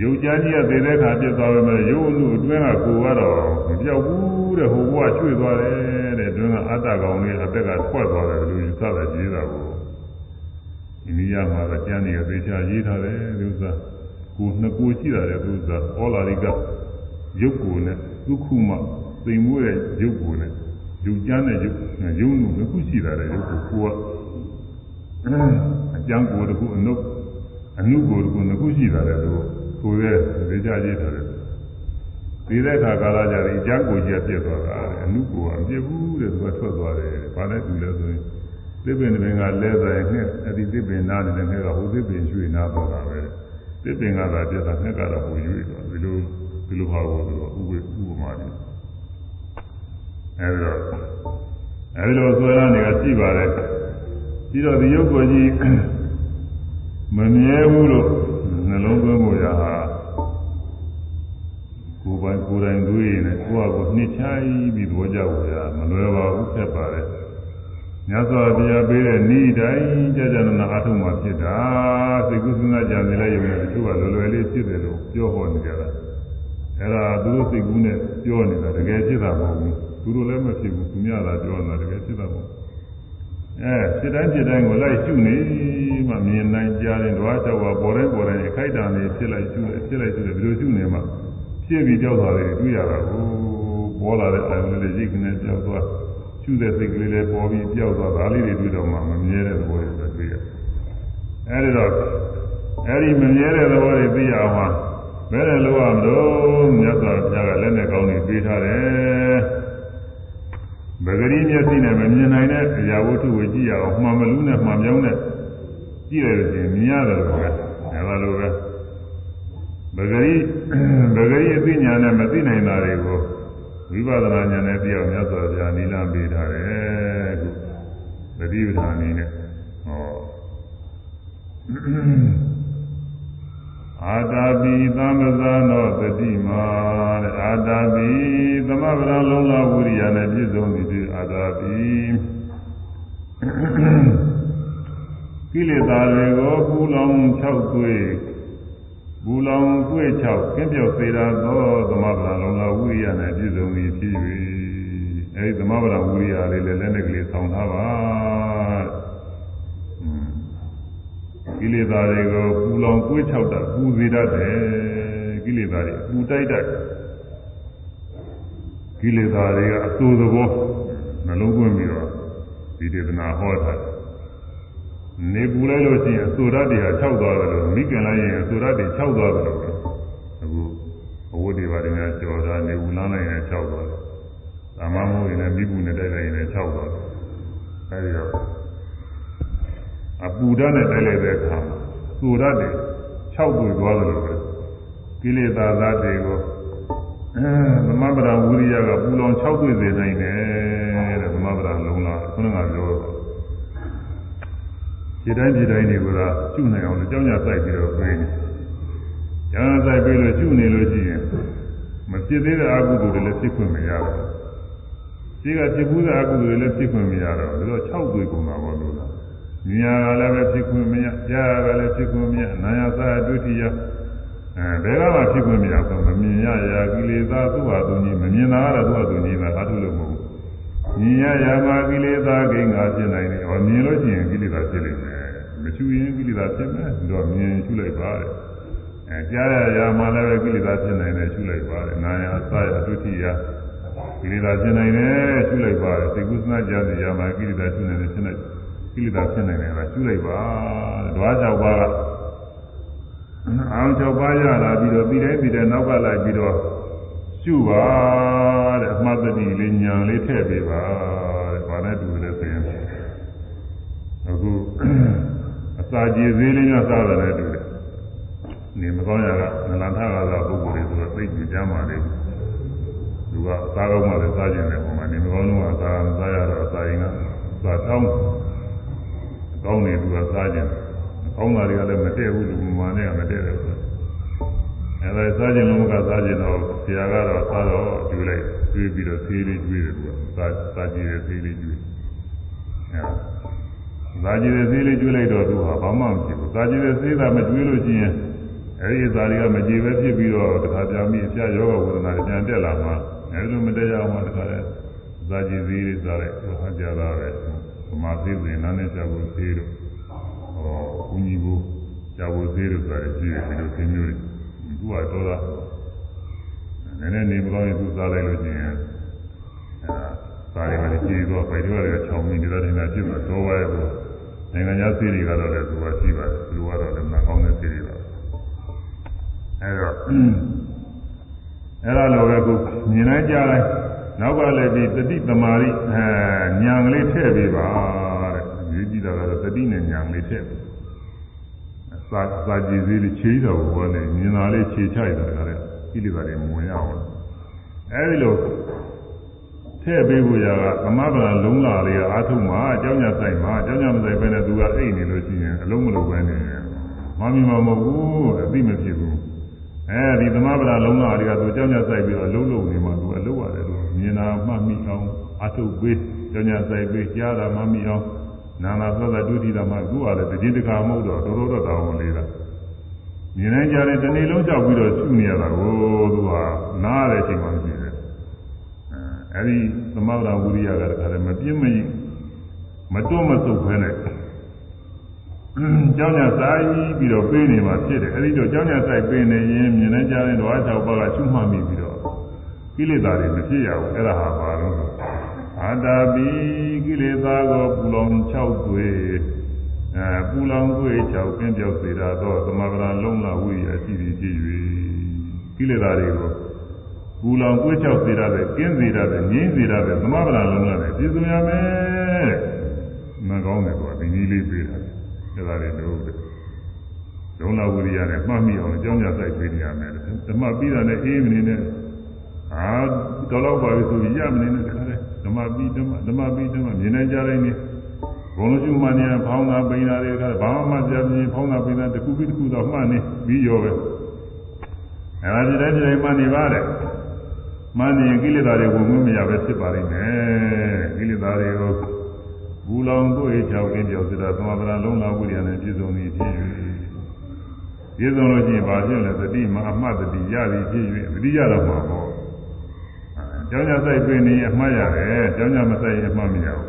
ရုပ်ကြမ်းကြီးကသေတဲ့ခါပြစ်သွားပဲမဲ့ရုပ်အမှုအတွင်းကကိုကတော့မပြောက်ဘူးတဲ့ဟိုဘကရွှေ့သွားတယ်တဲ့အတွင်းကအတ္တကောင်လေးအသက်ကထွက်သွားတယ်လို့ယူဆတာကြီးတာကိုအိန္ဒိယမှာကကျမ်းနေရသေချာရေးထားတယ်ဒီဥစ္စာကိုနှစ်ကိုရှိတာတဲ့ဒီဥစ္စာဩလာရိကရုပ်ကိုနဲ့သုခုမသိမ်မွေးတဲ့ရုပ်ကိုနဲ့ရုပ်ကျမ်းတဲ့ရုပ်ရုပ် ਨੂੰ နှစ်ခုရှိတာတဲ့ရုပ်ကိုကိုကအကျမ်းကိုတစ်ခုအနုအနုကိုတစ်ခုနှစ်ခုရှိတာတဲ့သူ ကိုရဲ့ဒေကြရေးထားတယ်ဒီတဲ့အခါကာလကြရင်အကျမ်းကိုကြီးပြည့်သွားတာတဲ့အနုကိုကအပြည့်ဘူးတဲ့သူကထွက်သွားတယ်။ဘာနဲ့တူလဲဆိုရင်သစ်ပင်တွေကလဲသွားရင်ငှက်အဲ့ဒီသစ်ပင်နားနေတဲ့ငှက်ကဟိုသစ်ပင်ရွှေ့နားသွားတာပဲ။သစ်ပင်ကသာပြည့်တာငှက်ကတော့ဟိုရွှေ့သွားဒီလိုဒီလိုဟာကိုသူကဥပ္ပဥပမာတယ်။အဲဒီတော့အဲဒီလိုဆွဲလာနေကရှိပါတယ်။ပြီးတော့ဒီရုပ်ကိုကြီးမမြဲဘူးလို့ နှလုံးသွင်းမှုရဟာကိုယ်ပိုင်ကိုယ်တိုင်တွေးရင်လည်းကိုယ့်အကိုနှစ်ချိုင်းပြီးသဘောကျဖို့ရမလွယ်ပါဘူးဖြစ်ပါတယ်။မြတ်စွာဘုရားပေးတဲ့ဤတိုင်းကြာကြာနာအထုံးမှဖြစ်တာစိတ်ကူးစဉ်းစားကြံနေလိုက်ရုံနဲ့တချို့ကလွယ်လွယ်လေးဖြစ်တယ်လို့ပြောဟောနေကြတာ။အဲဒါသူတို့စိတ်ကူးနဲ့ပြောနေတာတကယ်ဖြစ်တာမဟုတ်ဘူး။သူတို့လည်းမဖြစ်ဘူးသူများသာပြောနေတာတကယ်ဖြစ်တာမဟုတ်ဘူး။ အဲဖြစ်တိုင်းဖြစ်တိုင်းကိုလိုက်ရှုနေမှမြင်နိုင်ကြတယ်ဓဝါကြောက်ပါပေါ်တိုင်းပေါ်တိုင်းအခိုက်အတန့်လေးဖြစ်လိုက်ရှုလိုက်ဖြစ်လိုက်ရှုတယ်ဒီလိုရှုနေမှဖြစ်ပြီးကြောက်တာတွေတွေ့ရတာကိုပေါ်လာတဲ့အာရုံလေးရိတ်ကနေကြောက်သွားရှုတဲ့စိတ်ကလေးလည်းပေါ်ပြီးကြောက်သွားဒါလေးတွေတွေ့တော့မှမမြဲတဲ့သဘောတွေတွေ့ရအဲဒီတော့အဲဒီမမြဲတဲ့သဘောတွေသိရအောင်ဘယ်နဲ့လို့ရမလို့မြတ်စွာဘုရားကလက်နဲ့ကောင်းနေပေးထားတယ် ဗဂရီမျက်စိနဲ့မမြင်နိုင်တဲ့အရာဝတ္ထုကိုကြည့်ရအောင်မှန်မလူးနဲ့မှန်ပြောင်းနဲ့ကြည့်ရလို့ရှိရင်မြင်ရတယ်လို့ပဲအဲလိုပဲပဂရိပဂရိအသိဉာဏ်နဲ့မသိနိုင်တာတွေကိုဝိပဿနာဉာဏ်နဲ့သိအောင်မြတ်စွာဘုရားနိလန်းပေးထားတယ်ခုသတိပဋ္ဌာန်နည်းနဲ့ဟော အာတာပိသမ္ပဇာနောတတိမာတဲ့အာတာပိသမဗရလုံးလာဝိရိယနဲ့ပြည့်စုံသည်အာတာပိကိလေသာတွေကိုပူလောင်၆သွေးဘူလောင်ကွေ့ချောက်ကင်းပြောက်စေတာသောသမဗရာလုံးလာဝိရိယနဲ့ပြည့်စုံသည်ဖြစ်၍အဲဒီသမဗရာဝိရိယလေးလည်းလက်နဲ့ကလေးဆောင်းထားပါ ကိလေသာတွေကိုပူလောင်ကွေ့ချောက်တာပူစေတတ်တယ်ကိလေသာတွေပူတိုက်တတ်ကိလေသာတွေကအဆိုးသဘောနှလုံးသွင်းပြီးတော့ဒီဒေသနာဟောတာနေပူလိုက်လို့ရှိရင်အဆိုရတ်တွေက၆သွားတယ်လို့မိခင်လိုက်ရင်အဆိုရတ်တွေ၆သွားတယ်လို့အခုအဝတ်တွေပါတယ်များကြော်တာနေပူလမ်းလိုက်ရင်၆သွားတယ်။ဒါမှမဟုတ်ရင်လည်းမိပူနဲ့တိုက်လိုက်ရင်လည်း၆သွားတယ်။အဲဒီတော့ အပူဓာတ်နဲ့တိုက်လိုက်တဲ့အခါဆိုရတ်တွေ၆တွေ့သွားတယ်လို့ပဲကိလေသာသတ်တွေကိုအဲသမဗရာဝိရိယကပူလောင်၆တွေ့စေနိုင်တယ်တဲ့သမဗရာလုံးလားခုနကပြောတော့ခြေတိုင်းခြေတိုင်းတွေကကျุနိုင်အောင်လို့ကြောင်းကြစိုက်ပြီးတော့ပြေးနေ။ကြောင်းစိုက်ပြီးလို့ကျุနေလို့ရှိရင်မဖြစ်သေးတဲ့အကုသိုလ်တွေလည်းဖြစ်ခွင့်မရတော့ဘူး။ရှိကဖြစ်ဘူးတဲ့အကုသိုလ်တွေလည်းဖြစ်ခွင့်မရတော့ဘူး။ဒါတော့6သွေးကုန်တာပေါ့လို့ လား။မြညာကလည်းပဲဖြစ်ခွင့်မရ၊ကြားရကလည်းဖြစ်ခွင့်မရ၊နာယသာဒုတိယအဲဘယ်ကမှဖြစ်ခွင့်မရဘူးမမြင်ရရာကိလေသာသူ့ဟာသူကြီးမမြင်တာကတော့သူ့ဟာသူကြီးကအားထုတ်လို့မဟုတ်ဘူး။မြင်ရရာမှာကိလေသာကိန်းကဖြစ်နိုင်တယ်။ဟောမြင်လို့ရှိရင်ကိလေသာဖြစ်လိမ့်မယ်မချူရင်ကိလေသာဖြစ်မယ်တော့မြင်ရှုလိုက်ပါတဲ့အဲကြားရရာမှလည်းပဲကိလေသာဖြစ်နိုင်တယ်ရှုလိုက်ပါတဲ့နာယအစရအတုတိယကိလေသာဖြစ်နိုင်တယ်ရှုလိုက်ပါတဲ့သိကုသနာကြားစီရာမှကိလေသာဖြစ်နိုင်တယ်ဖြစ်နိုင် ကိလေသာဖြစ်နိုင်တယ်ကရှုလိုက်ပါတဲ့ဓဝါ၆ပါးကအောင်၆ပါးရလာပြီးတော့ပြီးတိုင်းပြီးတိုင်းနောက်ကလိုက်ပြီးတော့ရှုပါတဲ့အမှတ်တတိလေးညာလေးထည့်ပေးပါတဲ့ဘာနဲ့တူလဲဆိုရင်အခုအစာကြေသေးလေးများစားတယ်လည်းတူတယ်။နေမကောင်းရကနလန်ထကသာပုဂ္ဂိုလ်တွေဆိုတော့သိကြကြမှာလေ။သူကစားကောင်းမှလည်းစားကျင်တယ်ပုံမှန်နေမကောင်းတော့အစာမစားရတော့အစာရင်ကစားတောင်း ကောင်းနေသူကစားကျင်တယ်။ကောင်းတာတွေကလည်းမတည့်ဘူးလူမှန်နဲ့ကမတည့်တယ်ဆိုတော့အဲဒါစားကျင်လို့မကစားကျင်တော့ဆရာကတော့စားတော့ကျွေးလိုက်ကျွေးပြီးတော့သေးလေးကျွေးတယ်သူကစားစားကြည့်တယ်သေးလေးကျွေးအဲစားကြည့်တယ်သေးလေးကျွေးလိုက်တော့သူဟာဘာမှမဖြစ်ဘူးစားကြည့်တယ်သေးတာမကျွေးလို့ရှိရင်အဲဒီသားတွေကမကြည်ပဲဖြစ်ပြီးတော့တခါကြာမိအဖျားယောဂဝေဒနာပြန်တက်လာမှအဲဒီလိုမတက်ရအောင်မှတခါလဲစားကြည့်သေးလေးစားလိုက်ဟောကြတာပဲဗ မာသေးစဉ်နားနဲ့ကြာဖို့သေးတော့ဟောဘုန်းကြီးကိုကြာဖို့သေးလို့ဆိုတာရှိတယ်ဒီလိုသင်မျိုးတွေသူကတော့နည်းနည်းနေမကောင်းရင်သူစားလိုက်လို့ရှိရင်အဲစားရမယ်ကြည်တော့ပိုက်တော့လည်းချောင်းမိနေတဲ့တင်တာဖြစ်မှာတော့ဝဲကိုနိုင်ငံခြားစီးတွေကတော့လည်းသူကရှိပါတယ်သူကတော့လည်းမကောင်းတဲ့စီးတွေပါအဲတော့အဲ့ဒါလိုပဲကိုမြင်လိုက်ကြလိုက် နောက်ကလည်းဒီတတိသမารိအဲညာကလေးထည့်ပေးပါတဲ့ဒီကြည့်တာကတော့တတိနဲ့ညာကလေးထည့်ပေးစာစာကြည်စည်းလေးခြေတော်ဘောနဲ့မြင်တာလေးခြေချိုက်တာကလည်းကိလေသာတွေမဝင်ရအောင်အဲဒီလိုထည့်ပေးဖို့ရကသမဗလာလုံးလာလေးကအာထုမှာအเจ้าညာဆိုင်မှာအเจ้าညာမဆိုင်ပဲနဲ့သူကအိတ်နေလို့ရှိရင်အလုံးမလုံးပဲနေမမီမမဟုတ်ဘူးအသိမဖြစ်ဘူးအဲဒီသမဗလာလုံးလာလေးကသူအเจ้าညာဆိုင်ပြီးတော့အလုံးလုံးနေမှာသူအလုံးရတယ်လို့ မြင်တာမှတ်မိအောင်အထုတ်ပေးကြောင်ညာဆိုင်ပေးကြားတာမှတ်မိအောင်နာနာသောတာဒုတိယမှာအခုအားလည်းတည်တကာမဟုတ်တော့တော်တော်တော်တော်လေးတာမြင်နိုင်ကြတယ်တနေ့လုံးကြောက်ပြီးတော့ရှုနေရတာကိုသူကနားရတဲ့အချိန်မှမရှိတယ်အဲဒီသမဂ္ဂဝိရိယကလည်းခါတယ်မပြင်းမရင်မတွမစုပ်ခဲနဲ့ကျောင်းညာဆိုင်ပြီးတော့ပေးနေမှာဖြစ်တယ်အဲဒီတော့ကျောင်းညာဆိုင်ပေးနေရင်မြင်နိုင်ကြတဲ့ဓဝါ၆ပါးကရှုမှတ်မိပြီးတော့ ကိလေသာတွေမဖြစ်ရဘူးအဲ့ဒါဟာဘာလို့အာတာပိကိလေသာကိုပူလောင်6တွေအဲပူလောင်တွေ6ပင်ပြောက်စေတာတော့သမဗရာလုံးလာဝိရိယရှိပြီးဖြစ်၍ကိလေသာတွေကိုပူလောင်ကိုယ်ချောက်စေရတယ်ကျင်းစေရတယ်ငြင်းစေရတယ်သမဗရာလုံးလာတယ်ပြည့်စုံရမယ်မကောင်းတယ်ကွာဒီနည်းလေးပေးတာအဲ့ဒါတွေလို့လုံးလာဝိရိယနဲ့မှတ်မိအောင်အကြောင်းကြစိုက်ပေးနေရမယ်ဓမ္မပြီးတာနဲ့အေးမနေနဲ့ အာတော်တော့ပါပြီဆိုရမနေနဲ့တခါတည်းဓမ္မပြီးဓမ္မဓမ္မပြီးဓမ္မမြင်နိုင်ကြတိုင်းနေဘုံလုံးရှုမှနေဖောင်းတာပိန်တာတွေတခါဘာမှမပြပြင်းဖောင်းတာပိန်တာတစ်ခုပြီးတစ်ခုတော့မှတ်နေပြီးရောပဲအဲဒါဒီတိုင်းဒီတိုင်းမှနေပါတယ်မှန်ရင်ကိလေသာတွေဝင်မရပဲဖြစ်ပါလိမ့်မယ်ကိလေသာတွေကိုဘူလောင်တို့ရဲ့ကြောင့်အင်းကြောင့်စတာသမဗရာလုံးလာဝိရိယနဲ့ပြည့်စုံနေဖြစ်၍ပြည့်စုံလို့ရှိရင်ဘာဖြစ်လဲသတိမှာအမှတ်တတိရပြီဖြစ်၍သတိရတော့မှာပေါ့ ကျောင်းညဆိုင်ပြင်နေအမှတ်ရတယ်ကျောင်းညမဆိုင်ရင်အမှတ်မရဘူး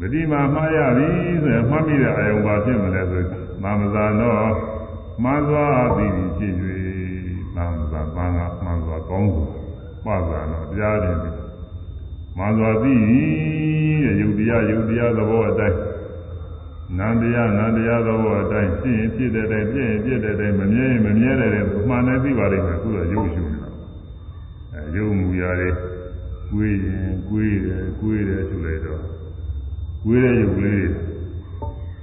သတိမှာအမှတ်ရပြီဆိုရင်အမှတ်မိတဲ့အယုံပါဖြစ်မလဲဆိုသာမဇာတော့မှန်သွားပြီဖြစ်၍သာမဇာပန်းကမှန်သွားကောင်းစွာပါဇာတော့တရားတယ်မှန်စွာသိတဲ့ယုတ်တရားယုတ်တရားသဘောအတိုင်းနန္တရားနန္တရားသဘောအတိုင်းဖြစ်ရင်ဖြစ်တဲ့တိုင်းပြည့်ရင်ပြည့်တဲ့တိုင်းမမြဲရင်မမြဲတဲ့တိုင်းမှန်တယ်သိပါလိမ့်မယ်အခုတော့ယုတ်ရှုနေ တာအဲယုတ်မူရာတွေကွေးရင်ကွေးတယ်ကွေးတယ်ဆိုလိုက်တော့ကွေးတဲ့ယုတ်လေး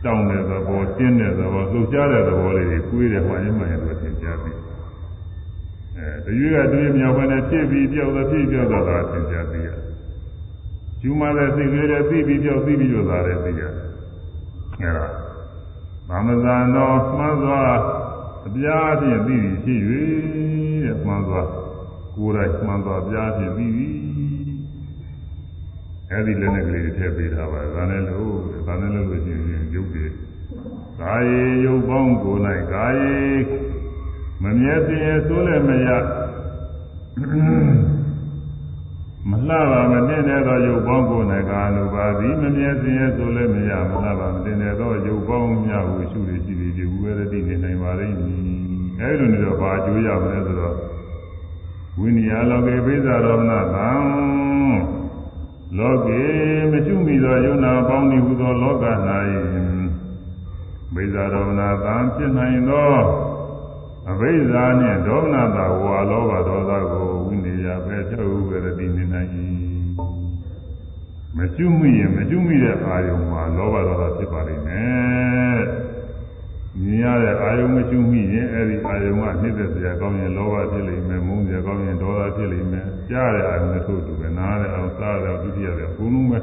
တောင်းတဲ့သဘောတင်းတဲ့သဘောလှုပ်ရှားတဲ့သဘောလေးတွေကွေးတယ်မှရင်မှရင်တော့သင်ကြားပြီအဲတရွေးကတရွေးမြောက်ဘက်နဲ့ဖြစ်ပြီးပြောက်တော့ဖြစ်ပြောက်တော့တာသင်ကြားပြီယူမတဲ့စိတ်ကလေးတွေသိပြီးပြောက်သိပြီးပြောတာလည်းသိရတယ်အဲဒါဘာမဇာနောမှန်စွာအပြားဖြင့်သိပြီးဖြစ်၍တဲ့မှန်စွာ ကိုယ်တိုင်မှန်စွာအပြားဖြင့်သိပြီးအဲဒီလည်းနဲ့ကလေးတွေထည့်ပေးထားပါဒါနဲ့လို့ဒါနဲ့လို့လို့ရှိရင်ရုပ်တွေကာယေရုပ်ပေါင်းကိုယ်၌ကာယေမမြဲပြင်းဆိုးလည်းမရမလှပါမတင်တဲ့သောရုပ်ပေါင်းကိုယ်၌ကာလိုပါသည်မမြဲပြင်းဆိုးလည်းမရမလှပါမတင်တဲ့သောရုပ်ပေါင်းများကိုရှုရရှိသည်ဒီဝေရတိနေနိုင်ပါလိမ့်မည်အဲဒီလိုနေတော့ဘာအကျိုးရမလဲဆိုတော့ ဝိနည်းလောကေပိဇာရောမနာသံလောကေမရှိမိသောယုံနာပေါင်းသည်ဟူသောလောက၌ပိဇာရောမနာသံဖြစ်နိုင်သောအဘိဇာနှင့်ဒေါမနတာဝါလောဘဒေါသကိုဝိနည်းပဲထုတ်ဝေရတိနေနိုင်၏မရှိမိရင်မရှိမိတဲ့အာယုံမှာလောဘဒေါသဖြစ်ပါလိမ့်မယ် မြင်ရတဲ့အာယုံမရှိမိရင်အဲ့ဒီအာယုံကနှိမ့်သက်စရာကောင်းရင်လောဘဖြစ်လိမ့်မယ်မုန်းစရာကောင်းရင်ဒေါသဖြစ်လိမ့်မယ်ကြားတဲ့အာယုံနဲ့ထို့တူပဲနားတဲ့အာယုံစားတဲ့ဒုတိယတဲ့ဘုံလုံးပဲ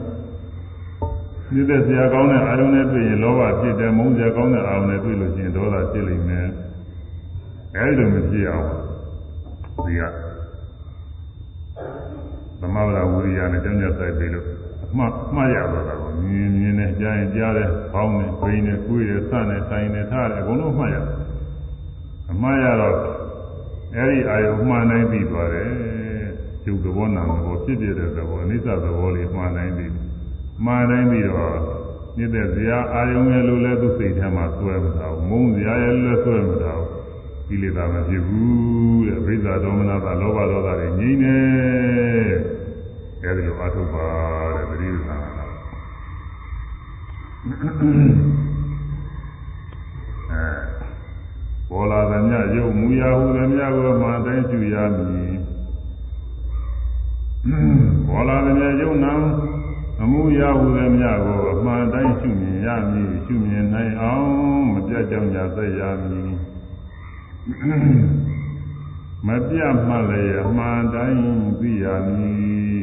နှိမ့်သက်စရာကောင်းတဲ့အာယုံနဲ့တွေ့ရင်လောဘဖြစ်တယ်မုန်းစရာကောင်းတဲ့အာယုံနဲ့တွေ့လို့ရှိရင်ဒေါသဖြစ်လိမ့်မယ်အဲဒီလိုမဖြစ်အောင်ဒီကသမဝရဝိရိယနဲ့ကြောင်းကြဆိုင်ပြီလို့ အမှားမှားရတော့တာကိုမြင်မြင်နဲ့ကြားရင်ကြားတယ်ဖောင်းတယ်ပိန်တယ်ကိုယ်ရဆန့်တယ်ဆိုင်တယ်ထားတယ်အကုန်လုံးမှားရအမှားရတော့အဲ့ဒီအာယုမှန်တိုင်းပြီးသွားတယ်ကျုပ်သဘောနာသဘောဖြစ်ဖြစ်တဲ့သဘောအနိစ္စသဘောလေးမှန်တိုင်းပြီးမှန်တိုင်းပြီးတော့မြစ်တဲ့ဇာအာယုရဲ့လိုလဲသူစိတ်ထဲမှာစွဲမထားဘူးမုန်းဇာရဲ့လိုလဲစွဲမထားဘူးကိလေသာမဖြစ်ဘူးတဲ့ဘိဇာဒေါမနတာလောဘဒေါသတွေငြိမ့်နေ အဲဒီလိုအထုပ်ပါတဲ့ပရိသနာအဲဘောလာသမျှရုပ်မူရာဟုသမျှကိုမှတိုင်းကျူရမည်ဘောလာသမျှရုပ်နာအမှုရဟုသမျှကိုအမှန်တိုင်းရှုမြင်ရမည်ရှုမြင်နိုင်အောင်မပြတ်ကြောင်ညာသက်ရမည်မပြတ်မှလည်းအမှန်တိုင်းသိရမည်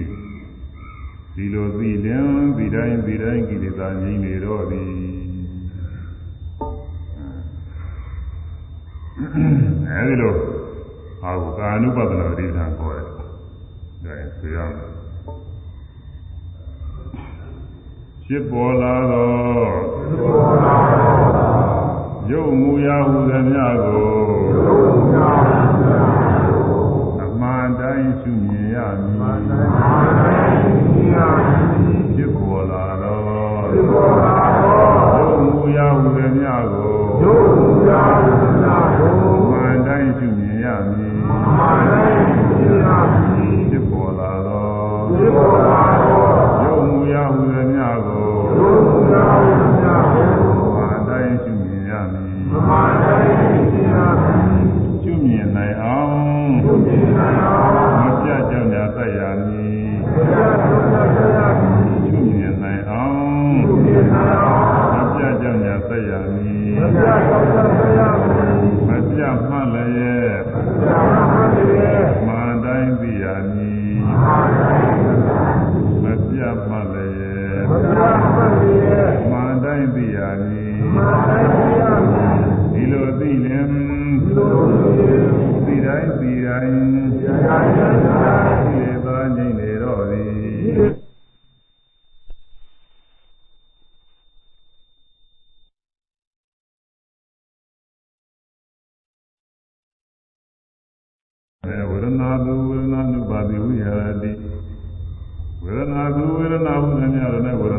ဒီလိုသိရင်ဒီတိုင်းဒီတိုင်းကိလေသာငြိမ့်နေတော့သည်အဲဒီလိုအာဟုကာနုပဒနာတိဋ္ဌာန်ခေါ်တယ်ဒါရင်ဆိုရမယ်ဖြစ်ပေါ်လာသောရုပ်မူရာဟုသမျှကိုအမှန်တိုင်းရှုမြင်ရမည် ရုပ်မူရာဟုသမျှကိုအ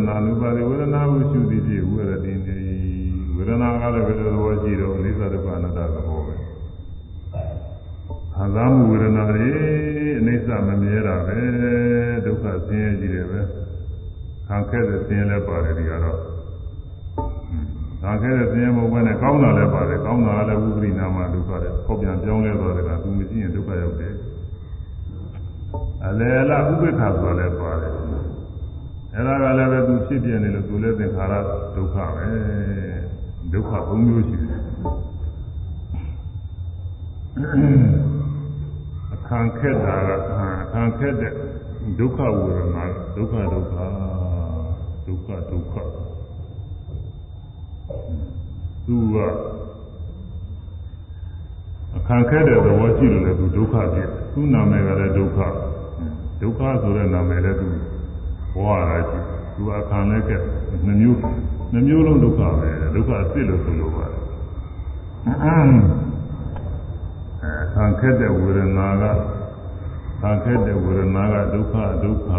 နာနုပါတိဝေဒနာဟုရှုသည်ဖြင့်ဝေရတိနေဝေဒနာကလည်းဘယ်လိုသဘောရှိတော့အိသဒုက္ခအနတ္တသဘောပဲခံစားမှုဝေဒနာတွေအိသမမြဲတာပဲဒုက္ခဆင်းရဲကြီးတယ်ပဲခံခဲ့တဲ့ဆင်းရဲလည်းပါတယ်ဒီကတော့ခံခဲ့တဲ့ဆင်းရဲမဟုတ်ဘဲနဲ့ကောင်းတာလည်းပါတယ်ကောင်းတာလည်းဝိပရိနာမဒုက္ခတဲ့ပေါက်ပြန်ပြောင်းလဲသွားတယ်ကသူမရှိရင်ဒုက္ခရောက်တယ်အလေအလဥပိ္ပခါဆိုလည်းပါတယ် အဲ့ဒါကလည်းပဲသူဖြစ်ပြနေလို့သူလည်းသင်္ခါရဒုက္ခပဲဒုက္ခဘုံမျိုးရှိတယ်အခန့်ခက်တာကအခန့်ခက်တဲ့ဒုက္ခဝေဒနာဒုက္ခဒုက္ခဒုက္ခဒုက္ခသူကအခန့်ခက်တဲ့သဘောရှိလို့လည်းသူဒုက္ခဖြစ်သူ့နာမည်ကလည်းဒုက္ခဒုက္ခဆိုတဲ့နာမည်လည်းသူ ဘဝရရှိသူအခန့်လည်းကဲနှမျိုးနှမျိုးလုံးဒုက္ခပဲဒုက္ခအစ်စ်လို့ဆိုလိုပါတယ်အဲခံခဲ့တဲ့ဝေဒနာကခံခဲ့တဲ့ဝေဒနာကဒုက္ခဒုက္ခ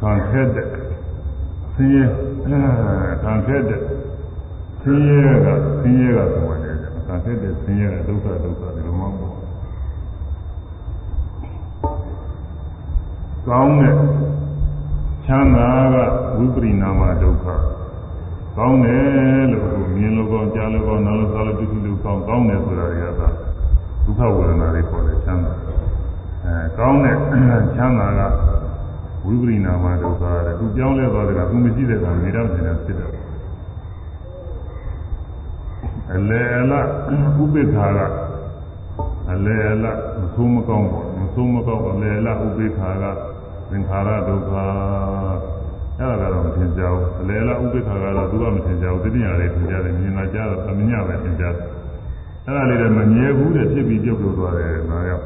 ခံခဲ့တဲ့ဆင်းရဲခံခဲ့တဲ့ဆင်းရဲကဆင်းရဲကဆိုတယ်ခံခဲ့တဲ့ဆင်းရဲကဒုက္ခဒုက္ခ ကောင်းတဲ့ချမ်းသာကဝိပရိနာမဒုက္ခကောင်းတယ်လို့မြင်လို့ကောင်းကြားလို့ကောင်းနားလို့စားလို့ပြုစုလို့ကောင်းကောင်းတယ်ဆိုတာတွေကသာဒုက္ခဝေဒနာတွေပေါ်တယ်ချမ်းသာအဲကောင်းတဲ့ချမ်းသာကဝိပရိနာမဒုက္ခတဲ့သူပြောင်းလဲသွားတယ်ကသူမရှိတဲ့ကနေတော့နေတယ်ဖြစ်တယ်အလေအလဥပိ္ပခါကအလေအလမဆိုးမကောင်းပေါ့မဆိုးမကောင်းအလေအလဥပိ္ပခါက သင်္ခါရဒုက္ခအဲ့ဒါကတော့မသင်ကြဘူးအလေအလဥပိ္ပခါကတော့သူကမသင်ကြဘူးတတိယလေးသင်ကြတယ်မြင်လာကြတော့အမြင်ပဲသင်ကြတယ်အဲ့ဒါလေးလည်းမမြဲဘူးတဲ့ဖြစ်ပြီးပြုတ်လို့သွားတယ်ဒါကြောင့်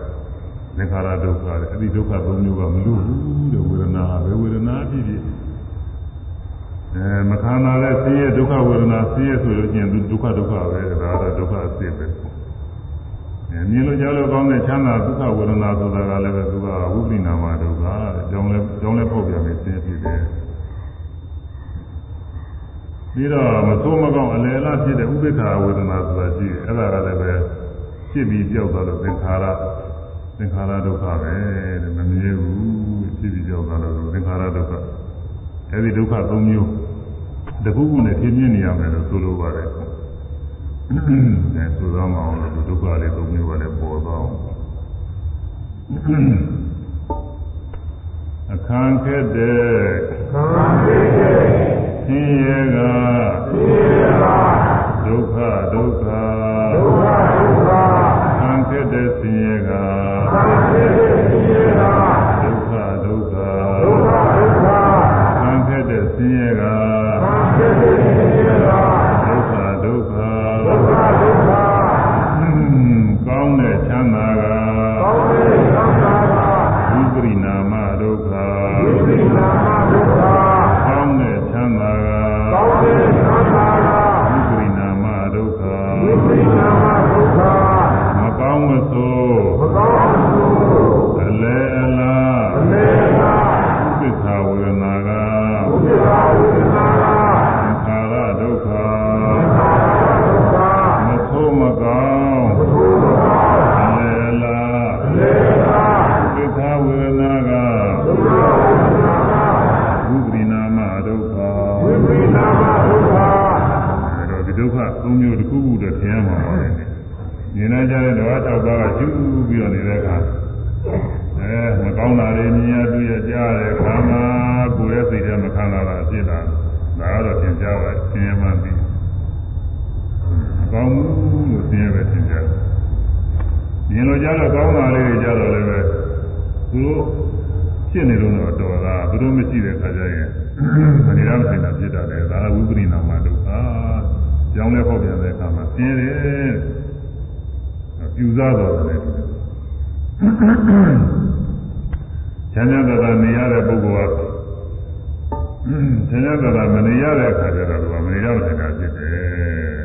သင်္ခါရဒုက္ခတဲ့အဲ့ဒီဒုက္ခသုံးမျိုးကမလို့ဘူးတဲ့ဝေဒနာပဲဝေဒနာဖြစ်ဖြစ်အဲမခန္ဓာလဲဆင်းရဲဒုက္ခဝေဒနာဆင်းရဲဆိုလို့ချင်းသူဒုက္ခဒုက္ခပဲဒါတော့ဒုက္ခအစစ်ပဲအဲ မြင်လို့ကြားလို့ကောင်းတဲ့ချမ်းသာဒုက္ခဝေဒနာဆိုတာကလည်းပဲသူကဝိပရိနာမဒုက္ခတဲ့ကြောင်းလဲကြောင်းလဲပေါက်ပြန်ပြီးဆင်းဖြစ်တယ်ပြီးတော့မဆိုးမကောင်းအလယ်အလဖြစ်တဲ့ဥပိ္ပခာဝေဒနာဆိုတာရှိတယ်အဲ့ဒါကလည်းပဲဖြစ်ပြီးပြောက်သွားလို့သင်္ခါရသင်္ခါရဒုက္ခပဲတဲ့မမြဲဘူးဖြစ်ပြီးပြောက်သွားလို့သင်္ခါရဒုက္ခအဲ့ဒီဒုက္ခ၃မျိုးတခုခုနဲ့ဖြစ်ပြနေရမယ်လို့ဆိုလိုပါတယ် အဲဆိုတော့မအောင်လို့ဒုက္ခလေး၃မျိုးကလည်းပေါ်သွားအောင်အခန်းခက်တဲ့ခံခဲ့တဲ့ဆင်းရဲကဒီကဒုက္ခဒုက္ခဒုက္ခဒုက္ခခံခဲ့တဲ့ဆင်းရဲကခံခဲ့တဲ့ဒီကဒု မြင်နိုင်ကြတဲ့ဓဝါ၆ပါးကကျူးပြီးတော့နေတဲ့အခါအဲမကောင်းတာတွေမြင်ရတွေ့ရကြားတဲ့ခါမှာကိုယ်ရဲ့စိတ်ထဲမခံလာတာဖြစ်တာဒါကတော့သင်ကြားပါသင်ရမှန်းပြီ။မကောင်းဘူးလို့သင်ရပဲသင်ကြားတယ်။မြင်လို့ကြားတော့ကောင်းတာလေးတွေကြားတော့လည်းပဲသူတို့ဖြစ်နေလို့တော့တော်တာသူတို့မရှိတဲ့ခါကျရင်မနေရမဆိုင်တာဖြစ်တာလေဒါကဝိပရိနာမဒုက္ခကြောင်းလဲပေါက်ပြန်တဲ့အခါမှာသင်တယ် ပြူစားတော်တယ်ချမ်းသာတာနေရတဲ့ပုဂ္ဂိုလ်ကချမ်းသာတာမနေရတဲ့အခါကျတော့သူကမနေရမဆိုင်တာဖြစ်တယ်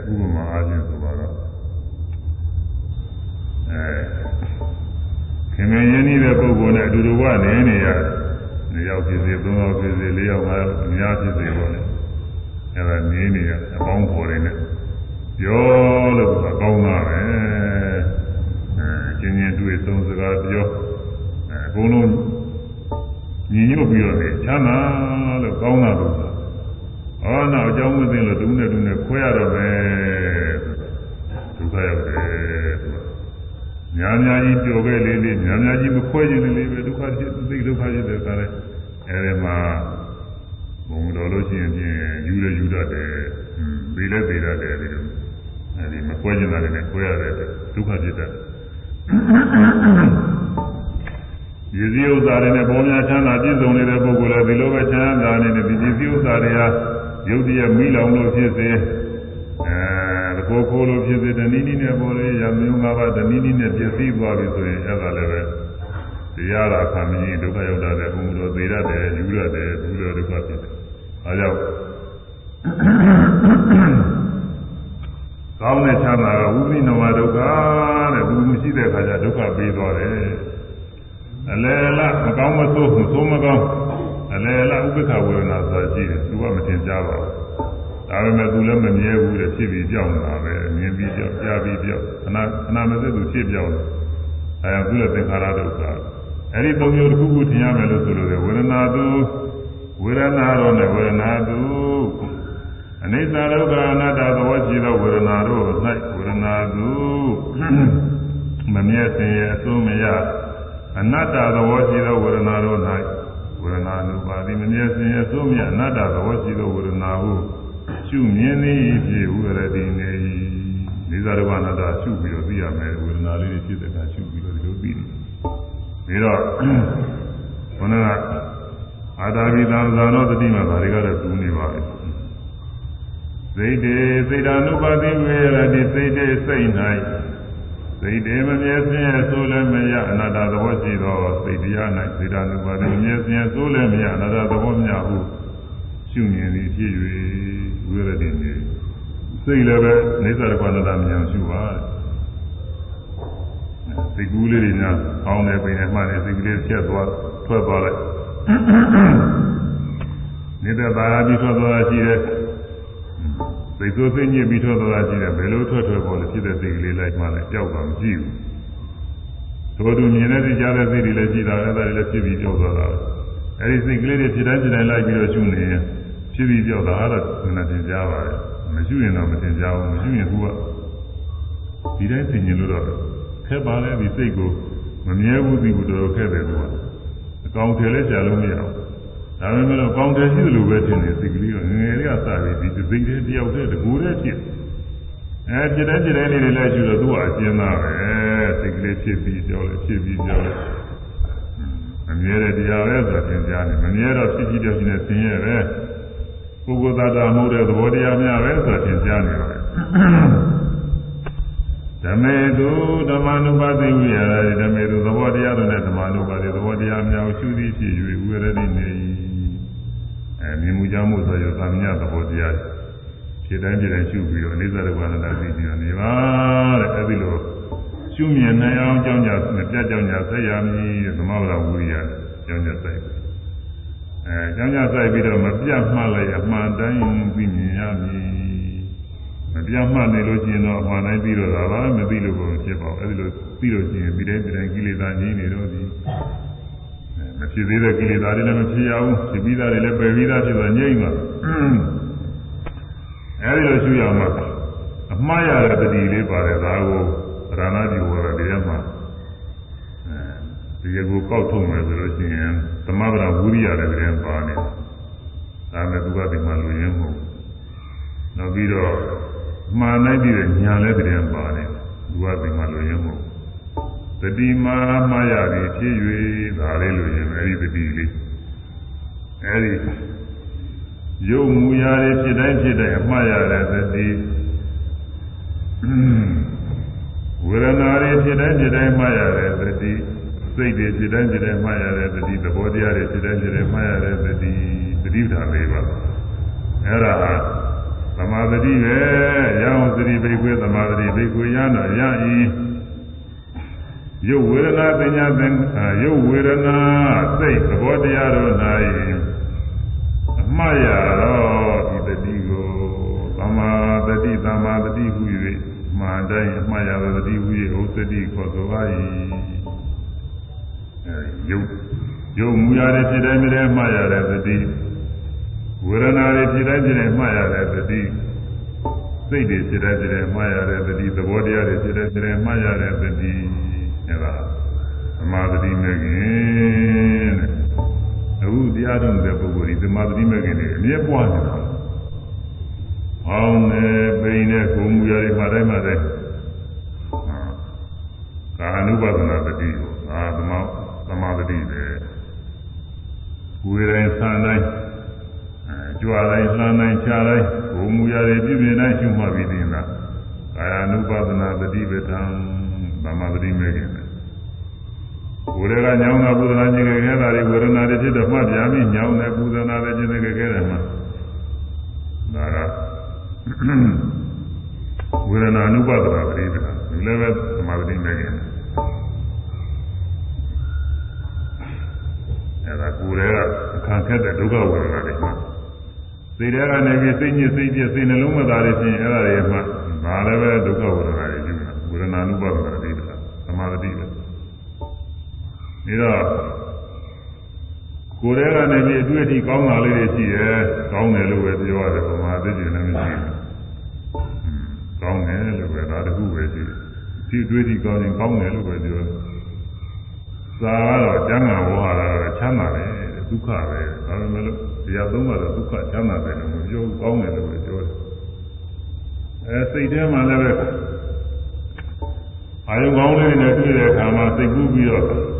ဥပမာအားဖြင့်ဆိုပါတော့အဲခင်မင်းရင်းနှီးတဲ့ပုဂ္ဂိုလ်နဲ့အတူတူကနေနေရတယ်။နှစ်ယောက်ဖြစ်စေ၊သုံးယောက်ဖြစ်စေ၊လေးယောက်၊ငါးယောက်အများဖြစ်စေပေါ့လေ။အဲဒါနေနေရအပေါင်းဖော်နေနဲ့ပြောလို့ကကောင်းတာပဲ။အဲ ချင်းချင်းတွေ့ဆုံးစကားပြောအဲအကုန်လုံးညီညွတ်ပြီးတော့နေချမ်းသာလို့ကောင်းတာလို့ဆို။ဟောနောက်အကြောင်းမသိလို့ဒုနဲ့ဒုနဲ့ခွဲရတော့ပဲဒုက္ခရောက်တယ်သူကများများကြီးပျော်ခဲ့လေးလေးများများကြီးမခွဲခြင်းလေးလေးပဲဒုက္ခဖြစ်သိဒုက္ခဖြစ်တဲ့အခါလဲအဲဒီမှာဘုံတော်လို့ရှိရင်ဖြင့်ယူရယူတတ်တယ်။ပြီးလဲပြီးတတ်တယ်ဒီလိုအဲဒီမခွဲခြင်းလည်းနဲ့ခွဲရတယ်ဒုက္ခဖြစ်တတ်တယ်။ ဒီစည်းဥစ္စာတွေနဲ့ပေါ်များချမ်းသာပြည့်စုံနေတဲ့ပုဂ္ဂိုလ်လည်းဒီလိုပဲချမ်းသာနေတဲ့ဒီစည်းဥစ္စာတွေဟာရုပ်တရက်မိလောင်လို့ဖြစ်စေအဲကိုယ်ကိုယ်လိုဖြစ်စေတနည်းနည်းနဲ့ပေါ်လေရမျိုးငါးပါးတနည်းနည်းနဲ့ပြည့်စည်သွားပြီဆိုရင်အဲ့ဒါလည်းပဲတရားရာခံမကြီးဒုက္ခရောက်တာလည်းဘုံတော်သေးရတယ်ယူရတယ်ဒုရဒုက္ခဖြစ်တယ်။အဲကြောင့် ကောင်းတဲ့ချမ်းသာကဝိပရိနဝဒုက္ခတဲ့ဘူးမရှိတဲ့အခါကျဒုက္ခပေးသွားတယ်။အလယ်လမကောင်းမဆိုးမဆိုးမကောင်းအလယ်လဥပ္ပခဝေဒနာဆိုတာရှိတယ်သူကမသင်ကြားပါဘူး။ဒါပေမဲ့သူလည်းမမြဲဘူးတဲ့ဖြစ်ပြီးကြောက်နေတာပဲမြင်ပြီးကြောက်ကြားပြီးကြောက်အနာအနာမစက်သူဖြစ်ပြောက်တယ်အဲဒါသူလည်းသင်္ခါရဒုက္ခအဲ့ဒီသုံးမျိုးတစ်ခုခုထင်ရမယ်လို့ဆိုလို့ဝေဒနာသူဝေဒနာရောနဲ့ဝေဒနာသူ အနိစ္စဒုက္ခအနတ္တသဘောရှိသောဝေဒနာတို့၌ဝေဒနာသူမမြဲစင်ရဲ့အစိုးမရအနတ္တသဘောရှိသောဝေဒနာတို့၌ဝေဒနာနုပါတိမမြဲစင်ရဲ့အစိုးမရအနတ္တသဘောရှိသောဝေဒနာဟုရှုမြင်သည်ဖြစ်ဥရတိနေ၏ဒီသာရဝနာတာရှုပြီးတော့သိရမယ်ဝေဒနာလေးတွေဖြစ်တဲ့အခါရှုပြီးတော့ဒီလိုသိတယ်ပြီးတော့ဘုန်းကအာတာဘိသံဇာနောတတိမှာဒါတွေကတော့တူနေပါပဲ စိတ်တေစိတ်ဓာနုပါတိဝေရတိစိတ်တေစိတ်၌စိတ်တည်းမမြဲစင်းရဲ့ဆိုလည်းမရအနာတ္တသဘောရှိသောစိတ်တရား၌စေတနုပါဒမမြဲစင်းရဲ့ဆိုလည်းမရအနာတ္တသဘောမြဟုရှုမြင်သည်ဖြစ်၍ဝိရဒိနေစိတ်လည်းပဲနေသရကနာတမြင်ရှုပါစိတ်ကူးလေးတွေများကောင်းတယ်ပိန်နဲ့မှတယ်စိတ်ကလေးဖြတ်သွားထွက်သွားလိုက်နေတဲ့ပါရပြီးထွက်သွားတာရှိတ ယ်စိတ်ဆိုးစိတ်ညစ်ပြီးထွက်သွားတာရှိတယ်ဘယ်လိုထွက်ထွက်ပေါ်လဲဖြစ်တဲ့စိတ်ကလေးလိုက်မှလည်းကြောက်တာမရှိဘူးတို့တူမြင်တဲ့ကြားတဲ့စိတ်တွေလည်းရှိတာအဲ့ဒါတွေလည်းဖြစ်ပြီးကြောက်သွားတာအဲဒီစိတ်ကလေးတွေဖြစ်တိုင်းဖြစ်တိုင်းလိုက်ပြီးတော့ရှုနေရင်ဖြစ်ပြီးကြောက်တာအဲ့ဒါကနတင်ကြပါတယ်မရှိရင်တော့မတင်ကြဘူးမရှိရင်ခုကဒီတိုင်းသိမြင်လို့တော့ခက်ပါလေဒီစိတ်ကိုမမြဲဘူးဒီကိုတော်တော်ခက်တယ်ကွာအကောင်ထည်လဲရှာလို့မရဘူး ဒါပေမဲ့တော့ကောင်းတယ်ရှိသလိုပဲထင်တယ်စိတ်ကလေးကငငယ်လေးကစပြီးဒီစိတ်လေးတယောက်တည်းတကူတည်းဖြစ်အဲပြတဲ့ပြတဲ့လေးတွေလည်းရှိတော့သူကအကျဉ်းသားပဲစိတ်ကလေးဖြစ်ပြီးကြောက်လေဖြစ်ပြီးကြောက်လေမမြဲတဲ့တရားပဲဆိုသင်ကြားနေမမြဲတော့ဖြစ်ဖြစ်ကြောက်နေသင်ရဲ့ပဲပုဂ္ဂိုလ်သားတာမဟုတ်တဲ့သဘောတရားများပဲဆိုသင်ကြားနေပါလေဓမေတုဓမ္မနုပါတိဝိရဓမေတုသဘောတရားတို့နဲ့ဓမ္မနုပါတိသဘောတရားများကိုရှုသည်ဖြစ်၍ဝိရဒိနေ အဲမြင်မှုကြောင့်မို့ဆိုရသမြသဘောတရားဖြစ်တိုင်းဖြစ်တိုင်းရှုပြီးတော့အနိစ္စဒုက္ခအနတ္တသိပြီးတော့နေပါတဲ့အဲဒီလိုရှုမြင်နိုင်အောင်ကြောင်းကြမပြတ်ကြောင်းကြဆက်ရမည်သမဝရဝိရိယကြောင်းကြဆက်အဲကြောင်းကြဆက်ပြီးတော့မပြတ်မှလည်းအမှန်တိုင်းသိမြင်ရမည်မပြတ်မှနေလို့ရှိရင်တော့အမှန်တိုင်းပြီးတော့ဒါပါမသိလို့ကိုဖြစ်ပါဘူးအဲဒီလိုပြီးလို့ရှိရင်ပြီးတိုင်းပြီးတိုင်းကိလေသာငြိမ်းနေတော့ဒီ မဖြစ်သေးတဲ့ကိလေသာတွေလည်းမဖြစ်ရဘူးဖြစ်ပြီးသားတွေလည်းပယ်ပြီးသားဖြစ်သွားငြိမ်းသွားအဲဒီလိုရှုရမှာအမှားရတဲ့တတိလေးပါတယ်ဒါကိုရဏတိဝရဒီရမှာအဲဒီကိုကောက်ထုတ်မယ်ဆိုလို့ရှိရင်သမဗရာဝိရိယလည်းတည်းပါနေဒါမဲ့သူကဒီမှာလူရင်းမဟုတ်နောက်ပြီးတော့မှားနိုင်ပြီးတဲ့ညာလည်းတည်းပါနေသူကဒီမှာလူရင်းမဟုတ် တတိမာမှားရပြီးဖြစ်၍ဒါလေးလူရင်းအဲဒီတတိလေးအဲဒီရုပ်မူရာတွေဖြစ်တိုင်းဖြစ်တိုင်းအမှားရတဲ့သတိဝေဒနာတွေဖြစ်တိုင်းဖြစ်တိုင်းမှားရတဲ့သတိစိတ်တွေဖြစ်တိုင်းဖြစ်တိုင်းမှားရတဲ့သတိသဘောတရားတွေဖြစ်တိုင်းဖြစ်တိုင်းမှားရတဲ့သတိသတိဓာတ်လေးပါအဲ့ဒါဟာသမာဓိပဲရအောင်သတိဘိကွေသမာဓိဘိကွေရတော့ရဤ ရုပ်ဝေဒနာပညာသင်ရုပ်ဝေဒနာစိတ်သဘောတရားတို့၌အမှားရတော့ဒီတတိကိုသမာတတိသမာတတိဟု၍မှန်တိုင်းအမှားရသောတတိဟု၍ဥစ္စတိခေါ်ဆိုပါ၏အဲရုပ်ရုပ်မူရတဲ့ဖြစ်တိုင်းတည်းမှားရတဲ့တတိဝေဒနာတွေဖြစ်တိုင်းဖြစ်တိုင်းမှားရတဲ့တတိစိတ်တွေဖြစ်တိုင်းဖြစ်တိုင်းမှားရတဲ့တတိသဘောတရားတွေဖြစ်တိုင်းဖြစ်တိုင်းမှားရတဲ့တတိ အဲဒါသမာဓိမဲ့ခင်တဲ့အခုတရားထုတ်တဲ့ပုဂ္ဂိုလ်ဒီသမာဓိမဲ့ခင်တွေအမြဲပွားနေတာ။ဟောင်းနေပိန်နဲ့ကိုမူရတွေမှာတိုင်းမှာတိုင်းကာအနုပါဒနာတတိကိုအာသမာသမာဓိပဲ။ကိုယ်တိုင်းဆန်းတိုင်းအဲကြွားတိုင်းလှမ်းတိုင်းခြားတိုင်းကိုမူရတွေပြည့်ပြည့်တိုင်းရှုမှတ်ပြီးသိလား။ကာယ ानु ပါဒနာတတိပဋ္ဌာန်သမာဓိမဲ့ခင်ပဲ ကိုယ်တွေကညောင်းတာပူဇနာခြင်းခဲ့တာတွေဝေဒနာတွေဖြစ်တော့မှတ်ပြပြီးညောင်းတယ်ပူဇနာတယ်ခြင်းတွေခဲ့တယ်မှာဒါကဝေဒနာအနုပါဒနာပရိဒါဒီလည်းပဲသမာဓိနဲ့ခင်အဲဒါကိုယ်တွေကအခါခက်တဲ့ဒုက္ခဝေဒနာတွေမှာစိတ်တွေကနေပြီးစိတ်ညစ်စိတ်ပြည့်စိတ်နှလုံးမသားတွေဖြစ်ရင်အဲ့ဒါတွေမှာဒါလည်းပဲဒုက္ခဝေဒနာတွေယူတာဝေဒနာအနုပါဒနာပရိဒါသမာဓိပဲ ပြီးတော့ကိုယ်ထဲကနေပြီးအတွေ့အထိကောင်းတာလေးတွေရှိရဲကောင်းတယ်လို့ပဲပြောရတယ်ဗမာသိကျင်လည်းမရှိဘူး။ကောင်းတယ်လို့ပဲဒါတခုပဲရှိတယ်။ဒီအတွေ့အထိကောင်းရင်ကောင်းတယ်လို့ပဲပြောတယ်။သာကတော့ကျမ်းဂန်ဝါဟာရတော့ချမ်းသာတယ်ဒုက္ခပဲဒါပေမဲ့လို့တရားသုံးပါတော့ဒုက္ခချမ်းသာတယ်လို့မပြောဘူးကောင်းတယ်လို့ပဲပြောတယ်။အဲစိတ်ထဲမှာလည်းပဲအာယုကောင်းလေးနဲ့တွေ့တဲ့အခါမှာစိတ်ကူးပြီးတော့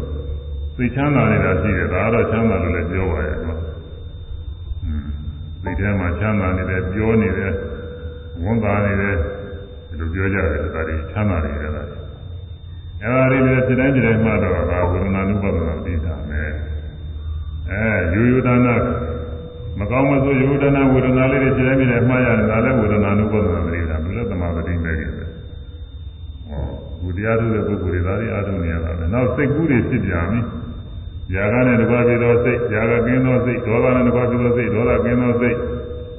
သိချမ်းသာနေတာရှိတယ်ဒါကတော့ချမ်းသာလို့လည်းပြောပါရဲ့ကွာอืมသိထဲမှာချမ်းသာနေတယ်ပြောနေတယ်ဝန်တာနေတယ်ဒီလိုပြောကြတယ်ဒါတွေချမ်းသာနေတယ်လားအဲဒါလေးလည်းစိတ်တိုင်းစိတ်တိုင်းမှတော့ဒါဝေဒနာနုပါဒနာသိတာမယ်အဲယူယူဒနာမကောင်းမဆိုယူဒနာဝေဒနာလေးတွေစိတ်တိုင်းစိတ်တိုင်းမှရတယ်ဒါလည်းဝေဒနာနုပါဒနာသိတာဘုရားသမာဓိမဲ့ကြီးပဲဟောဘုရားတို့ရဲ့ပုဂ္ဂိုလ်တွေဒါတွေအားထုတ်နေရတာပဲနောက်စိတ်ကူးတွေဖြစ်ပြန်ပြီ ຢာကနဲ့တကွာပြီးသောစိတ်ຢာကကင်းသောစိတ်ဒေါသနဲ့တကွာပြီးသောစိတ်ဒေါသကင်းသောစိတ်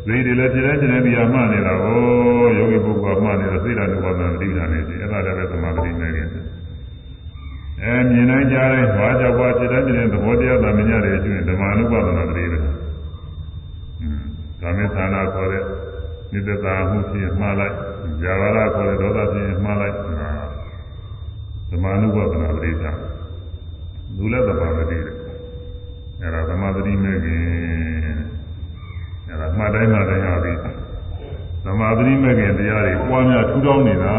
စိတ်တွေလည်းဖြစ်တဲ့ဖြစ်တဲ့တရားမှနေတာကိုယောဂီပုဂ္ဂိုလ်ကမှနေတာစိတ်ဓာတ်ဥပါဒနာတိဋ္ဌာန်နေပြီအဲ့ဒါလည်းပဲသမာဓိနဲ့ကြီးအဲမြင်နိုင်ကြတဲ့ဘာကြောင့်ဘာဖြစ်တဲ့ဖြစ်တဲ့သဘောတရားသာမညတယ်ရှိရင်ဓမ္မနုပါဒနာတိပဲอืมကာမေသနာခေါ်တဲ့နိတ္တတာမှုဖြစ်မှားလိုက်ဇာဝရခေါ်တဲ့ဒေါသဖြစ်မှားလိုက်ဓမ္မနုပါဒနာတိဋ္ဌာန် လူလည်းသမာဓိတယ်အဲ့ဒါသမာဓိမဲ့ခင်အဲ့ဒါမှတ်တိုင်းမှတိုင်းရပြီသမာဓိမဲ့ခင်တရားတွေပွားများထူထောင်နေတာ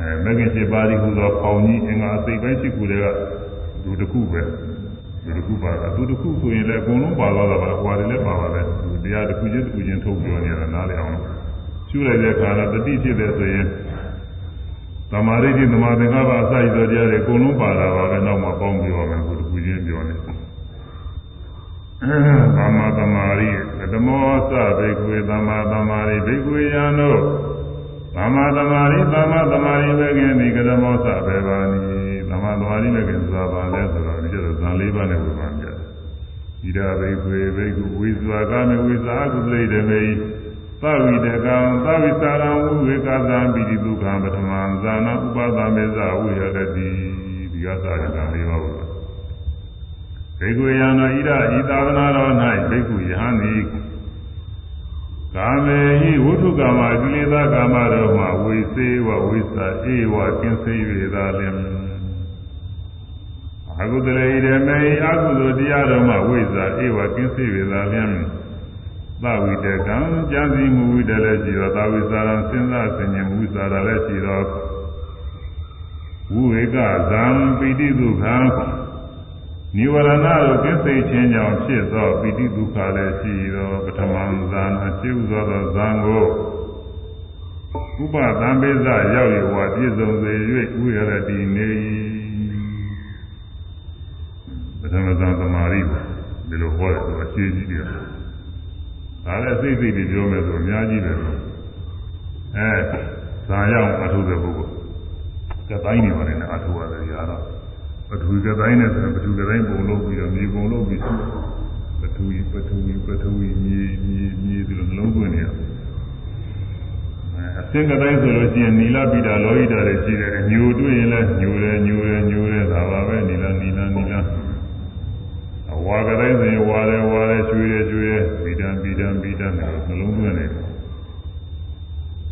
အဲမဲ့ခင်7ပါးဒီဟူသောပေါင်ကြီးအင်္ဂါအသိပိုင်းရှိခုတွေကလူတစ်ခုပဲလူတစ်ခုပါတာလူတစ်ခုဆိုရင်လည်းအကုန်လုံးပါသွားတာပါဟွာတွေလည်းပါပါပဲလူတရားတစ်ခုချင်းတစ်ခုချင်းထုတ်ပြောနေတာနားလည်အောင်ရှုလိုက်တဲ့အခါတော့တတိဖြစ်တယ်ဆိုရင် သမာဓိတိသမာသင်္ကပ္ပအစရသောတရားတွေအကုန်လုံးပါတာပါပဲနောက်မှပေါင်းပြောရမယ်ကိုတစ်ခုချင်းပြောနေသမ္မာသမာဓိဓမ္မောသဘိကွေသမ္မာသမာဓိဘိကွေယံတို့သမ္မာသမာဓိသမ္မာသမာဓိပဲခင်ဒီကဓမ္မောသဘေဘာနိသမ္မာသမာဓိပဲခင်ဆိုတာပါလဲဆိုတော့ဒီကျတော့ဇန်လေးပါးနဲ့ဝေဘာပြတယ်ဣဒဘိကွေဘိကွဝိဇာကမေဝိဇာကုသလိတမေ သဝိတကံသဝိစာရံဝိဝေကသံပိတိဒုက္ခံပထမံဇာနာဥပဒမေဇဝိရတတိဒီကသာရကံလေးပါဘုရားဘေကုယံသောဣဒဤသာသနာတော်၌ဘေကုယဟန်သည်ကာမေဟိဝုထုကာမကိလေသာကာမတို့မှဝိစေဝဝိစာဧဝကင်းစေ၍သာလျှင်အကုသလေဣရမေအကုသိုလ်တရားတော်မှဝိစာဧဝကင်းစေ၍သာလျှင် သဝိတကံကြံစီမှုဝိတလည်းရှိတော်သာဝိစာရံစဉ်းစားဆင်ခြင်မှုစာရလည်းရှိတော်ဝိဝေကဇံပိတိဒုက္ခံနိဝရဏတို့ကိစ္စချင်းကြောင့်ဖြစ်သောပိတိဒုက္ခလည်းရှိသောပထမဇာနာရှိဥသောသောဇံကိုဥပသံပိဇရောက်ရဝပြည့်စုံစေ၍ဥရတိနေပထမဇာသမာဓိကိုဒီလိုဟောတယ်ဆိုအရှိကြီးတယ် ဒါလည်းစိတ်စိတ်တွေပြောမယ်ဆိုအများကြီးပဲအဲဇာရောက်အထုတဲ့ပုဂ္ဂိုလ်ကတိုင်းနေပါတယ်နဲ့အထုရတယ်ရာတော့ပထဝီကတိုင်းနဲ့ဆိုရင်ပထဝီကတိုင်းပုံလုပ်ပြီးတော့မြေပုံလုပ်ပြီးစုပထဝီပထဝီပထဝီမြေမြေမြေဒီလိုနှလုံးသွင်းနေရအစင်ကတိုင်းဆိုလို့ရှိရင်နီလာပိတာလောဟိတာတွေရှိတယ်ညိုတွေ့ရင်လည်းညိုတယ်ညိုတယ်ညိုတယ်ဒါပါပဲနီလာနီလာနီလာအ ဝါကတိုင်းဆိုရင်ဝါတယ်ဝါတယ်ရွှေတယ်ရွှေတယ်ပိတံပိတံပိတံနှလုံးသွင်းနေတယ်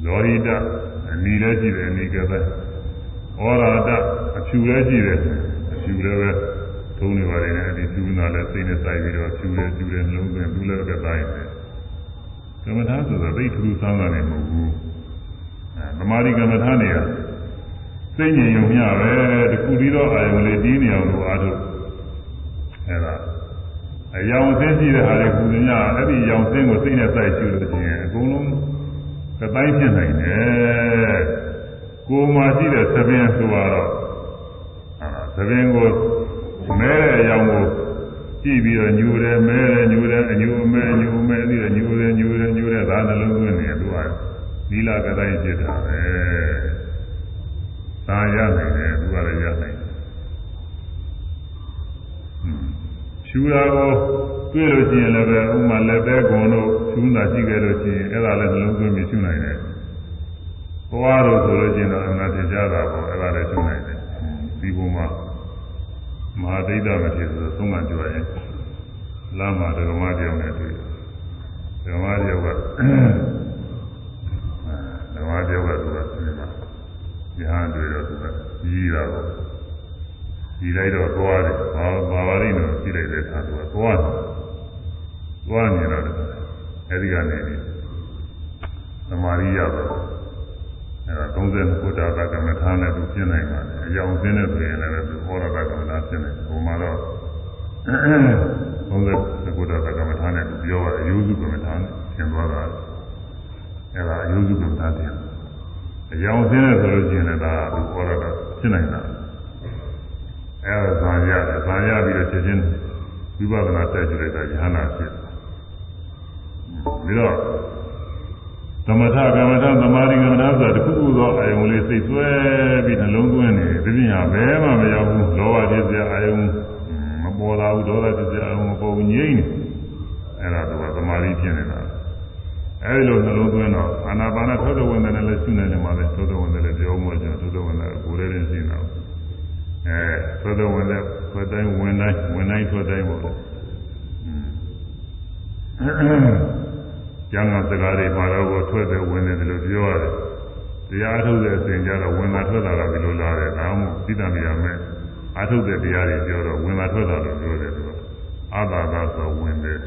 လောဟိတအနီလည်းရှိတယ်အနီကတိုင်းဩရာတအဖြူလည်းရှိတယ်ဖြူလည်းပဲထုံးနေပါလေနဲ့ဒီဖြူနာလည်းစိတ်နဲ့စိုက်ပြီးတော့ဖြူတယ်ဖြူတယ်နှလုံးသွင်းသူလည်းကတိုင်းတယ်ကမ္မထာဆိုတော့သိထူးဆန်းတာလည်းမဟုတ်ဘူးအဲသမာဓိကမ္မထာနေရစိတ်ငြိမ်ုံမျှပဲတခုပြီးတော့အာယုံလေးတီးနေအောင်လို့အားထုတ်အဲဒါ အယောင်ဆင်းရှိတဲ့ဟာတွေကုသညအဲ့ဒီရောင်ဆင်းကိုစိတ်နဲ့စိုက်ရှုလို့ရှိရင်အကုန်လုံးကတိုင်းဖြစ်နိုင်တယ်ကိုယ်မှာရှိတဲ့သဘင်ဆိုတော့သဘင်ကိုမဲတဲ့အကြောင်းကိုကြည့်ပြီးတော့ညူတယ်မဲတယ်ညူတယ်အညူမဲညူမဲပြီးတော့ညူတယ်ညူတယ်ညူတယ်ဒါနှလုံးသွင်းနေသူကနီလာကတိုင်းဖြစ်တာပဲသာရနိုင်တယ်သူကလည်းရနိုင် ရှူတာကိုတွေ့လို့ရှိရင်လည်းပဲဥမာလက်သေးကွန်တို့ရှူတာရှိခဲ့လို့ရှိရင်အဲ့ဒါလည်းနှလုံးသွင်းပြီးရှူနိုင်တယ်ဘဝတို့ဆိုလို့ရှိရင်တော့အမှန်တရားတာပေါ့အဲ့ဒါလည်းရှူနိုင်တယ်ဒီဘုံမှာမဟာဒိဋ္ဌမဖြစ်ဆိုသုံးမှကြွရင်လမ်းမှာဓမ္မတရားနဲ့တွေ့ဓမ္မတရားကဓမ္မတရားကသူကဒီမှာညာတွေ့တော့သူကကြီးတာပေါ့ ကြီးလိုက်တော့သွားတယ်ဘာဘာပါလိမ့်တော့ကြီးလိုက်တဲ့အခါသူကသွားတယ်သွားနေတော့အဲဒီကနေသမာဓိရတော့အဲဒါ30ခုတာကကမ္မထာနဲ့သူပြင်နိုင်ပါတယ်အကြောင်းစင်းတဲ့ဆိုရင်လည်းသူဟောရတာကမ္မထာပြင်နိုင်ဟိုမှာတော့30ခုတာကကမ္မထာနဲ့သူပြောတာအယုစုကမ္မထာနဲ့ပြင်သွားတာအဲဒါအယုစုကမ္မထာပြင်အကြောင်းစင်းတဲ့ဆိုလို့ရှိရင်လည်းဒါသူဟောရတာဖြစ်နိုင်တာ အဲဒါဇာရတယ်ဇာရပြီးတော့ချက်ချင်းဝိပဿနာဆက်ကြည့်လိုက်တာဉာဏ်နာဖြစ်ပြီးတော့သမထကမ္မထသမာဓိကမ္မထဆိုတာတခုခုသောအာယုံလေးစိတ်ဆွဲပြီးနှလုံးသွင်းနေဒီပြင်ဟာဘယ်မှမရောက်ဘူးလောဘဖြစ်စရာအာယုံမပေါ်လာဘူးဒေါသဖြစ်စရာအာယုံမပေါ်ဘူးငြိမ့်နေအဲ့ဒါကသမာဓိဖြစ်နေတာအဲဒီလိုနှလုံးသွင်းတော့အာနာပါနသောတဝင်တယ်လည်းရှုနေတယ်မှာလေသောတဝင်တယ်လည်းပြောမှကျွန်တော်သောတဝင်တယ်ကိုယ်လည်းရှင်းတာ အဲသောတဝင်တယ်ထွက်တိုင်းဝင်တိုင်းဝင်တိုင်းထွက်တိုင်းပေါ့လေကျမ်းဂန်စကားတွေမှာတော့ထွက်တယ်ဝင်တယ်လို့ပြောရတယ်တရားအထုတ်တဲ့အစဉ်ကြတော့ဝင်လာထွက်လာတာဒီလိုလာတယ်ဒါမှမဟုတ်သိတမိရမယ်အထုတ်တဲ့တရားတွေပြောတော့ဝင်လာထွက်လာလို့ပြောတယ်သူကအာသာသာဆိုဝင်တယ်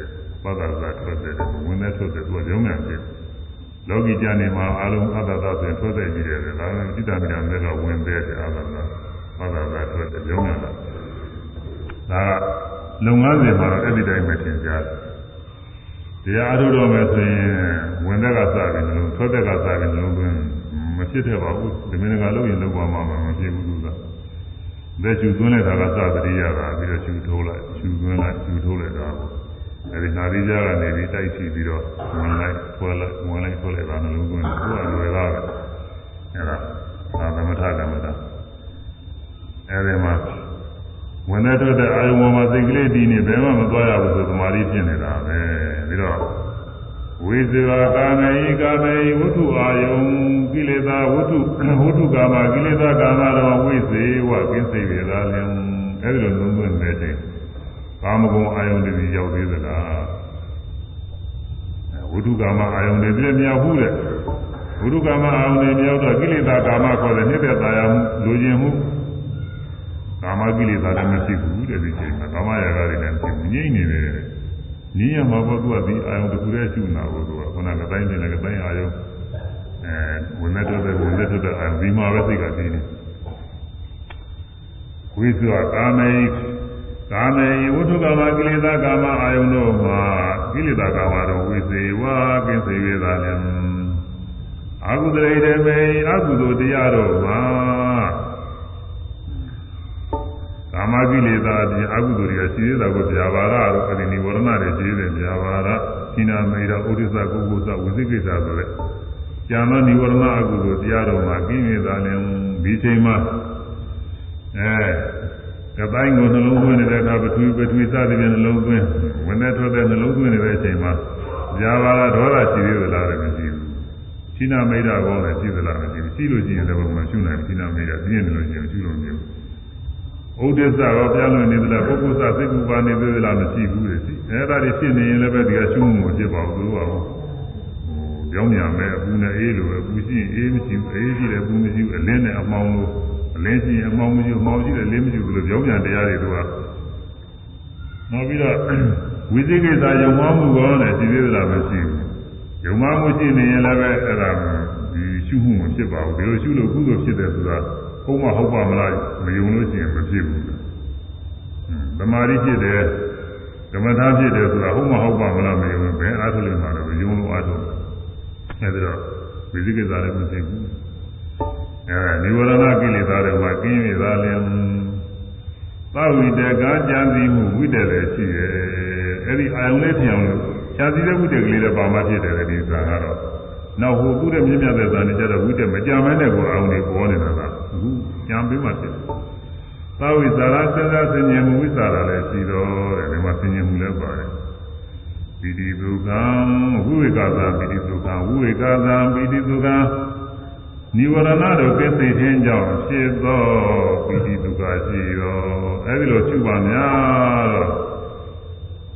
ပဒသာထွက်တယ်ဝင်တဲ့ထွက်တယ်သူကရုံးမြန်တယ်လောကီကျမ်းနေမှာအလုံးအတ္တသာဆိုရင်ထွက်တဲ့ကြီးတယ်ဒါကသိတမိရမယ်ကဝင်တယ်အာသာသာ ပဒသာထွက်တယ်ရုံးမြန်တာဒါကလုပ်ငန်းစဉ်မှာတော့အဲ့ဒီတိုင်းပဲသင်ကြားတယ်တရားအထုတ်တော့မယ်ဆိုရင်ဝင်တဲ့ကစပြီးနှလုံးထွက်တဲ့ကစပြီးနှလုံးသွင်းမဖြစ်တဲ့ပါဘူးဒီမင်းကလုပ်ရင်လုပ်ပါမှမဖြစ်ဘူးသူကလက်ချူသွင်းလိုက်တာကစသတိရတာပြီးတော့ချူထိုးလိုက်ချူသွင်းလိုက်ချူထိုးလိုက်တာပေါ့အဲဒီနာရီကြားကနေပြီးတိုက်ချပြီးတော့ဝင်လိုက်ဆွဲလိုက်ဝင်လိုက်ဆွဲလိုက်တာနှလုံးသွင်းသူကလွယ်တာပဲအဲဒါသာသမထကမ္မတာ အဲဒီမှာဝင်တဲ့တော့တဲ့အာယုံပေါ်မှာစိတ်ကလေးတည်နေဘယ်မှမသွားရဘူးဆိုသမာဓိဖြစ်နေတာပဲပြီးတော့ဝိဇေဝကာမေယကာမေယဝတ္ထုအာယုံကိလေသာဝတ္ထုဝတ္ထုကာမကိလေသာကာမတော်ဝိဇေဝကင်းစိတ်ရတာလင်အဲဒီလိုလုံးသွင်းတဲ့ချိန်ကာမဂုဏ်အာယုံတွေရောက်သေးသလားဝတ္ထုကာမအာယုံတွေပြည့်မြောက်ဘူးတဲ့ဝတ္ထုကာမအာယုံတွေမြောက်တော့ကိလေသာကာမခေါ်တဲ့နှစ်သက်သာယာမှုလူကျင်မှု ကာမကိလေသာလည်းမရှိဘူးတဲ့ဒီချိန်မှာကာမရာဂတွေလည်းမရှိဘူးငြိမ့်နေတယ်နီးရမှာပေါ့သူကဒီအာယုံတစ်ခုတည်းရှုနာဖို့သူကခုနကတိုင်းနေလည်းတိုင်းအာယုံအဲဝင်တဲ့တဲ့ဝင်တဲ့တဲ့အာဒီမှာပဲသိကသိနေဝိသုကာမေကာမေဝတ္ထုကာမကိလေသာကာမအာယုံတို့မှာကိလေသာကာမတို့ဝိသေဝကင်းစေရတာလည်းအာဟုတရေတမေအကုသိုလ်တရားတို့မှာ ကာမကိလေသာအပြင်အကုသိုလ်တွေကရှိသေးတာကိုဗျာပါဒတို့အဲဒီនិဝရဏတွေရှိသေးတယ်ဗျာပါဒသီနာမေရဥဒိစ္စကုက္ကုသဝိသိကိစ္စဆိုတဲ့ကျန်သောនិဝရဏအကုသိုလ်တရားတော်မှာကိလေသာလည်းဒီချိန်မှာအဲကတိုင်းကိုနှလုံးသွင်းနေတဲ့အခါပထဝီပထဝီစသည်ဖြင့်နှလုံးသွင်းဝင်တဲ့ထွက်တဲ့နှလုံးသွင်းနေတဲ့အချိန်မှာဗျာပါဒဒေါသရှိသေးသလားလည်းမရှိဘူးသီနာမေရကောလည်းရှိသလားမရှိဘူးရှိလို့ရှိရင်လည်းဘုံမရှိနိုင်သီနာမေရပြင်းနေလို့ရှိရင်ရှိလို့မရဘူး ဥဒိစ္စရောပြလွန်နေသလားပုဂ္ဂိုလ်စစိတ်ကူပါနေသေးသလားမရှိဘူးလေရှိအဲဒါတွေဖြစ်နေရင်လည်းပဲဒီကရှုံးမှုဖြစ်ပါဘူးသူကဟိုကြောင်းညာမဲ့အပူနဲ့အေးလိုပဲပူရှိရင်အေးမရှိဘူးအေးရှိတယ်ပူမရှိဘူးအလင်းနဲ့အမောင်းလို့အလင်းရှိရင်အမောင်းမရှိဘူးအမောင်းရှိတယ်လင်းမရှိဘူးလို့ကြောင်းညာတရားတွေသူကနောက်ပြီးတော့ဝိသိကိစ္စယုံမှမှုကောနဲ့ရှိသေးသလားမရှိဘူးယုံမှမှုရှိနေရင်လည်းပဲအဲ့ဒါဒီရှုမှုမဖြစ်ပါဘူးဒီလိုရှုလို့ကုသိုလ်ဖြစ်တယ်ဆိုတာ ဟုတ်မဟုတ်ပါမလားမယုံလို့ရှိရင်မဖြစ်ဘူး။သမာဓိဖြစ်တယ်ဓမ္မသားဖြစ်တယ်ဆိုတာဟုတ်မဟုတ်ပါမလားမယုံဘယ်အားထုတ်လို့မှတော့ယုံလို့အားထုတ်။အဲဒီတော့ဝိသိကိစ္စလည်းမဖြစ်ဘူး။အဲနိဝရဏကိလေသာတွေမှာကင်းရတာလည်းသဝိတကကြံစည်မှုဝိတ္တလည်းရှိတယ်။အဲဒီအာယုန်လေးထင်အောင်လို့ခြားစည်းတဲ့ဝိတ္တကလေးလည်းပါမှဖြစ်တယ်ဒီသာကတော့နောက်ဟိုသူ့ရဲ့မြင့်မြတ်တဲ့ဇာနေကြတော့ဝိတ္တမကြမ်းမဲနဲ့ကိုအောင်နေပေါ်နေတာကအခု ကြံပေးမှဖြစ်တယ်။သာဝိဇာရစဉ်းစားဆင်ញင်မှုဝိဇာရလည်းရှိတော့တယ်ဒီမှာဆင်ញင်မှုလည်းပါတယ်။ပိတိဒုက္ခံဝိဝေကသာပိတိဒုက္ခံဝိဝေကသာပိတိဒုက္ခံနိဝရဏတို့ကိသိခြင်းကြောင့်ဖြစ်သောပိတိဒုက္ခရှိရောအဲဒီလိုရှိပါများတော့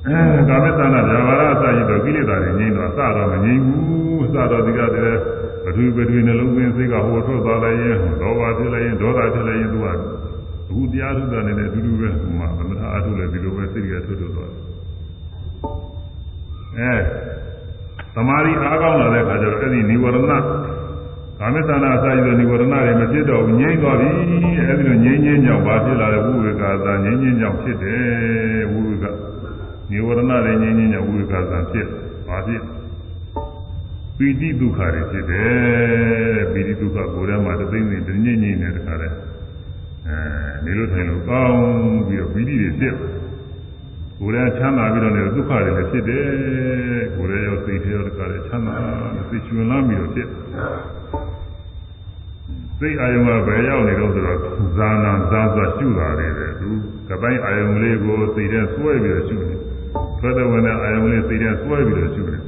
အဲကာမသနာဗျာပါရအစရှိတော့ကိလေသာတွေငြိမ်းတော့အစတော့မငြိမ်းဘူးအစတော့ဒီကတည်းက ပထဝီပထဝီနှလုံးသွင်းစိတ်ကဟိုထွက်သွားလိုက်ရင်ဒေါဘဖြစ်လိုက်ရင်ဒေါသဖြစ်လိုက်ရင်သူကအခုတရားထုတာနဲ့အတူတူပဲဟိုမှာသမထအထုလည်းဒီလိုပဲစိတ်ကထွက်ထွက်သွားတယ်အဲသမာဓိအားကောင်းလာတဲ့အခါကျတော့အဲ့ဒီនិဝရဏကာမတဏအစာရည်နိဝရဏတွေမဖြစ်တော့ဘူးငြိမ့်သွားပြီအဲဒီလိုငြိမ့်ငြိမ့်ကြောင့်ဘာဖြစ်လာလဲဝိဝေကသာငြိမ့်ငြိမ့်ကြောင့်ဖြစ်တယ်ဝိဝေကနိဝရဏတွေငြိမ့်ငြိမ့်ကြောင့်ဝိဝေကသာဖြစ်ဘာဖြစ် ပီတိဒုက္ခတွေဖြစ်တယ်ပီတိဒုက္ခကိုယ်ထဲမှာတသိမ့်သိမ့်တငြိမ့်ငြိမ့်နေတဲ့ခါလဲနေလို့ထိုင်လို့ကောင်းပြီးတော့ပီတိတွေဖြစ်ကိုယ်လည်းချမ်းသာပြီးတော့လည်းဒုက္ခတွေလည်းဖြစ်တယ်ကိုယ်လည်းရောစိတ်ထဲရောတခါလည်းချမ်းသာသိရှင်လာပြီးတော့ဖြစ်စိတ်အာယုံကဘယ်ရောက်နေတော့ဆိုတော့ဇာနာဇာဇာရှုတာတွေပဲသူကပိုင်းအာယုံလေးကိုစိတ်ထဲစွဲပြီးတော့ရှုတယ်ဘယ်တော့ဝင်အာယုံလေးစိတ်ထဲစွဲပြီးတော့ရှုတယ်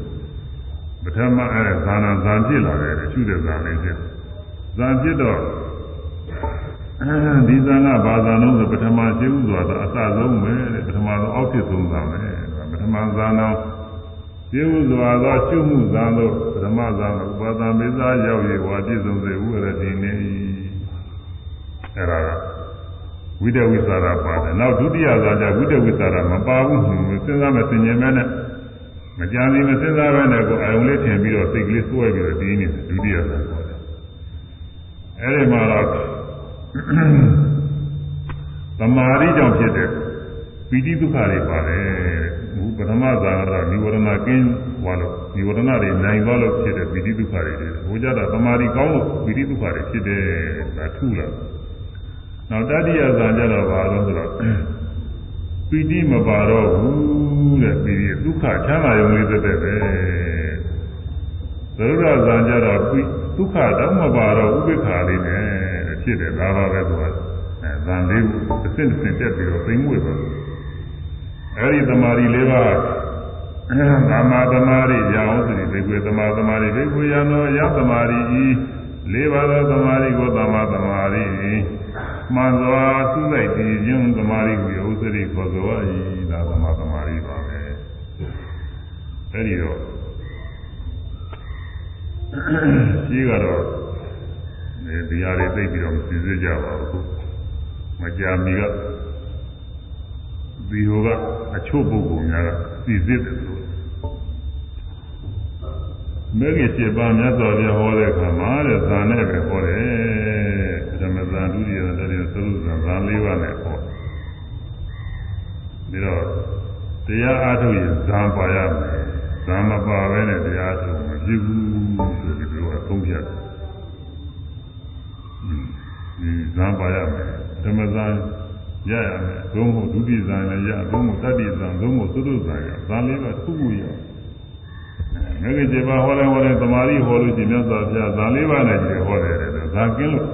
ပထမအဲဇာနာဇာဖြစ်လာတယ်ရှုတဲ့ဇာလေးဖြစ်ဇာဖြစ်တော့ဒီဇာနာဘာသာလုံးဆိုပထမရှိဥဆိုတာအစဆုံးပဲတဲ့ပထမဆုံးအောက်ဖြစ်ဆုံးဇာပဲပထမဇာနာရှိဥစွာသောရှုမှုဇာတို့ပထမဇာဥပါဒံမေဇာရောက်ရဝါပြည့်စုံစေဥရတိနေအဲ့ဒါကဝိတဝိသရာပါတယ်နောက်ဒုတိယဇာကြဝိတဝိသရာမပါဘူးစဉ်းစားမယ်သင်ញင်မဲနဲ့ မကြံသေးမစဉ်းစားပဲနဲ့ကိုအာယုံလေးထင်ပြီးတော့စိတ်ကလေးစွဲပြီးတော့ဒီနေတယ်ဒုတိယဇာပါတယ်အဲ့ဒီမှာတော့သမာဓိကြောင့်ဖြစ်တဲ့ပီတိဒုက္ခတွေပါတယ်ဘုပထမဇာကတော့និဝရဏကင်းသွားလို့និဝရဏတွေနိုင်သွားလို့ဖြစ်တဲ့ပီတိဒုက္ခတွေတွေဘုရားတော့သမာဓိကောင်းလို့ပီတိဒုက္ခတွေဖြစ်တယ်ဒါထုလာနောက်တတိယဇာကြတော့ဘာလို့ဆိုတော့ ပီတိမပါတော့ဘူးတဲ့ပီတိဒုက္ခချမ်းသာရုံလေးသက်သက်ပဲသရုပ်ရဇာကြတော့ဒုက္ခတော့မပါတော့ဥပိ္ပခာလေးနဲ့ဖြစ်တယ်ဒါပါပဲသူကအဲဇန်လေးကိုတစ်ဆင့်တစ်ဆင့်တက်ပြီးတော့သိမ့်မွေ့သွားအဲဒီတမာရီလေးပါးသမာသမာရိရအောင်ဆိုရင်ဒီကွေသမာသမာရိဒီကွေရနောယသမာရိဤလေးပါးသောသမာရိကိုသမာသမာရိ မှန်စွာသုလိုက်တည်ခြင်းသမာရိကိုဥစ္စရိခေါ်ဆို၏ဒါသမာသမာရိပါပဲအဲဒီတော့ရှိကတော့ဒီဟာတွေသိပြီးတော့မသိစေကြပါဘူးမကြာမီကဒီဟိုကအချို့ပုဂ္ဂိုလ်များကသိစေတယ်လို့မဂ္ဂင်7ပါးမြတ်စွာဘုရားဟောတဲ့အခါမှာတဲ့ဇာနဲ့ပဲ တရားအားထုတ်ရင်ဇာပါရမယ်ဇာမပါဘဲနဲ့တရားထုတ်မဖြစ်ဘူးဆိုပြီးတော့သုံးပြတယ်ဒီဇာပါရမယ်ဓမ္မဇာရရမယ်သုံးဖို့ဒုတိယဇာလည်းရသုံးဖို့တတိယဇာသုံးဖို့သုတ္တဇာရဇာလေးပါတစ်ခုခုရမဂ္ဂင်7ပါးဟောတယ်ဟောတယ်သမာဓိဟောလို့ရှိရင်မြတ်စွာဘုရားဇာလေးပါးနဲ့ကျေဟောတယ်တဲ့ဇာကင်းလို့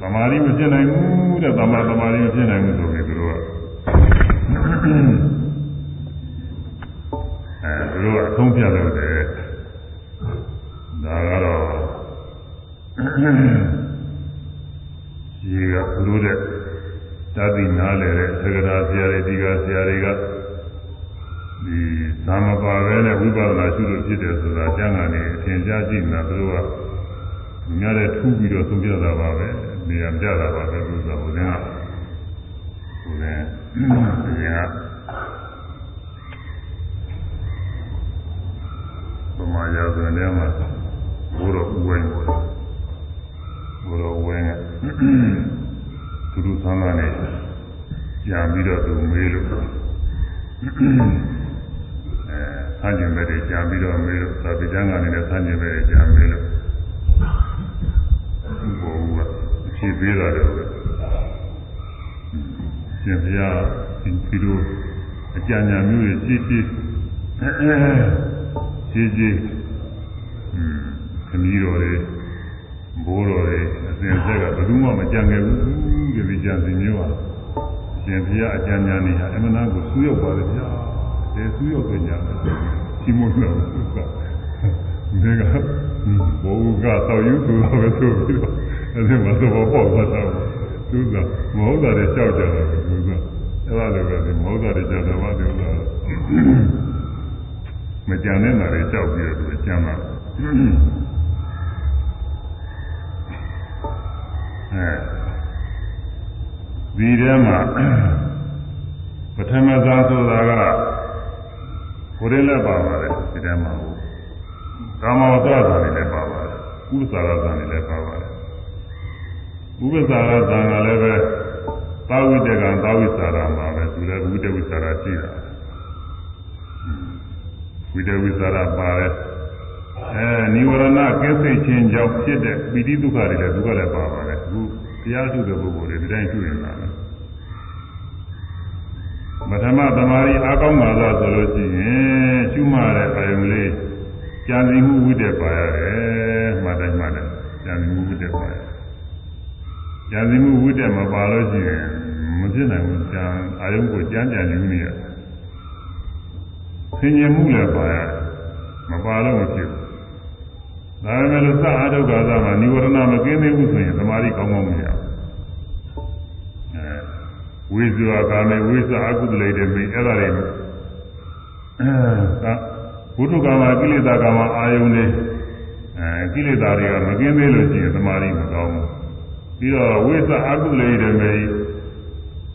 သမာဓိမဖြစ်နိုင်ဘူးတဲ့သမာသမာဓိမဖြစ်နိုင်ဘူးဆိုပြီးသူတို့က ဆုံးဖြတ်လို့တယ်ဒါကတော့ကြီးကသူတို့တဲ့တတိနားလေတဲ့သက္ကရာဆရာတွေဒီကဆရာတွေကဒီသာမပါပဲနဲ့ဝိပဿနာရှုလို့ဖြစ်တယ်ဆိုတာကျမ်းဂန်နေအထင်ရှားကြည့်နေတာသူတို့ကများတဲ့ထူးပြီးတော့သုံးပြတာပါပဲနေရာပြတာပါပဲသူကဘုရားဘုရားဘုရား ဗမာရာဇဝင်ထဲမှာဘုရောဥဝိုင်းပေါ်ဘုရောဥဝိုင်းကသူတို့ဆန်းကနေကြာပြီးတော့သူမေးလို့အဲဆန်းကျင်ပဲတွေကြာပြီးတော့မေးလို့သာပိကျမ်းကနေလည်းဆန်းကျင်ပဲတွေကြာမေးလို့ဘုရားကဖြည့်ပေးတာတော့ရှင်ဘုရားဒီလိုအကြံဉာဏ်မျိုးတွေရှိရှိရှိရှိอื มခမီးတော်တွေဘိုးတော်တွေအစဉ်ဆက်ကဘယ်သူမှမကြံခဲ့ဘူးဒီဒီကြံစီမျိုးပါရှင်ဘုရားအကြံဉာဏ်တွေဟာအမှန်တန်ကိုဆူရောက်ပါလေဗျာဒီဆူရောက်တဲ့ညာနဲ့ချီးမွမ်းလို့ဆိုတာဒီကဘိုးကတော့ယူဆိုတော့ပဲဆိုပြီးတော့အဲဒီမှာတော့ပေါ့သွားတာသူကမဟုတ်တာတွေကြောက်ကြတယ်သူကအဲ့ဒါလည်းပဲဒီမဟုတ်တာတွေကြောက်တယ်ဘာလို့လဲမကြံတဲ့နာတွေကြောက်ပြီးတော့သူကြမ်းတာ အဲဒီထဲမှာပထမဇာဆိုတာကကိုရင်းလည်းပါပါတယ်ဒီထဲမှာကာမဝတ္တဇာတွေလည်းပါပါတယ်ဥပ္ပစာရဇာတွေလည်းပါပါတယ်ဥပ္ပစာရဇာကလည်းပဲသာဝိတကံသာဝိစာရမှာပဲသူလည်းဝိတဝိစာရရှိတာဝိတဝိစာရပါတယ်အဲនិဝရဏကင်းစိတ်ခြင်းကြောင့်ဖြစ်တဲ့ပိဋိဒုက္ခတွေလည်းသူကလည်းပါပါ တယ်အခုတရားထုတဲ့ပုဂ္ဂိုလ်တွေဒီတိုင်းရှုနေတာပဲပထမသမာဓိအားကောင်းပါလားဆိုလို့ရှိရင်ရှုမှတဲ့အာယုံလေးကြံစည်မှုဝိတ္တပါရတယ်မှတ်တိုင်းမှတ်တယ်ကြံစည်မှုဝိတ္တပါရတယ်ကြံစည်မှုဝိတ္တမပါလို့ရှိရင်မဖြစ်နိုင်ဘူးကြံအာယုံကိုကြမ်းကြံယူနေရဆင်ញင်မှုလည်းပါရတယ်မပါလို့မဖြစ်ဘူး ဒါပေမဲ့လို့သအာဒုက္ခသမှာនិဝရဏမကင်းသေးဘူးဆိုရင်သမာဓိကောင်းကောင်းမရဘူးအဲဝိဇ္ဇာကာမေဝိဇ္ဇာအကုသလိတေမိအဲ့ဒါတွေအဲဘုဒ္ဓကာမကိလေသာကာမအာယုန်တွေအဲကိလေသာတွေကမကင်းသေးလို့ရှိရင်သမာဓိမကောင်းဘူးပြီးတော့ဝိဇ္ဇာအကုသလိတေမိ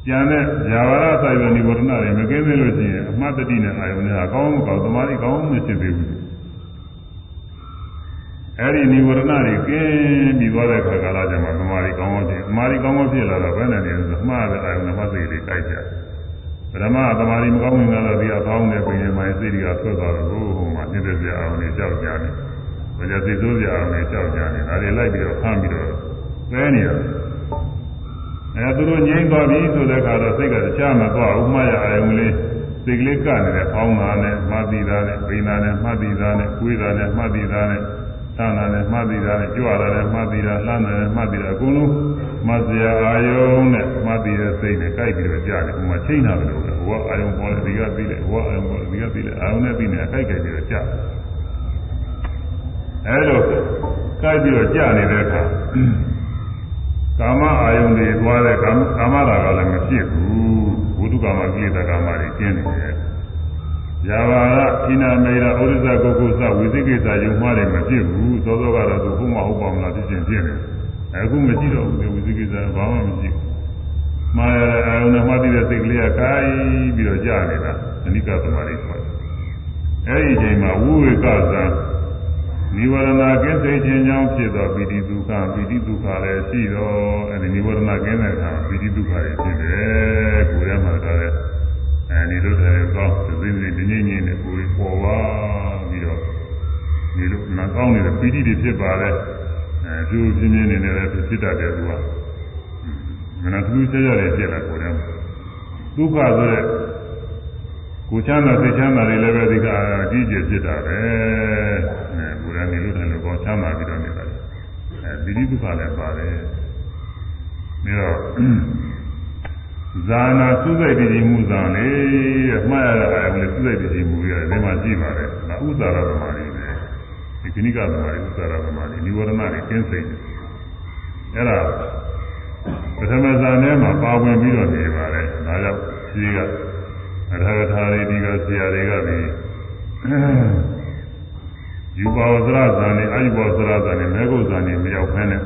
ကျန်တဲ့ဇာဝရဆိုင်ရនិဝရဏတွေမကင်းသေးလို့ရှိရင်အမှတ်တတိနဲ့အာယုန်တွေကကောင်းမကောင်းသမာဓိကောင်းမဖြစ်သေးဘူး အဲ့ဒီនិဝရဏတွေကင်းပြီးသွားတဲ့ခါကာလကျမှသမာဓိကောင်းကောင်းဖြစ်သမာဓိကောင်းကောင်းဖြစ်လာတော့ဘယ်နဲ့နေလဲဆိုမှားတဲ့အာယုန်မှစိတ်တွေကြိုက်ကြပရမသမာဓိမကောင်းရင်တော့ဒီအကောင်းတဲ့ပင်မိုင်းစိတ်တွေကဆွတ်သွားတော့ဟိုဟိုမှာနှိမ့်တဲ့အာယုန်တွေကြောက်ကြတယ်။ဘာကြစိတ်ဆိုးကြအာယုန်တွေကြောက်ကြတယ်။ဒါတွေလိုက်ပြီးတော့ဖမ်းပြီးတော့သဲနေရတယ်။အဲသူတို့ငြိမ့်သွားပြီဆိုတဲ့အခါတော့စိတ်ကတခြားမသွားဘူးမှရအာယုန်လေးစိတ်ကလေးကနေတဲ့ဖောင်းတာနဲ့မှတ်ပြီးသားနဲ့ပိန်တာနဲ့မှတ်ပြီးသားနဲ့ကိုယ်တာနဲ့မှတ်ပြီးသားနဲ့ သနာနဲ့မှတ်ပြီးတာနဲ့ကြွတာနဲ့မှတ်ပြီးတာလှမ်းတယ်နဲ့မှတ်ပြီးတာအကုန်လုံးမှတ်စရာအာယုံနဲ့မှတ်ပြီးတဲ့စိတ်နဲ့ကြိုက်ပြီးတော့ကြားတယ်ဟိုမှာချိန်တာပဲလို့ပဲဟိုကအာယုံပေါ်တယ်ဒီကပြီးတယ်ဟိုကအာယုံပေါ်တယ်ဒီကပြီးတယ်အာယုံနဲ့ပြီးနေအကြိုက်ကြိုက်ပြီးတော့ကြားတယ်အဲလိုကြိုက်ပြီးတော့ကြားနေတဲ့အခါကာမအာယုန်တွေသွားတဲ့ကာမကာမရာကလည်းမဖြစ်ဘူးဘုဒ္ဓကာမကိလေသာကာမတွေကျင်းနေတယ်။ ယာဘာရခိနာမေရဩရိဇကုကုသဝိသိကိစ္စယုံမှားတယ်မဖြစ်ဘူးသောသောကတော့သူဘုမဟုတ်ပါမလားဖြစ်ချင်းဖြစ်နေတယ်။အခုမရှိတော့ဘူးဝိသိကိစ္စဘာမှမရှိဘူး။မှားရအာယုန်နဲ့မှတ်တဲ့စိတ်ကလေးကကိုင်းပြီးတော့ကြာနေတာအနိကသမာဓိဆိုတယ်။အဲဒီအချိန်မှာဝိဝေကဇံနိဝရဏကင်းစိတ်ခြင်းကြောင့်ဖြစ်သောပိဋိဒုက္ခပိဋိဒုက္ခလည်းရှိတော့အဲဒီနိဝရဏကင်းတဲ့အခါပိဋိဒုက္ခတွေဖြစ်တယ်ကိုယ်ထဲမှာဒါ လည်းအဲဒီလိုတည်းကောင်းသိသိဒီငိမ့်ငိမ့်နဲ့ကိုယ်ပေါ်ပါပြီးတော့ဒီလိုနာကောင်းနေတဲ့ပိဋိတွေဖြစ်ပါလေအဲသူပြင်းပြင်းနေနေလည်းဖြစ်တတ်တယ်သူကမနာသူစရရတယ်ဖြစ်လာကိုယ်ထဲမှာဒုက္ခဆိုတဲ့ကိုချမ်းသာသိချမ်းသာတွေလည်းပဲဒီကအကြီးကျယ်ဖြစ်တာပဲအဲကိုယ်ရနေလို့တယ်လို့ကောင်းချမ်းသာပြီးတော့နေတာအဲဒီဒုက္ခလည်းပါတယ်ပြီးတော့ ဇာနာသုစိတ်တည်မှုဇာလေတဲ့မှားရတာအဲသုစိတ်တည်မှုရတယ်ဒီမှာကြည့်ပါတယ်ဒါဥစ္စာရသမารီပဲဒီကိနိကသမารီဥစ္စာရသမารီនិဝရဏတွေကျင်းစိတ်တယ်အဲ့ဒါပထမဇာနဲ့မှာပါဝင်ပြီးတော့နေပါတယ်ဒါကြောင့်ရှိကအထာဂထာတွေဒီကဆရာတွေကပြီးယူပါဝသရဇာနဲ့အာယုဘောသရဇာနဲ့မေဂုဇာနဲ့မရောက်ဖဲနဲ့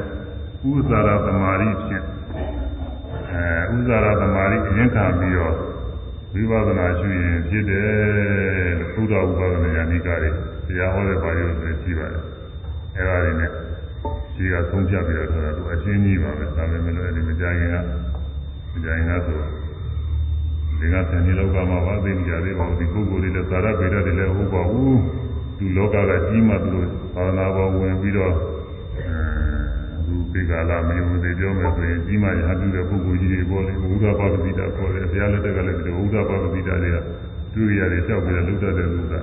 ဥဇာရသမารီဖြင့် အဲဥဇာရသမารီအရင်ခံပြီးတော့ဝိပဿနာရှုရင်ဖြစ်တယ်လို့ဘုရားဥပဒနာယာနိကတွေတရားဟောတဲ့ပါရုပ်တွေရှိပါတယ်အဲဒါတွေနဲ့ရှိကသုံးဖြတ်ပြီးတော့ဆိုတာသူအရှင်းကြီးပါပဲဒါပေမဲ့လည်းဒီမကြခင်ကမကြခင်ကဆိုဒီကဆယ်နှစ်လောက်ကမှပါသိကြသေးပါဘူးဒီပုဂ္ဂိုလ်တွေလည်းသာရပေရတွေလည်းဟုတ်ပါဘူးသူလောကကကြီးမှသူတို့သာသနာပေါ်ဝင်ပြီးတော့ အဲဒီပေကာလာမယုံသေးပြောမယ်ဆိုရင်ကြီးမှရဟပြုတဲ့ပုဂ္ဂိုလ်ကြီးတွေပေါ်လေဘုရားပါပတိတာပေါ်တယ်ဘုရားလက်ထက်ကလည်းဒီလိုဘုရားပါပတိတာတွေကသူရိယာတွေလျှောက်ပြီးတော့လုတတ်တဲ့လူက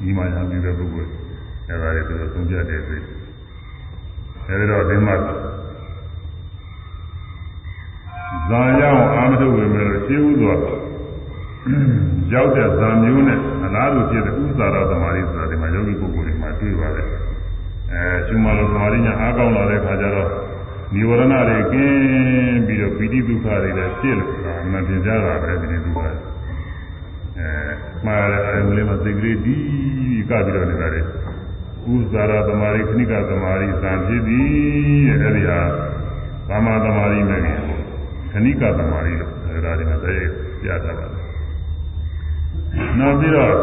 ကြီးမှရဟပြုတဲ့ပုဂ္ဂိုလ်အဲဒါတွေသူတို့သုံးပြတဲ့ဆိုအဲဒီတော့ဒီမှာဇာရောက်အာမထုဝင်မယ်လို့ရှင်းဥစွာရောက်တဲ့ဇာမျိုးနဲ့အလားတူဖြစ်တဲ့ဥစ္စာရသမารိဆိုတာဒီမှာယောဂီပုဂ္ဂိုလ်တွေမှာတွေ့ပါတယ် အဲရှင်မလို့သမာဓိညာအားကောင်းလာတဲ့ခါကျတော့နိဝရဏတွေကင်းပြီးတော့ပီတိဒုက္ခတွေလည်းပြည့်လို့ဒါမှပြင်ကြတာပဲဒီဒုက္ခအဲမှားတဲ့အမလေးမသိကလေးဒီကပြီးတော့နေတာလေဥဇာရသမာဓိခဏိကသမာဓိသံဖြစ်သည်တဲ့အဲဒီဟာသမာသမာဓိနဲ့ခဏိကသမာဓိလို့ဒါတွေမှာသိရပြတာပါနောက်ပြီးတော့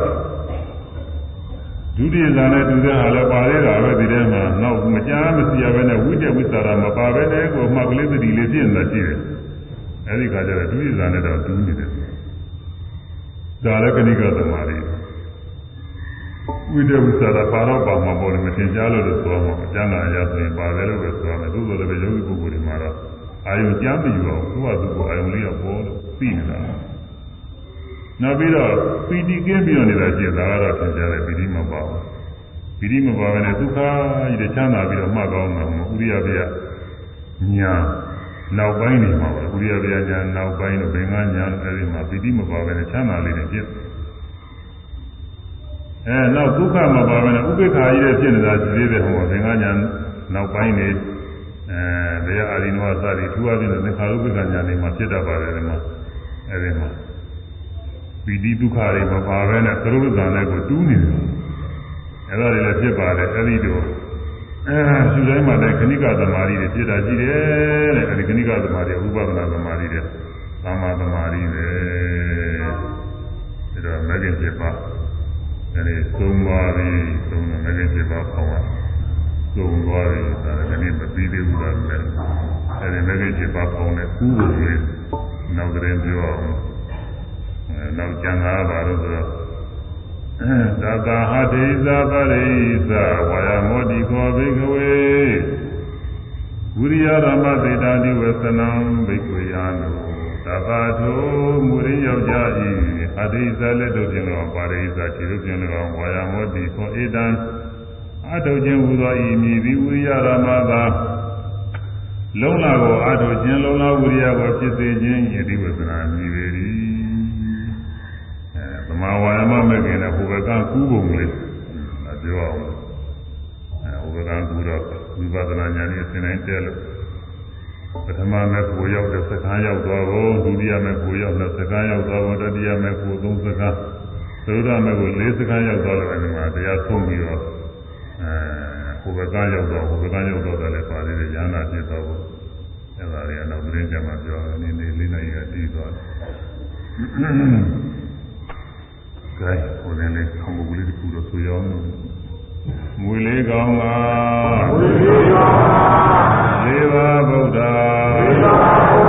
ဒုတိယဇာနဲ့တူတဲ့ဟာလည်းပါသေးတာပဲဒီထဲမှာနောက်မကြားမစီရပဲနဲ့ဝိတ္တဝိသရာမပါပဲနဲ့ကိုမှကလေးသတိလေးပြည့်နေတာရှိတယ်အဲဒီခါကျတော့ဒုတိယဇာနဲ့တော့တူးနေတယ်ဒါလည်းကဏိကသမารိဝိတဝိသရာပါတော့ပါမှာပေါ်တယ်မသင်ကြားလို့လို့ဆိုအောင်အကျမ်းဂန်အရဆိုရင်ပါတယ်လို့ပဲဆိုရမယ်သို့တော်လည်းပဲယောဂီပုဂ္ဂိုလ်တွေမှာတော့အာယုကြားမယူအောင်သူ့ဟာသူ့ကိုအာယုလေးကပေါ်လို့သိနေတာ နောက်ပြီးတော့ပီတိကင်းပြီးတော့နေတာရှိတာကတော့သင်ကြားတယ်ပီတိမပါဘူးပီတိမပါဘဲနဲ့ဒုက္ခကြီးတဲ့ချမ်းသာပြီးတော့မှတ်ကောင်းတာမဟုတ်ဥရိယပြညာနောက်ပိုင်းနေမှာပါဥရိယပြညာနောက်ပိုင်းတော့ဘင်္ဂညာအဲဒီမှာပီတိမပါဘဲနဲ့ချမ်းသာလေးတွေဖြစ်အဲနောက်ဒုက္ခမပါဘဲနဲ့ဥပိ္ပခာကြီးတဲ့ဖြစ်နေတာရှိသေးတယ်ဟောသင်္ကညာနောက်ပိုင်းနေအဲဘေးအာရိနဝသတိထူအပ်တဲ့သင်္ခါရုပ္ပကညာနေမှာဖြစ်တတ်ပါတယ်ဒီမှာအဲဒီမှာ ပီတိဒုက္ခတွေမပါဘဲနဲ့သရုပ်ဇာနဲ့ကိုတူးနေတယ်အဲဒါတွေလည်းဖြစ်ပါတယ်အဲဒီတော့အဲရှုတိုင်းမှာလည်းခဏိကသမารီတွေဖြစ်တာရှိတယ်တဲ့အဲဒီခဏိကသမารီဥပဒနာသမารီတွေသမာသမารီပဲဒါတော့မဂ္ဂင်ဖြစ်ပါအဲဒီသုံးပါးပြီးသုံးတယ်မဂ္ဂင်ဖြစ်ပါပေါင်းပါသုံးသွားပြီဒါလည်းဒီနေ့မပြီးသေးဘူးလားလည်းအဲဒီမဂ္ဂင်ဖြစ်ပါပေါင်းတဲ့ကူးကိုလေးနောက်ကြရင်ပြောအောင်အဲ နောက်ကျန်တာပါလို့ဆိုတော့သတ္တဟတိသပရိသဝါယမောတိခောဘိကဝေဝိရိယရမသေတာတိဝသနံဘိက္ခွေယံသဗ္ဗထုမူရိယောက်ျားဤအတိသလက်တို့ဖြင့်လောပါရိသခြေတို့ဖြင့်လောဝါယမောတိခောဧတံအထုခြင်းဟူသောဤမည်သည်ဝိရိယရမသာလုံးလာကိုအထုခြင်းလုံးလာဝိရိယကိုဖြစ်စေခြင်းယတိဝသနာမည်ပေ၏သ မာဝါယမမဲ့ခင်တဲ့ဟိုဘကကူးပုံလေးပြောအောင်အဲဟိုဘကကူးတော့ဝိပဿနာဉာဏ်ကြီးအစဉ်တိုင်းတက်လို့ပထမမဲ့ကိုရောက်တဲ့စကားရောက်သွားဖို့ဒုတိယမဲ့ကိုရောက်တဲ့စကားရောက်သွားဖို့တတိယမဲ့ကိုသုံးစကားသုဒ္ဓမဲ့ကိုလေးစကားရောက်သွားလို့အဲဒီမှာတရားဆုံးပြီးတော့အဲဟိုဘကရောက်တော့ဟိုဘကရောက်တော့လည်းပါသေးတယ်ဉာဏ်နာဖြစ်တော့ဘူးအဲဒါတွေကတော့သတင်းကြမှာပြောနေနေလေးနိုင်ရတည်သွားတယ် ကဲဟိုလည်းဆောင်းပုဂ္ဂိုလ်လေးတစ်ခုတော့ဆိုရအောင်မွေလေးကောင်းကမွေလေးကောင်းကလေးပါဗုဒ္ဓလေးပါ